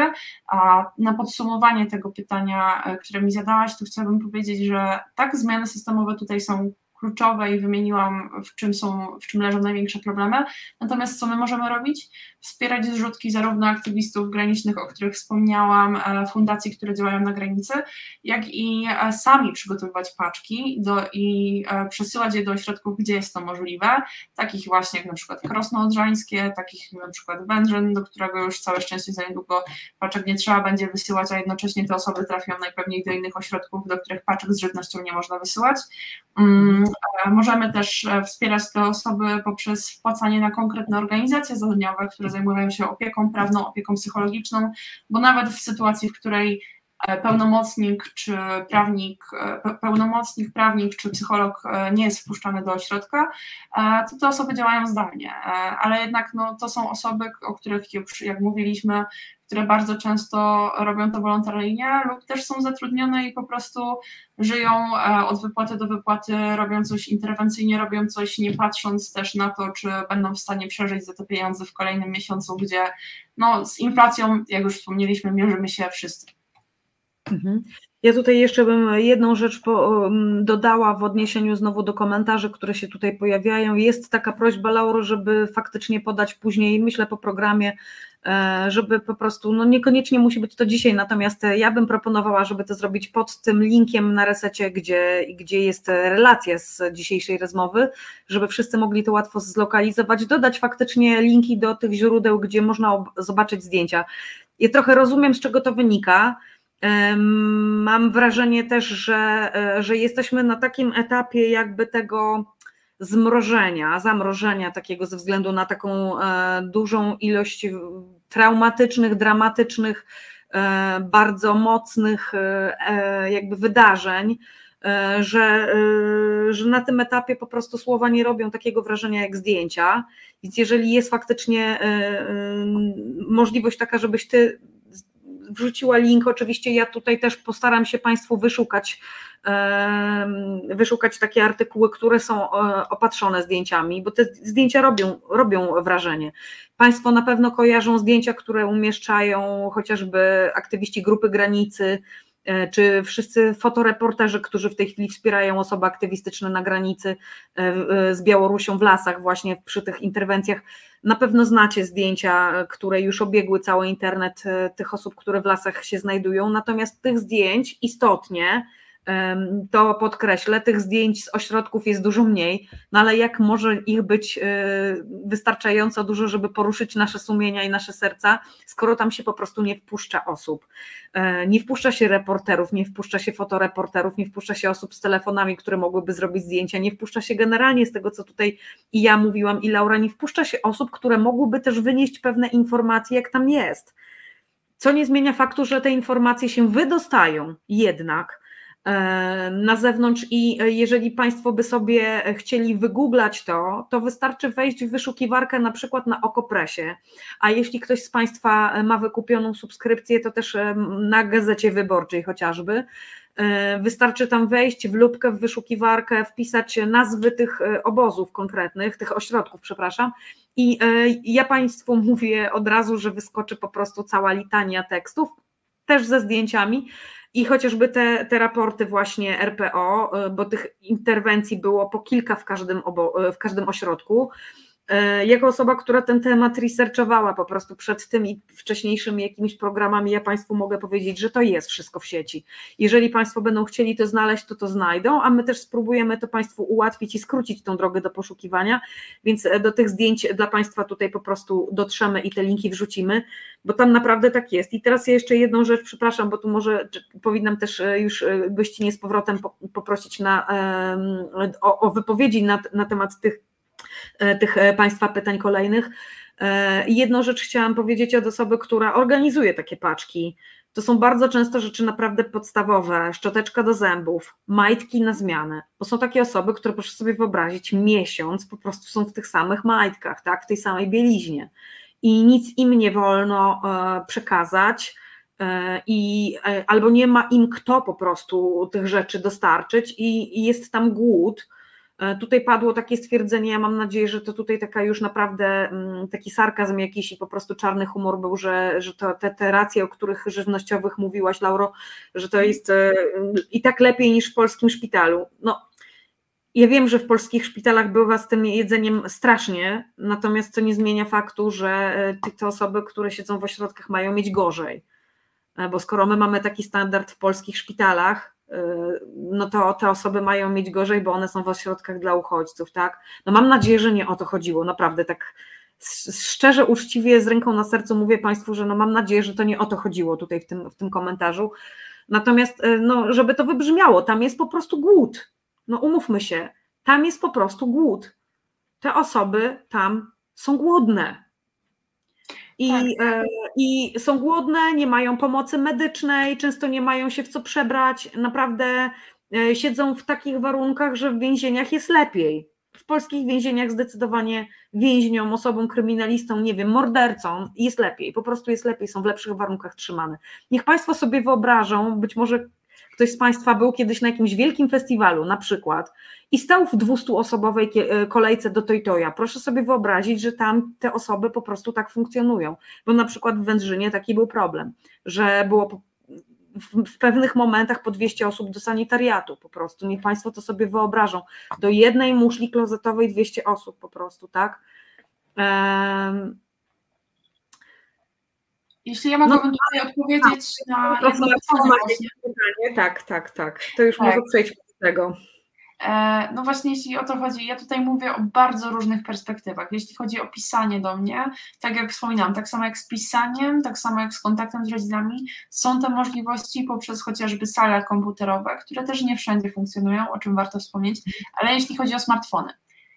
a na podsumowanie tego pytania, które mi zadałaś, to chciałabym powiedzieć, że tak, zmiany systemowe tutaj są kluczowe i wymieniłam, w czym, są, w czym leżą największe problemy. Natomiast co my możemy robić? Wspierać zrzutki zarówno aktywistów granicznych, o których wspomniałam, e, fundacji, które działają na granicy, jak i e, sami przygotowywać paczki do, i e, przesyłać je do ośrodków, gdzie jest to możliwe, takich właśnie jak na przykład Krosno Odrzańskie, takich na przykład Wędrzyn, do którego już całe szczęście za niedługo paczek nie trzeba będzie wysyłać, a jednocześnie te osoby trafią najpewniej do innych ośrodków, do których paczek z żywnością nie można wysyłać. Mm, Możemy też wspierać te osoby poprzez wpłacanie na konkretne organizacje zadaniowe, które zajmują się opieką prawną, opieką psychologiczną, bo nawet w sytuacji, w której pełnomocnik czy prawnik, e, pełnomocnik, prawnik czy psycholog nie jest wpuszczany do ośrodka, to te osoby działają zdalnie, ale jednak no, to są osoby, o których już jak mówiliśmy, które bardzo często robią to wolontaryjnie lub też są zatrudnione i po prostu żyją e, od wypłaty do wypłaty, robią coś interwencyjnie, robią coś nie patrząc też na to, czy będą w stanie przeżyć za te pieniądze w kolejnym miesiącu, gdzie no, z inflacją, jak już wspomnieliśmy, mierzymy się wszyscy. Mhm. Ja tutaj jeszcze bym jedną rzecz po, dodała w odniesieniu znowu do komentarzy, które się tutaj pojawiają. Jest taka prośba, Lauro, żeby faktycznie podać później, myślę po programie, e, żeby po prostu, no niekoniecznie musi być to dzisiaj, natomiast ja bym proponowała, żeby to zrobić pod tym linkiem na resecie, gdzie, gdzie jest relacja z dzisiejszej rozmowy, żeby wszyscy mogli to łatwo zlokalizować, dodać faktycznie linki do tych źródeł, gdzie można zobaczyć zdjęcia. Ja trochę rozumiem, z czego to wynika, Mam wrażenie też, że, e, że jesteśmy na takim etapie jakby tego zmrożenia, zamrożenia takiego ze względu na taką e, dużą ilość traumatycznych, dramatycznych, e, bardzo mocnych jakby wydarzeń, że, że na tym etapie po prostu słowa nie robią takiego wrażenia jak zdjęcia. Więc jeżeli jest faktycznie możliwość taka, żebyś ty wrzuciła link. Oczywiście ja tutaj też postaram się Państwu wyszukać, wyszukać takie artykuły, które są e, opatrzone zdjęciami, bo te zdjęcia robią, robią wrażenie. Państwo na pewno kojarzą zdjęcia, które umieszczają chociażby aktywiści grupy granicy, czy wszyscy fotoreporterzy, którzy w tej chwili wspierają osoby aktywistyczne na granicy e, z Białorusią w lasach, właśnie przy tych interwencjach na pewno znacie zdjęcia, które już obiegły cały internet e, tych osób, które w lasach się znajdują, natomiast tych zdjęć istotnie, to podkreślę, tych zdjęć z ośrodków jest dużo mniej, no ale jak może ich być e, wystarczająco dużo, żeby poruszyć nasze sumienia i nasze serca, skoro tam się po prostu nie wpuszcza osób. E, nie wpuszcza się reporterów, nie wpuszcza się fotoreporterów, nie wpuszcza się osób z telefonami, które mogłyby zrobić zdjęcia, nie wpuszcza się generalnie z tego, co tutaj i ja mówiłam, i Laura, nie wpuszcza się osób, które mogłyby też wynieść pewne informacje, jak tam jest. Co nie zmienia faktu, że te informacje się wydostają jednak na zewnątrz i e, jeżeli Państwo by sobie chcieli wygooglać to, to wystarczy wejść w wyszukiwarkę na przykład na Okopresie, a jeśli ktoś z Państwa ma wykupioną subskrypcję, to też na Gazecie Wyborczej chociażby, Wystarczy tam wejść w lubkę, w wyszukiwarkę, wpisać nazwy tych obozów konkretnych, tych ośrodków, przepraszam. I ja Państwu mówię od razu, że wyskoczy po prostu cała litania tekstów, też ze zdjęciami, i chociażby te, te raporty właśnie RPO, y, bo tych interwencji było po kilka w każdym, obo, y, w każdym ośrodku, jako osoba, która ten temat researchowała po prostu przed tym i wcześniejszymi jakimiś programami, ja Państwu mogę powiedzieć, że to jest wszystko w sieci. Jeżeli Państwo będą chcieli to znaleźć, to to znajdą, a my też spróbujemy to Państwu ułatwić i skrócić tą drogę do poszukiwania, więc e, do tych zdjęć dla Państwa tutaj po prostu dotrzemy i te linki wrzucimy, bo tam naprawdę tak jest. I teraz ja jeszcze jedną rzecz, przepraszam, bo tu może powinnam też e, już gościnie z powrotem poprosić na, o, o wypowiedzi na, na temat tych E, tych e, Państwa pytań kolejnych. E, jedną rzecz chciałam powiedzieć od osoby, która organizuje takie paczki. To są bardzo często rzeczy naprawdę podstawowe, szczoteczka do zębów, majtki na zmianę, bo są takie osoby, które proszę sobie wyobrazić, miesiąc po prostu są w tych samych majtkach, tak, w tej samej bieliźnie. I nic im nie wolno przekazać, i albo nie ma im kto po prostu tych rzeczy dostarczyć. I, i jest tam głód, E, tutaj padło takie stwierdzenie, ja mam nadzieję, że to tutaj taka już naprawdę mm, taki sarkazm jakiś i po prostu czarny humor był, że, że to, te, te racje, o których żywnościowych mówiłaś, Lauro, że to jest e, i tak lepiej niż w polskim szpitalu. No, ja wiem, że w polskich szpitalach bywa z tym jedzeniem strasznie, natomiast to nie zmienia faktu, że e, te osoby, które siedzą w ośrodkach, mają mieć gorzej. Bo skoro my mamy taki standard w polskich szpitalach, no to te osoby mają mieć gorzej, bo one są w ośrodkach dla uchodźców, tak? No mam nadzieję, że nie o to chodziło, naprawdę tak szczerze, uczciwie, z ręką na sercu mówię Państwu, że no mam nadzieję, że to nie o to chodziło tutaj w tym, w tym komentarzu. Natomiast, e, no, żeby to wybrzmiało, tam jest po prostu głód. No umówmy się, tam jest po prostu głód. Te osoby tam są głodne. I, tak. e, I są głodne, nie mają pomocy medycznej, często nie mają się w co przebrać, naprawdę e, siedzą w takich warunkach, że w więzieniach jest lepiej. W polskich więzieniach zdecydowanie więźniom, osobom kryminalistom, nie wiem, mordercom jest lepiej, po prostu jest lepiej, są w lepszych warunkach trzymane. Niech Państwo sobie wyobrażą, być może ktoś z Państwa był kiedyś na jakimś wielkim festiwalu na przykład i stał w 200-osobowej e, kolejce do Toytoja. Proszę sobie wyobrazić, że tam te osoby po prostu tak funkcjonują, bo na przykład w Wędrzynie taki był problem, że było w, pewnych momentach po 200 osób do sanitariatu po prostu. Niech Państwo to sobie wyobrażą. Do jednej muszli klozetowej 200 osób po prostu, tak? Um, jeśli ja mogłabym no, tutaj odpowiedzieć tak, na jedno pytanie. Tak, tak, tak. To już tak. może przejdźmy do tego. E, no właśnie, jeśli o to chodzi, ja tutaj mówię o bardzo różnych perspektywach. Jeśli chodzi o pisanie do mnie, tak jak wspominałam, tak samo jak z pisaniem, tak samo jak z kontaktem z rodzinami, są te możliwości poprzez chociażby sale komputerowe, które też nie wszędzie funkcjonują, o czym warto wspomnieć, ale jeśli chodzi o smartfony,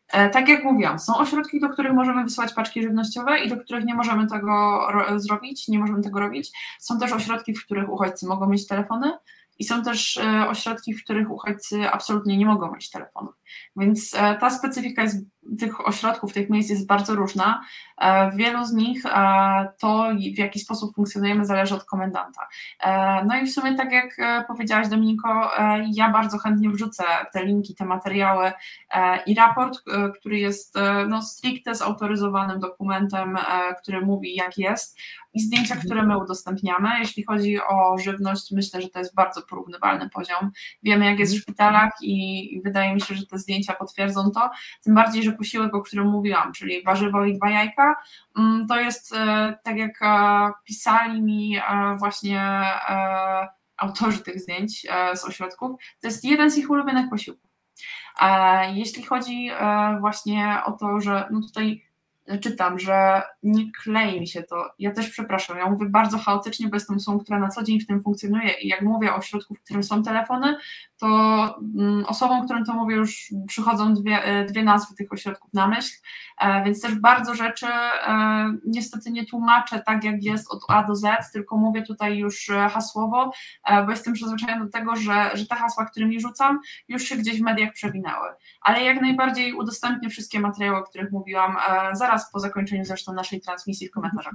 tak jak mówiłam, są ośrodki, do których możemy wysyłać paczki żywnościowe i do których nie możemy tego zrobić, nie możemy tego robić. Są też ośrodki, w których uchodźcy mogą mieć telefony i są też e, ośrodki, w których uchodźcy absolutnie nie mogą mieć telefonów. Więc e, ta specyfika jest, tych ośrodków, tych miejsc jest bardzo różna. E, wielu z nich to, w jaki sposób funkcjonujemy, zależy od komendanta. No i w sumie, tak jak powiedziałaś, Dominiko, ja bardzo chętnie wrzucę te linki, te materiały i raport, który jest no, stricte zautoryzowanym dokumentem, który mówi, jak jest, i zdjęcia, mhm. które my udostępniamy. Jeśli chodzi o żywność, myślę, że to jest bardzo porównywalny poziom. Wiemy, jak jest w mhm. szpitalach i wydaje mi się, że te zdjęcia potwierdzą to, tym bardziej, że posiłek, o którym mówiłam, czyli warzywo i dwa jajka, mm, to jest e, tak jak e, pisali mi e, właśnie autorzy tych zdjęć z ośrodków, to jest jeden z ich ulubionych posiłków. Jeśli chodzi właśnie o to, że no tutaj czytam, że nie klei mi się to. Ja też przepraszam, ja mówię bardzo chaotycznie, bo jestem osobą, która na co dzień w tym funkcjonuje i jak mówię o środku, w którym są telefony, to mm, osobom, którym to mówię, już przychodzą dwie, e, dwie nazwy tych ośrodków na myśl, e, więc też bardzo rzeczy e, niestety nie tłumaczę tak, jak jest od A do Z, tylko mówię tutaj już hasłowo, bo jestem przyzwyczajona do tego, że, że te hasła, którymi rzucam, już się gdzieś w mediach przewinęły. Ale jak najbardziej udostępnię wszystkie materiały, o których mówiłam, zaraz po zakończeniu zresztą naszej transmisji w komentarzach.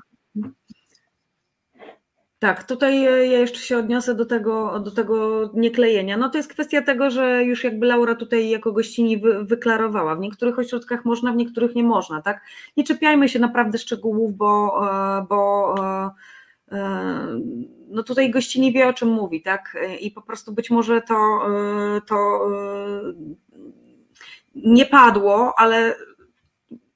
Tak, tutaj ja jeszcze się odniosę do tego, do tego nieklejenia. No to jest kwestia tego, że już jakby Laura tutaj jako gościni wy, wyklarowała. W niektórych ośrodkach można, w niektórych nie można, tak? Nie czepiajmy się naprawdę szczegółów, bo, e, bo e, e, no tutaj gościni wie o czym mówi, tak? I po prostu być może to, to nie padło, ale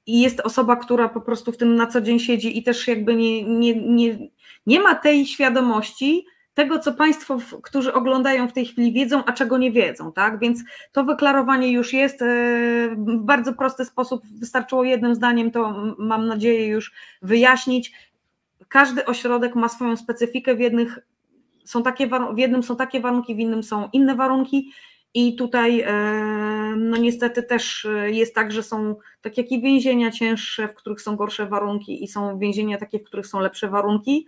jest osoba, która po prostu w tym na co dzień siedzi i też jakby nie, nie, nie nie ma tej świadomości tego, co Państwo, którzy oglądają w tej chwili, wiedzą, a czego nie wiedzą, tak? Więc to wyklarowanie już jest e, w bardzo prosty sposób. Wystarczyło jednym zdaniem to, mam nadzieję, już wyjaśnić. Każdy ośrodek ma swoją specyfikę. W, jednych są takie, w jednym są takie warunki, w innym są inne warunki. I tutaj, e, no niestety, też jest tak, że są tak jak i więzienia cięższe, w których są gorsze warunki, i są więzienia takie, w których są lepsze warunki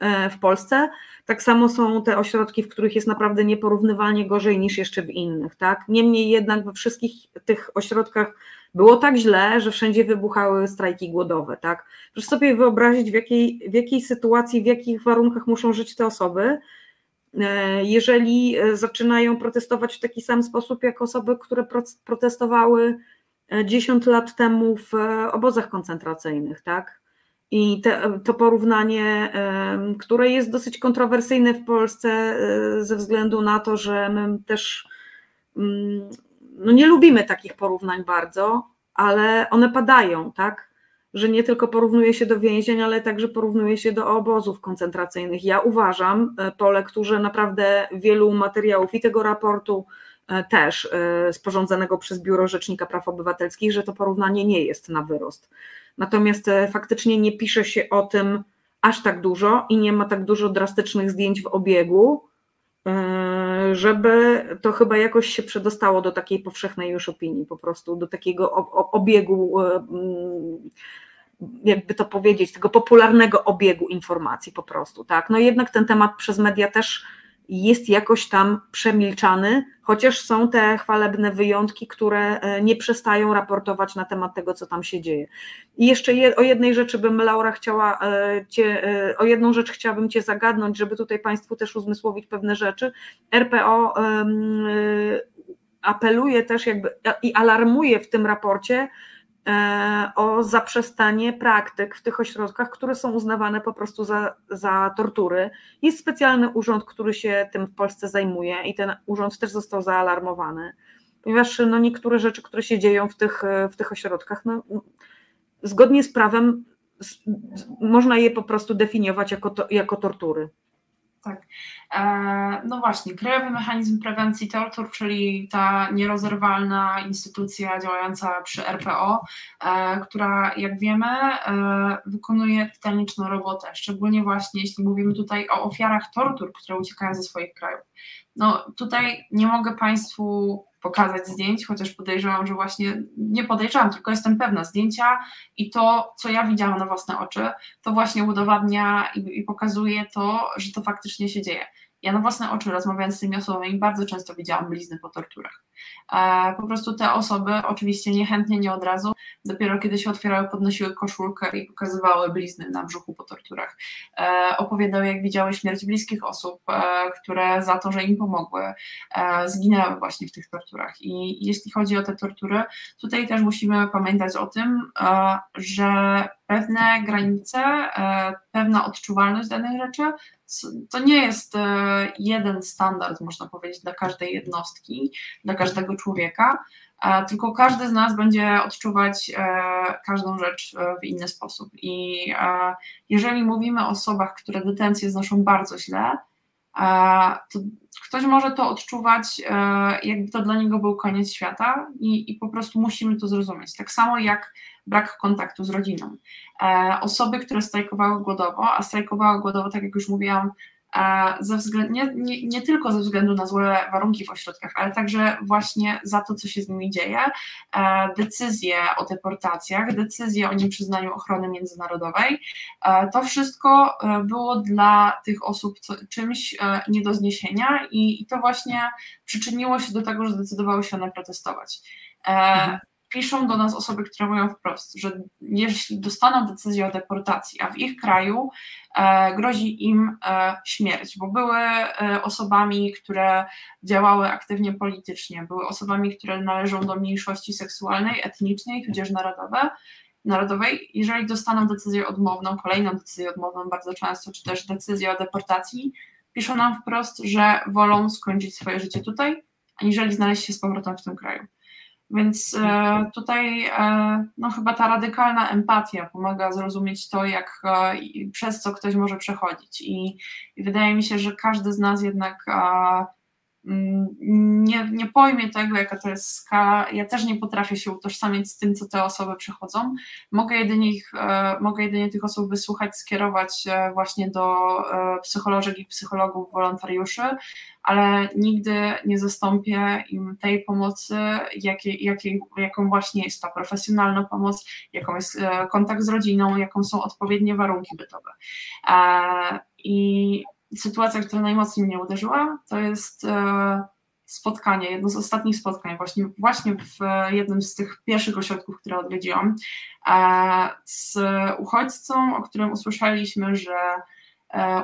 E, w Polsce. Tak samo są te ośrodki, w których jest naprawdę nieporównywalnie gorzej niż jeszcze w innych. Tak? Niemniej jednak we wszystkich tych ośrodkach było tak źle, że wszędzie wybuchały strajki głodowe. Tak? Proszę sobie wyobrazić, w jakiej, w jakiej sytuacji, w jakich warunkach muszą żyć te osoby, e, jeżeli e, zaczynają protestować w taki sam sposób jak osoby, które protestowały 10 lat temu w obozach koncentracyjnych, tak? I te, to porównanie, które jest dosyć kontrowersyjne w Polsce e, ze względu na to, że my też mm, no nie lubimy takich porównań bardzo, ale one padają, tak? Że nie tylko porównuje się do więzień, ale także porównuje się do obozów koncentracyjnych. Ja uważam e, po lekturze naprawdę wielu materiałów i tego raportu e, też sporządzonego przez Biuro Rzecznika Praw Obywatelskich, że to porównanie nie jest na wyrost natomiast e, faktycznie nie pisze się o tym aż tak dużo i nie ma tak dużo drastycznych zdjęć w obiegu, e, żeby to chyba jakoś się przedostało do takiej powszechnej już opinii, po prostu do takiego obiegu, e, jakby to powiedzieć, tego popularnego obiegu informacji po prostu, tak. No jednak ten temat przez media też jest jakoś tam przemilczany, chociaż są te chwalebne wyjątki, które e, nie przestają raportować na temat tego, co tam się dzieje. I jeszcze je, o jednej rzeczy bym, Laura, chciała e, cię, e, o jedną rzecz chciałabym Cię zagadnąć, żeby tutaj Państwu też uzmysłowić pewne rzeczy. RPO apeluje też jakby i alarmuje w tym raporcie, o zaprzestanie praktyk w tych ośrodkach, które są uznawane po prostu za, za tortury. Jest specjalny urząd, który się tym w Polsce zajmuje i ten urząd też został zaalarmowany, ponieważ no, niektóre rzeczy, które się dzieją w tych, w tych ośrodkach, no, zgodnie z prawem można je po prostu definiować jako, to, jako tortury. Tak. E, no właśnie, Krajowy Mechanizm Prewencji Tortur, czyli ta nierozerwalna instytucja działająca przy RPO, e, która jak wiemy e, wykonuje tytaniczną robotę, szczególnie właśnie jeśli mówimy tutaj o ofiarach tortur, które uciekają ze swoich krajów. No tutaj nie mogę Państwu pokazać zdjęć, chociaż podejrzewam, że właśnie nie podejrzewam, tylko jestem pewna zdjęcia i to, co ja widziałam na własne oczy, to właśnie udowadnia i, i pokazuje to, że to faktycznie się dzieje. Ja na własne oczy rozmawiając z tymi osobami bardzo często widziałam blizny po torturach. E, po prostu te osoby, oczywiście niechętnie, nie od razu, dopiero kiedy się otwierały, podnosiły koszulkę i pokazywały blizny na brzuchu po torturach. E, opowiadały, jak widziały śmierć bliskich osób, e, które za to, że im pomogły, zginęły właśnie w tych torturach. I jeśli chodzi o te tortury, tutaj też musimy pamiętać o tym, że pewne granice, pewna odczuwalność danych rzeczy to nie jest jeden standard, można powiedzieć, dla każdej jednostki, dla każdego człowieka, e, tylko każdy z nas będzie odczuwać e, każdą rzecz e, w inny sposób. I jeżeli mówimy o osobach, które detencję znoszą bardzo źle, to ktoś może to odczuwać, jakby to dla niego był koniec świata i, i po prostu musimy to zrozumieć. Tak samo jak brak kontaktu z rodziną. Osoby, które strajkowały głodowo, a strajkowały głodowo, tak jak już mówiłam, ze względu, nie, nie, nie, tylko ze względu na złe warunki w ośrodkach, ale także właśnie za to, co się z nimi dzieje, decyzje o deportacjach, decyzje o nieprzyznaniu ochrony międzynarodowej, to wszystko e, było dla tych osób czymś e, nie do zniesienia i, i to właśnie przyczyniło się do tego, że zdecydowały się one protestować. E, mhm piszą do nas osoby, które mówią wprost, że jeśli dostaną decyzję o deportacji, a w ich kraju e, grozi im e, śmierć, bo były e, osobami, które działały aktywnie politycznie, były osobami, które należą do mniejszości seksualnej, etnicznej, tudzież narodowe, narodowej, jeżeli dostaną decyzję odmowną, kolejną decyzję odmowną bardzo często, czy też decyzję o deportacji, piszą nam wprost, że wolą skończyć swoje życie tutaj, aniżeli znaleźć się z powrotem w tym kraju. Więc e, tutaj e, no, chyba ta radykalna empatia pomaga zrozumieć to, jak e, przez co ktoś może przechodzić. I, I, wydaje mi się, że każdy z nas jednak nie, nie pojmie tego, jaka to jest skala. Ja też nie potrafię się utożsamiać z tym, co te osoby przechodzą. Mogę jedynie, ich, e, mogę jedynie tych osób wysłuchać, skierować e, właśnie do e, psycholożek i psychologów, wolontariuszy, ale nigdy nie zastąpię im tej pomocy, jaką właśnie jest ta profesjonalna pomoc, jaką jest kontakt z rodziną, jaką są odpowiednie warunki bytowe. I sytuacja, która najmocniej mnie uderzyła, to jest e, spotkanie, jedno z ostatnich spotkań, właśnie, właśnie w jednym z tych pierwszych ośrodków, które odwiedziłam, e, z uchodźcą, o którym usłyszeliśmy, że E,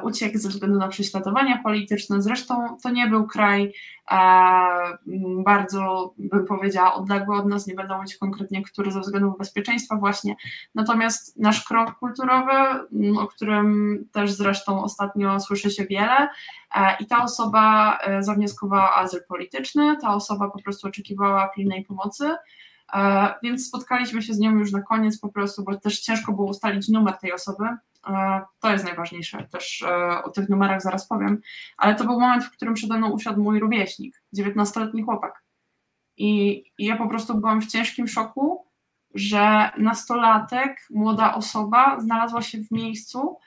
uciekł ze względu na prześladowania polityczne. Zresztą to nie był kraj e, bardzo, bym powiedziała, odległy od nas, nie będę mówić konkretnie, który ze względów bezpieczeństwa właśnie. Natomiast nasz krok kulturowy, o którym też zresztą ostatnio słyszy się wiele, e, i ta osoba zawnioskowała azyl polityczny, ta osoba po prostu oczekiwała pilnej pomocy. Więc spotkaliśmy się z nią już na koniec po prostu, bo też ciężko było ustalić numer tej osoby. To jest najważniejsze, też e, o tych numerach zaraz powiem, ale to był moment, w którym przede mną usiadł mój rówieśnik, 19-letni chłopak. I, I ja po prostu byłam w ciężkim szoku, że nastolatek, młoda osoba znalazła się w miejscu,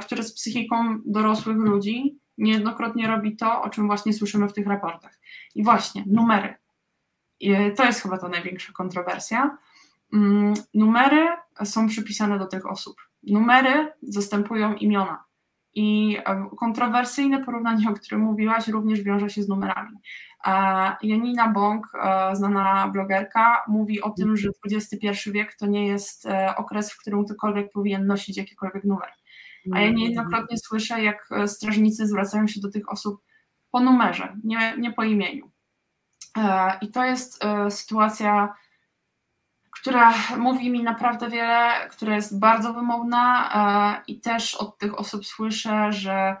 które z psychiką dorosłych ludzi niejednokrotnie robi to, o czym właśnie słyszymy w tych raportach. I właśnie, numery. I to jest chyba ta największa kontrowersja. Mm, numery są przypisane do tych osób numery zastępują imiona. I e, kontrowersyjne porównanie, o którym mówiłaś, również wiąże się z numerami. E, Janina Bąk, e, znana blogerka, mówi o tym, że XXI wiek to nie jest okres, w którym ktokolwiek powinien nosić jakikolwiek numer. A ja niejednokrotnie słyszę, jak strażnicy zwracają się do tych osób po numerze, nie, nie po imieniu. I to jest sytuacja która mówi mi naprawdę wiele, która jest bardzo wymowna e, i też od tych osób słyszę, że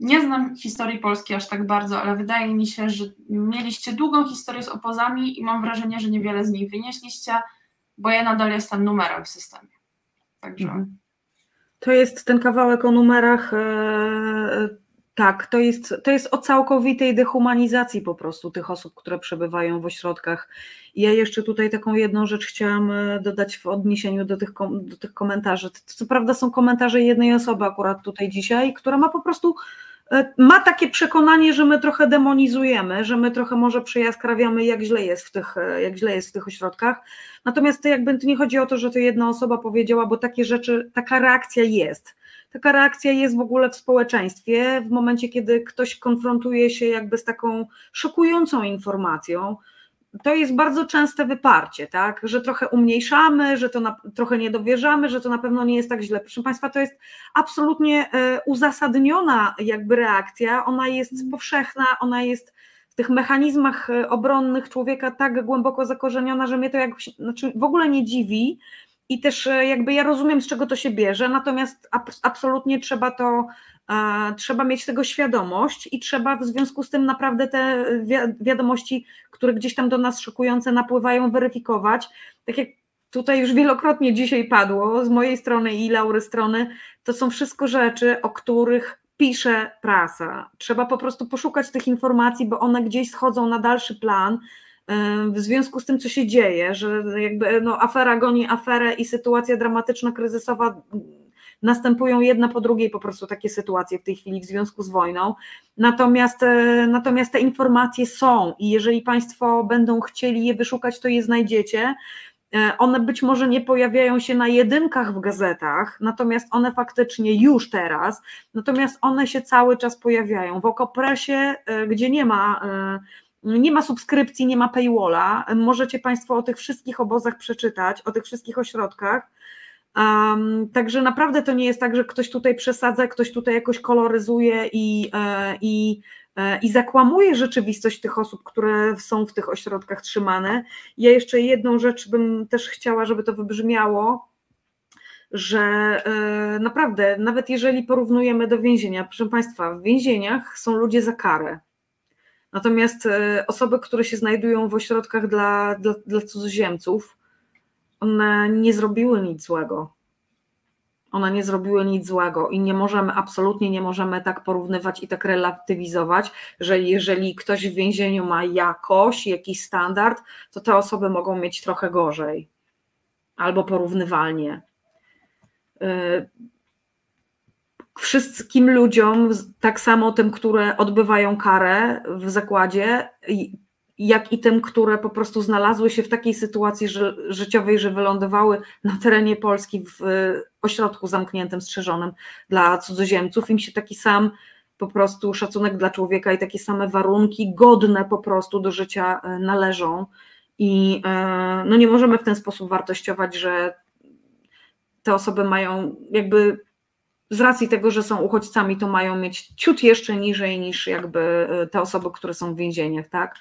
nie znam historii Polski aż tak bardzo, ale wydaje mi się, że mieliście długą historię z opozami i mam wrażenie, że niewiele z nich wynieśliście, bo ja nadal jestem numerem w systemie. Także. Mhm. To jest ten kawałek o numerach. Tak, to jest, to jest o całkowitej dehumanizacji po prostu tych osób, które przebywają w ośrodkach. Ja jeszcze tutaj taką jedną rzecz chciałam e, dodać w odniesieniu do tych, do tych komentarzy. Co prawda są komentarze jednej osoby akurat tutaj dzisiaj, która ma po prostu e, ma takie przekonanie, że my trochę demonizujemy, że my trochę może przejaskrawiamy, jak źle jest w tych, e, jak źle jest w tych ośrodkach. Natomiast to jakby to nie chodzi o to, że to jedna osoba powiedziała, bo takie rzeczy, taka reakcja jest taka reakcja jest w ogóle w społeczeństwie, w momencie, kiedy ktoś konfrontuje się jakby z taką szokującą informacją, to jest bardzo częste wyparcie, tak? że trochę umniejszamy, że to na, trochę nie dowierzamy, że to na pewno nie jest tak źle. Proszę Państwa, to jest absolutnie e, uzasadniona jakby reakcja, ona jest mhm. powszechna, ona jest w tych mechanizmach e, obronnych człowieka tak głęboko zakorzeniona, że mnie to jak, znaczy w ogóle nie dziwi, i też e, jakby ja rozumiem, z czego to się bierze, natomiast absolutnie trzeba to, trzeba mieć tego świadomość i trzeba w związku z tym naprawdę te wiadomości, które gdzieś tam do nas szokujące napływają, weryfikować. Tak jak tutaj już wielokrotnie dzisiaj padło z mojej strony i Laury strony, to są wszystko rzeczy, o których pisze prasa. Trzeba po prostu poszukać tych informacji, bo one gdzieś schodzą na dalszy plan w związku z tym, co się dzieje, że jakby no, afera goni aferę i sytuacja dramatyczna, kryzysowa następują jedna po drugiej po prostu takie sytuacje w tej chwili w związku z wojną. Natomiast, e, natomiast te informacje są i jeżeli Państwo będą chcieli je wyszukać, to je znajdziecie. E, one być może nie pojawiają się na jedynkach w gazetach, natomiast one faktycznie już teraz, natomiast one się cały czas pojawiają. W Okopresie, e, gdzie nie ma nie ma subskrypcji, nie ma paywalla. Możecie Państwo o tych wszystkich obozach przeczytać, o tych wszystkich ośrodkach. Um, także naprawdę to nie jest tak, że ktoś tutaj przesadza, ktoś tutaj jakoś koloryzuje i, e, i, e, i zakłamuje rzeczywistość tych osób, które są w tych ośrodkach trzymane. Ja jeszcze jedną rzecz bym też chciała, żeby to wybrzmiało, że e, naprawdę, nawet jeżeli porównujemy do więzienia, proszę Państwa, w więzieniach są ludzie za karę. Natomiast osoby, które się znajdują w ośrodkach dla, dla, dla cudzoziemców, one nie zrobiły nic złego. One nie zrobiły nic złego i nie możemy, absolutnie nie możemy tak porównywać i tak relatywizować, że jeżeli ktoś w więzieniu ma jakoś, jakiś standard, to te osoby mogą mieć trochę gorzej albo porównywalnie. Y, wszystkim ludziom, tak samo tym, które odbywają karę w zakładzie, jak i tym, które po prostu znalazły się w takiej sytuacji życiowej, że wylądowały na terenie Polski w ośrodku zamkniętym, strzeżonym dla cudzoziemców, im się taki sam po prostu szacunek dla człowieka i takie same warunki godne po prostu do życia e, należą. I e, no nie możemy w ten sposób wartościować, że te osoby mają jakby z racji tego, że są uchodźcami, to mają mieć ciut jeszcze niżej niż jakby e, te osoby, które są w więzieniach, tak?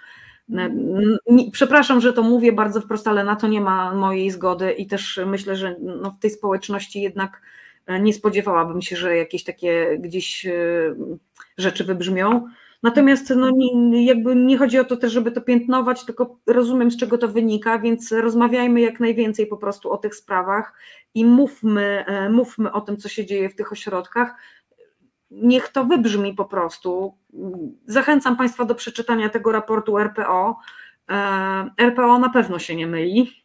Przepraszam, że to mówię bardzo wprost, ale na to nie ma mojej zgody i też myślę, że no w tej społeczności jednak e, nie spodziewałabym się, że jakieś takie gdzieś e, rzeczy wybrzmią. Natomiast no, nie, jakby nie chodzi o to też, żeby to piętnować, tylko rozumiem, z czego to wynika, więc rozmawiajmy jak najwięcej po prostu o tych sprawach i mówmy, e, mówmy o tym, co się dzieje w tych ośrodkach niech to wybrzmi po prostu. Zachęcam Państwa do przeczytania tego raportu RPO. E, RPO na pewno się nie myli.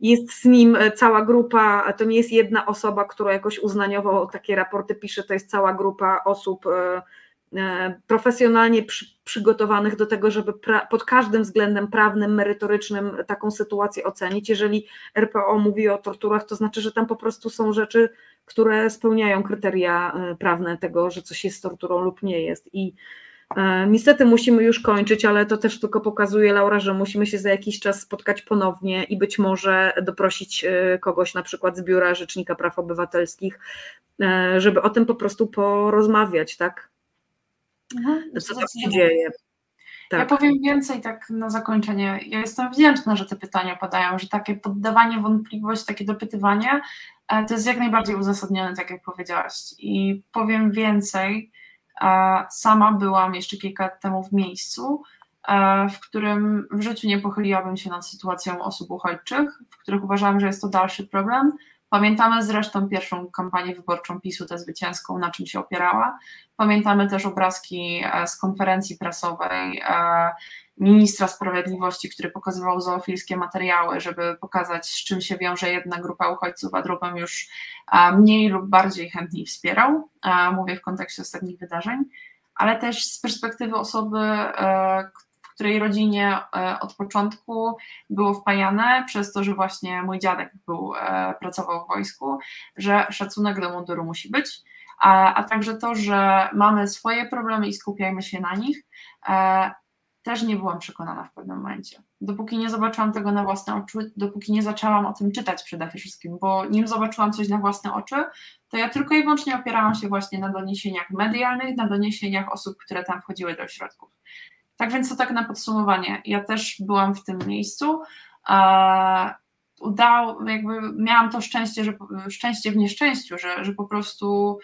Jest z nim cała grupa, to nie jest jedna osoba, która jakoś uznaniowo takie raporty pisze, to jest cała grupa osób e, profesjonalnie przy, przygotowanych do tego, żeby pra, pod każdym względem prawnym, merytorycznym taką sytuację ocenić. Jeżeli RPO mówi o torturach, to znaczy, że tam po prostu są rzeczy które spełniają kryteria e, prawne tego, że coś jest torturą lub nie jest. I e, Niestety musimy już kończyć, ale to też tylko pokazuje, Laura, że musimy się za jakiś czas spotkać ponownie i być może doprosić e, kogoś, na przykład z Biura Rzecznika Praw Obywatelskich, żeby o tym po prostu porozmawiać, tak? Mhm, Co tam się dzieje. Tak. Ja powiem więcej tak na zakończenie. Ja jestem wdzięczna, że te pytania padają, że takie poddawanie wątpliwości, takie dopytywanie E, to jest jak najbardziej uzasadnione, tak jak powiedziałaś. I powiem więcej, sama byłam jeszcze kilka lat temu w miejscu, e, w którym w życiu nie pochyliłabym się nad sytuacją osób uchodźczych, w których uważałam, że jest to dalszy problem. Pamiętamy zresztą pierwszą kampanię wyborczą PiSu, tę zwycięską, na czym się opierała. Pamiętamy też obrazki z konferencji prasowej ministra sprawiedliwości, który pokazywał zoofilskie materiały, żeby pokazać, z czym się wiąże jedna grupa uchodźców, a drugą już mniej lub bardziej chętniej wspierał. Mówię w kontekście ostatnich wydarzeń, ale też z perspektywy osoby, e, której rodzinie e, od początku było wpajane przez to, że właśnie mój dziadek był, e, pracował w wojsku, że szacunek do munduru musi być. A, a także to, że mamy swoje problemy i skupiajmy się na nich, też nie byłam przekonana w pewnym momencie. Dopóki nie zobaczyłam tego na własne oczy, dopóki nie zaczęłam o tym czytać przede wszystkim, bo nim zobaczyłam coś na własne oczy, to ja tylko i wyłącznie opierałam się właśnie na doniesieniach medialnych, na doniesieniach osób, które tam wchodziły do ośrodków. Tak więc to tak na podsumowanie. Ja też byłam w tym miejscu. Udało, jakby miałam to szczęście, że szczęście w nieszczęściu, że, że po prostu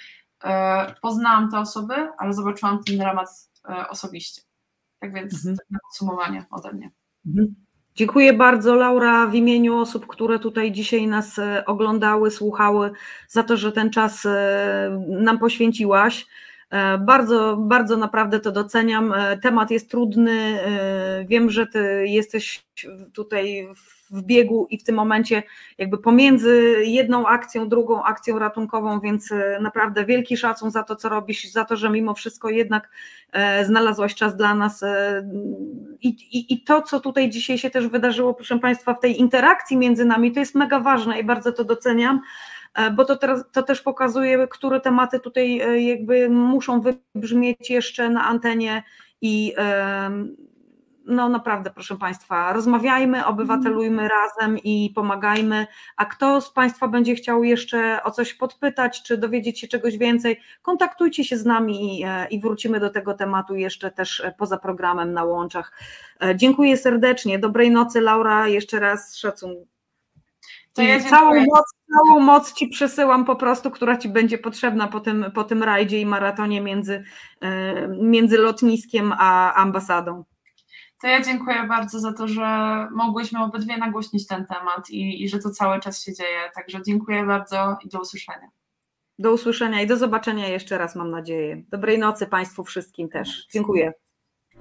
e, poznałam te osoby, ale zobaczyłam ten dramat e, osobiście. Tak więc mhm. tak na podsumowanie ode mnie. Mhm. Dziękuję bardzo, Laura, w imieniu osób, które tutaj dzisiaj nas e, oglądały, słuchały, za to, że ten czas nam poświęciłaś. Bardzo, bardzo naprawdę to doceniam. Temat jest trudny. Wiem, że ty jesteś tutaj w biegu i w tym momencie jakby pomiędzy jedną akcją, drugą akcją ratunkową, więc naprawdę wielki szacun za to, co robisz, za to, że mimo wszystko jednak znalazłaś czas dla nas i, i, i to, co tutaj dzisiaj się też wydarzyło, proszę Państwa, w tej interakcji między nami, to jest mega ważne i bardzo to doceniam. E, bo to, teraz, to też pokazuje, które tematy tutaj e, jakby muszą wybrzmieć jeszcze na antenie i no naprawdę, proszę Państwa, rozmawiajmy, obywatelujmy razem i pomagajmy. A kto z Państwa będzie chciał jeszcze o coś podpytać, czy dowiedzieć się czegoś więcej, kontaktujcie się z nami i, e, i wrócimy do tego tematu jeszcze też poza programem na łączach. Dziękuję serdecznie. Dobrej nocy, Laura. Jeszcze raz szacun. To ja całą, moc, całą moc Ci przesyłam po prostu, która Ci będzie potrzebna po tym, po tym rajdzie i maratonie między, e, między lotniskiem a ambasadą. To ja dziękuję bardzo za to, że mogłyśmy obydwie nagłośnić ten temat i, i że to cały czas się dzieje. Także dziękuję bardzo i do usłyszenia. Do usłyszenia i do zobaczenia jeszcze raz, mam nadzieję. Dobrej nocy Państwu wszystkim też. Dziękuję.